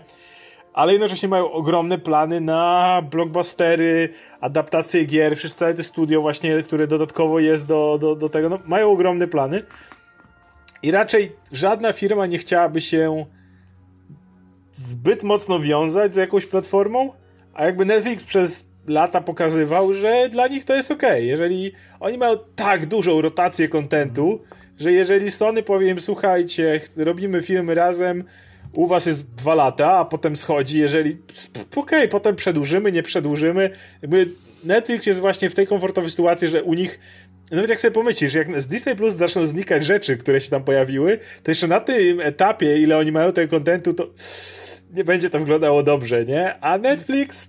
Ale jednocześnie mają ogromne plany na blockbustery, adaptacje gier, przez całe te studio właśnie, które dodatkowo jest do, do, do tego, no, mają ogromne plany. I raczej żadna firma nie chciałaby się zbyt mocno wiązać z jakąś platformą, a jakby Netflix przez lata pokazywał, że dla nich to jest ok. Jeżeli oni mają tak dużą rotację kontentu, że jeżeli Sony powiem, słuchajcie, robimy filmy razem, u was jest dwa lata, a potem schodzi, jeżeli okej, okay, potem przedłużymy, nie przedłużymy, jakby Netflix jest właśnie w tej komfortowej sytuacji, że u nich nawet jak sobie pomyślisz, jak z Disney Plus zaczną znikać rzeczy, które się tam pojawiły, to jeszcze na tym etapie, ile oni mają tego kontentu, to nie będzie to wyglądało dobrze, nie? A Netflix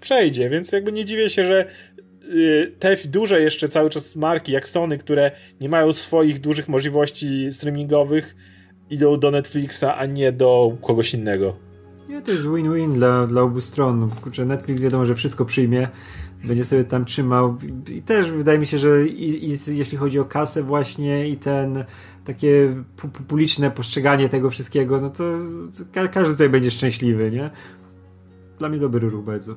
przejdzie, więc jakby nie dziwię się, że y, te duże jeszcze cały czas marki, jak Sony, które nie mają swoich dużych możliwości streamingowych, idą do Netflixa, a nie do kogoś innego. Nie, to jest win-win dla, dla obu stron. Kurczę, Netflix wiadomo, że wszystko przyjmie, będzie sobie tam trzymał i też wydaje mi się, że i, i jeśli chodzi o kasę właśnie i ten takie publiczne postrzeganie tego wszystkiego, no to, to każdy tutaj będzie szczęśliwy, nie? Dla mnie dobry ruch bardzo.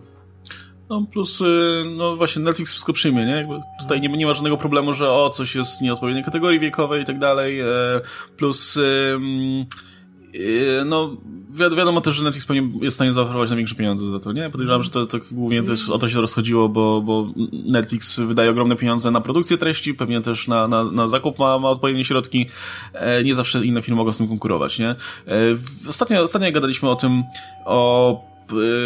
No plus, y, no właśnie Netflix wszystko przyjmie, nie? Jakby tutaj nie, nie ma żadnego problemu, że o, coś jest nieodpowiedniej kategorii wiekowej i tak dalej. E, plus Yy, no, wi wiadomo też, że Netflix jest w stanie zaoferować największe pieniądze za to, nie? Podejrzewam, że to, to głównie to jest, o to się rozchodziło, bo, bo Netflix wydaje ogromne pieniądze na produkcję treści, pewnie też na, na, na zakup ma, ma odpowiednie środki. E, nie zawsze inne firmy mogą z tym konkurować, nie? E, ostatnio, ostatnio gadaliśmy o tym, o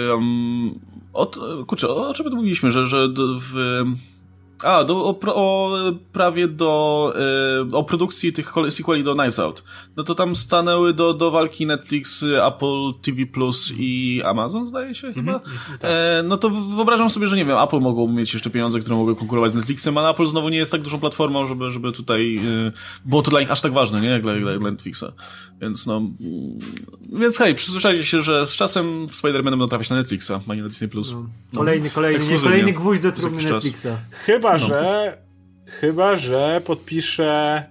um, o, kurczę, o czym mówiliśmy, że, że w a, do, o, o, prawie do y, o produkcji tych sequeli do Knives Out. No to tam stanęły do, do walki Netflix, Apple TV Plus i Amazon, zdaje się chyba. Mm -hmm, tak. e, no to wyobrażam sobie, że nie wiem, Apple mogło mieć jeszcze pieniądze, które mogły konkurować z Netflixem, ale Apple znowu nie jest tak dużą platformą, żeby, żeby tutaj y, było to dla nich aż tak ważne, nie? Jak dla, dla, dla Netflixa. Więc no, mm, więc hej, przyzwyczajcie się, że z czasem Spider-Man będą trafiać na Netflixa, a nie na Disney+. Plus. No. Kolejny, kolejny, nie, kolejny gwóźdź do trumny Netflixa. Chyba, no. że chyba, że podpisze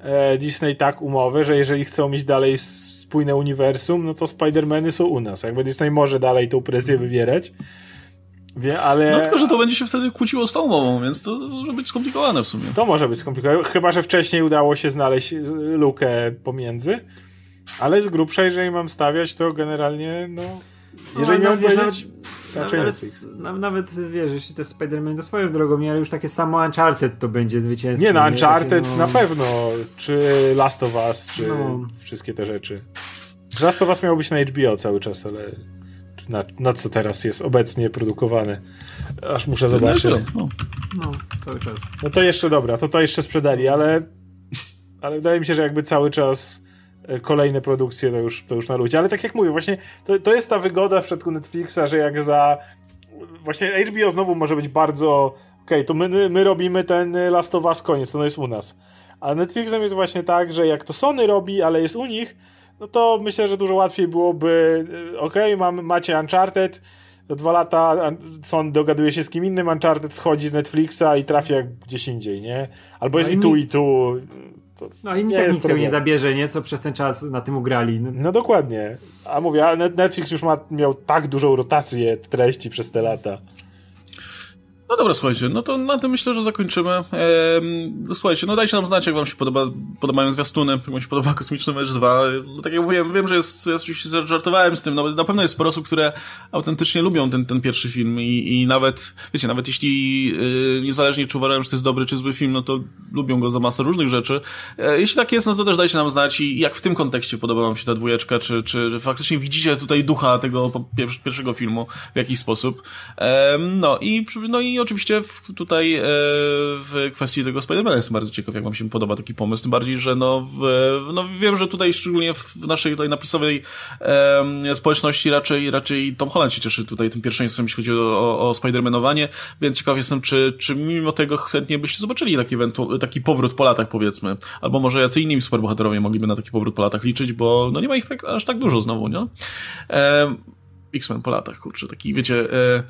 e, Disney tak umowę, że jeżeli chcą mieć dalej spójne uniwersum, no to Spider-Many są u nas. Jakby Disney może dalej tą presję wywierać. Wie, ale... No tylko, że to będzie się wtedy kłóciło z tą umową, więc to może być skomplikowane w sumie. To może być skomplikowane, chyba, że wcześniej udało się znaleźć lukę pomiędzy, ale z grubsza, jeżeli mam stawiać, to generalnie, no... Jeżeli no, miałem powiedzieć... Nawet, nawet, nawet, wiesz, jeśli to Spider-Man to swoją drogą, ale już takie samo Uncharted to będzie zwycięstwo. Nie, no Uncharted takie, no... na pewno, czy Last of Us, czy no. wszystkie te rzeczy. Last of Us miało być na HBO cały czas, ale na, na co teraz jest obecnie produkowane. Aż muszę zobaczyć. No, no, cały czas. No to jeszcze dobra, to to jeszcze sprzedali, ale ale wydaje mi się, że jakby cały czas kolejne produkcje to już, to już na ludzie. Ale tak jak mówię, właśnie to, to jest ta wygoda w przypadku Netflixa, że jak za. Właśnie HBO znowu może być bardzo. Okej, okay, to my, my robimy ten Last of Us koniec, to jest u nas. A Netflixem jest właśnie tak, że jak to Sony robi, ale jest u nich, no to myślę, że dużo łatwiej byłoby. E, okej, okay, macie Uncharted. Za dwa lata Sony dogaduje się z kim innym, Uncharted schodzi z Netflixa i trafia gdzieś indziej, nie? Albo jest no i tu, i tu no i mi tak nikt tego nie zabierze, nie? Co przez ten czas na tym ugrali. No, no dokładnie. A mówię, a Netflix już ma, miał tak dużą rotację treści przez te lata. No dobra, słuchajcie, no to na tym myślę, że zakończymy. Ehm, słuchajcie, no dajcie nam znać, jak wam się podoba, podobają zwiastuny, jak wam się podoba Kosmiczny Mecz 2. No tak jak mówiłem, wiem, że jest, ja oczywiście żartowałem z tym, no na pewno jest sporo osób, które autentycznie lubią ten, ten pierwszy film i, i nawet, wiecie, nawet jeśli yy, niezależnie czy uważają, że to jest dobry czy zły film, no to lubią go za masę różnych rzeczy. E, jeśli tak jest, no to też dajcie nam znać i jak w tym kontekście podoba wam się ta dwójeczka, czy, czy faktycznie widzicie tutaj ducha tego pierwszego filmu w jakiś sposób. Ehm, no i, no i oczywiście w, tutaj e, w kwestii tego Spidermana jestem bardzo ciekaw, jak wam się podoba taki pomysł, tym bardziej, że no, w, no wiem, że tutaj szczególnie w naszej tutaj napisowej e, społeczności raczej, raczej Tom Holland się cieszy tutaj tym pierwszeństwem, jeśli chodzi o, o, o Spidermanowanie, więc ciekaw jestem, czy, czy mimo tego chętnie byście zobaczyli taki, taki powrót po latach, powiedzmy, albo może jacy inni superbohaterowie mogliby na taki powrót po latach liczyć, bo no nie ma ich tak, aż tak dużo znowu, nie? E, X-Men po latach, kurczę, taki, wiecie, e,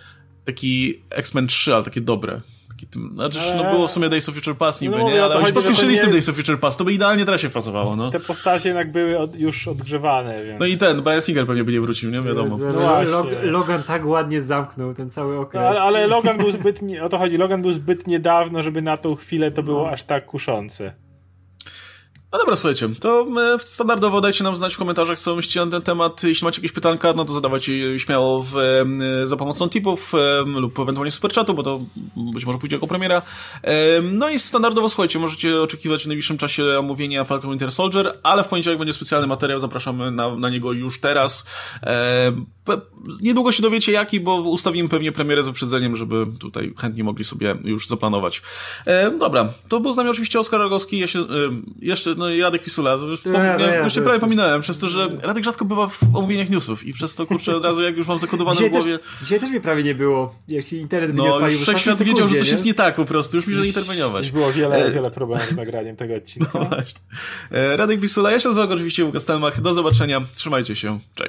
taki X-Men 3, ale takie dobre. Taki tym, znaczy, no było w sumie Days of Future Past niby, no, nie? Ale oni pospieszyli z tym Days of Future Past, to by idealnie teraz się wpasowało, no. Te postacie jednak były od, już odgrzewane, więc... No i ten, Brian Singer pewnie by nie wrócił, nie? Wiadomo. No Log Logan tak ładnie zamknął ten cały okres. No, ale, ale Logan był zbyt, nie, o to chodzi, Logan był zbyt niedawno, żeby na tą chwilę to było no. aż tak kuszące. No dobra, słuchajcie, to e, standardowo dajcie nam znać w komentarzach, co myślicie na ten temat. Jeśli macie jakieś pytanka, no to zadawajcie je śmiało w, e, za pomocą tipów lub ewentualnie superchatu, bo to być może pójdzie jako premiera. No i standardowo, słuchajcie, możecie oczekiwać w najbliższym czasie omówienia Falcon Winter Soldier, ale w poniedziałek będzie specjalny materiał, zapraszamy na, na niego już teraz. Niedługo się dowiecie jaki, bo ustawimy pewnie premierę z wyprzedzeniem, żeby tutaj chętni mogli sobie już zaplanować. Dobra, to był z nami oczywiście Oskar Rogowski, ja się, jeszcze no i Radek Pisula. Już, ja, no, ja, już się prawie pominąłem, przez to, że Radek rzadko bywa w omówieniach newsów i przez to, kurczę, od razu jak już mam zakodowane dzisiaj w głowie... Też, dzisiaj też mnie prawie nie było, jeśli internet no, mnie odpalił. No, wszechświat wiedział, że coś nie? jest nie tak po prostu, już mi że interweniować. Już było wiele, e... wiele problemów z nagraniem tego odcinka. No właśnie. E, Radek Pisula, ja się nazywam oczywiście Łukasz Stelmach, do zobaczenia, trzymajcie się, cześć.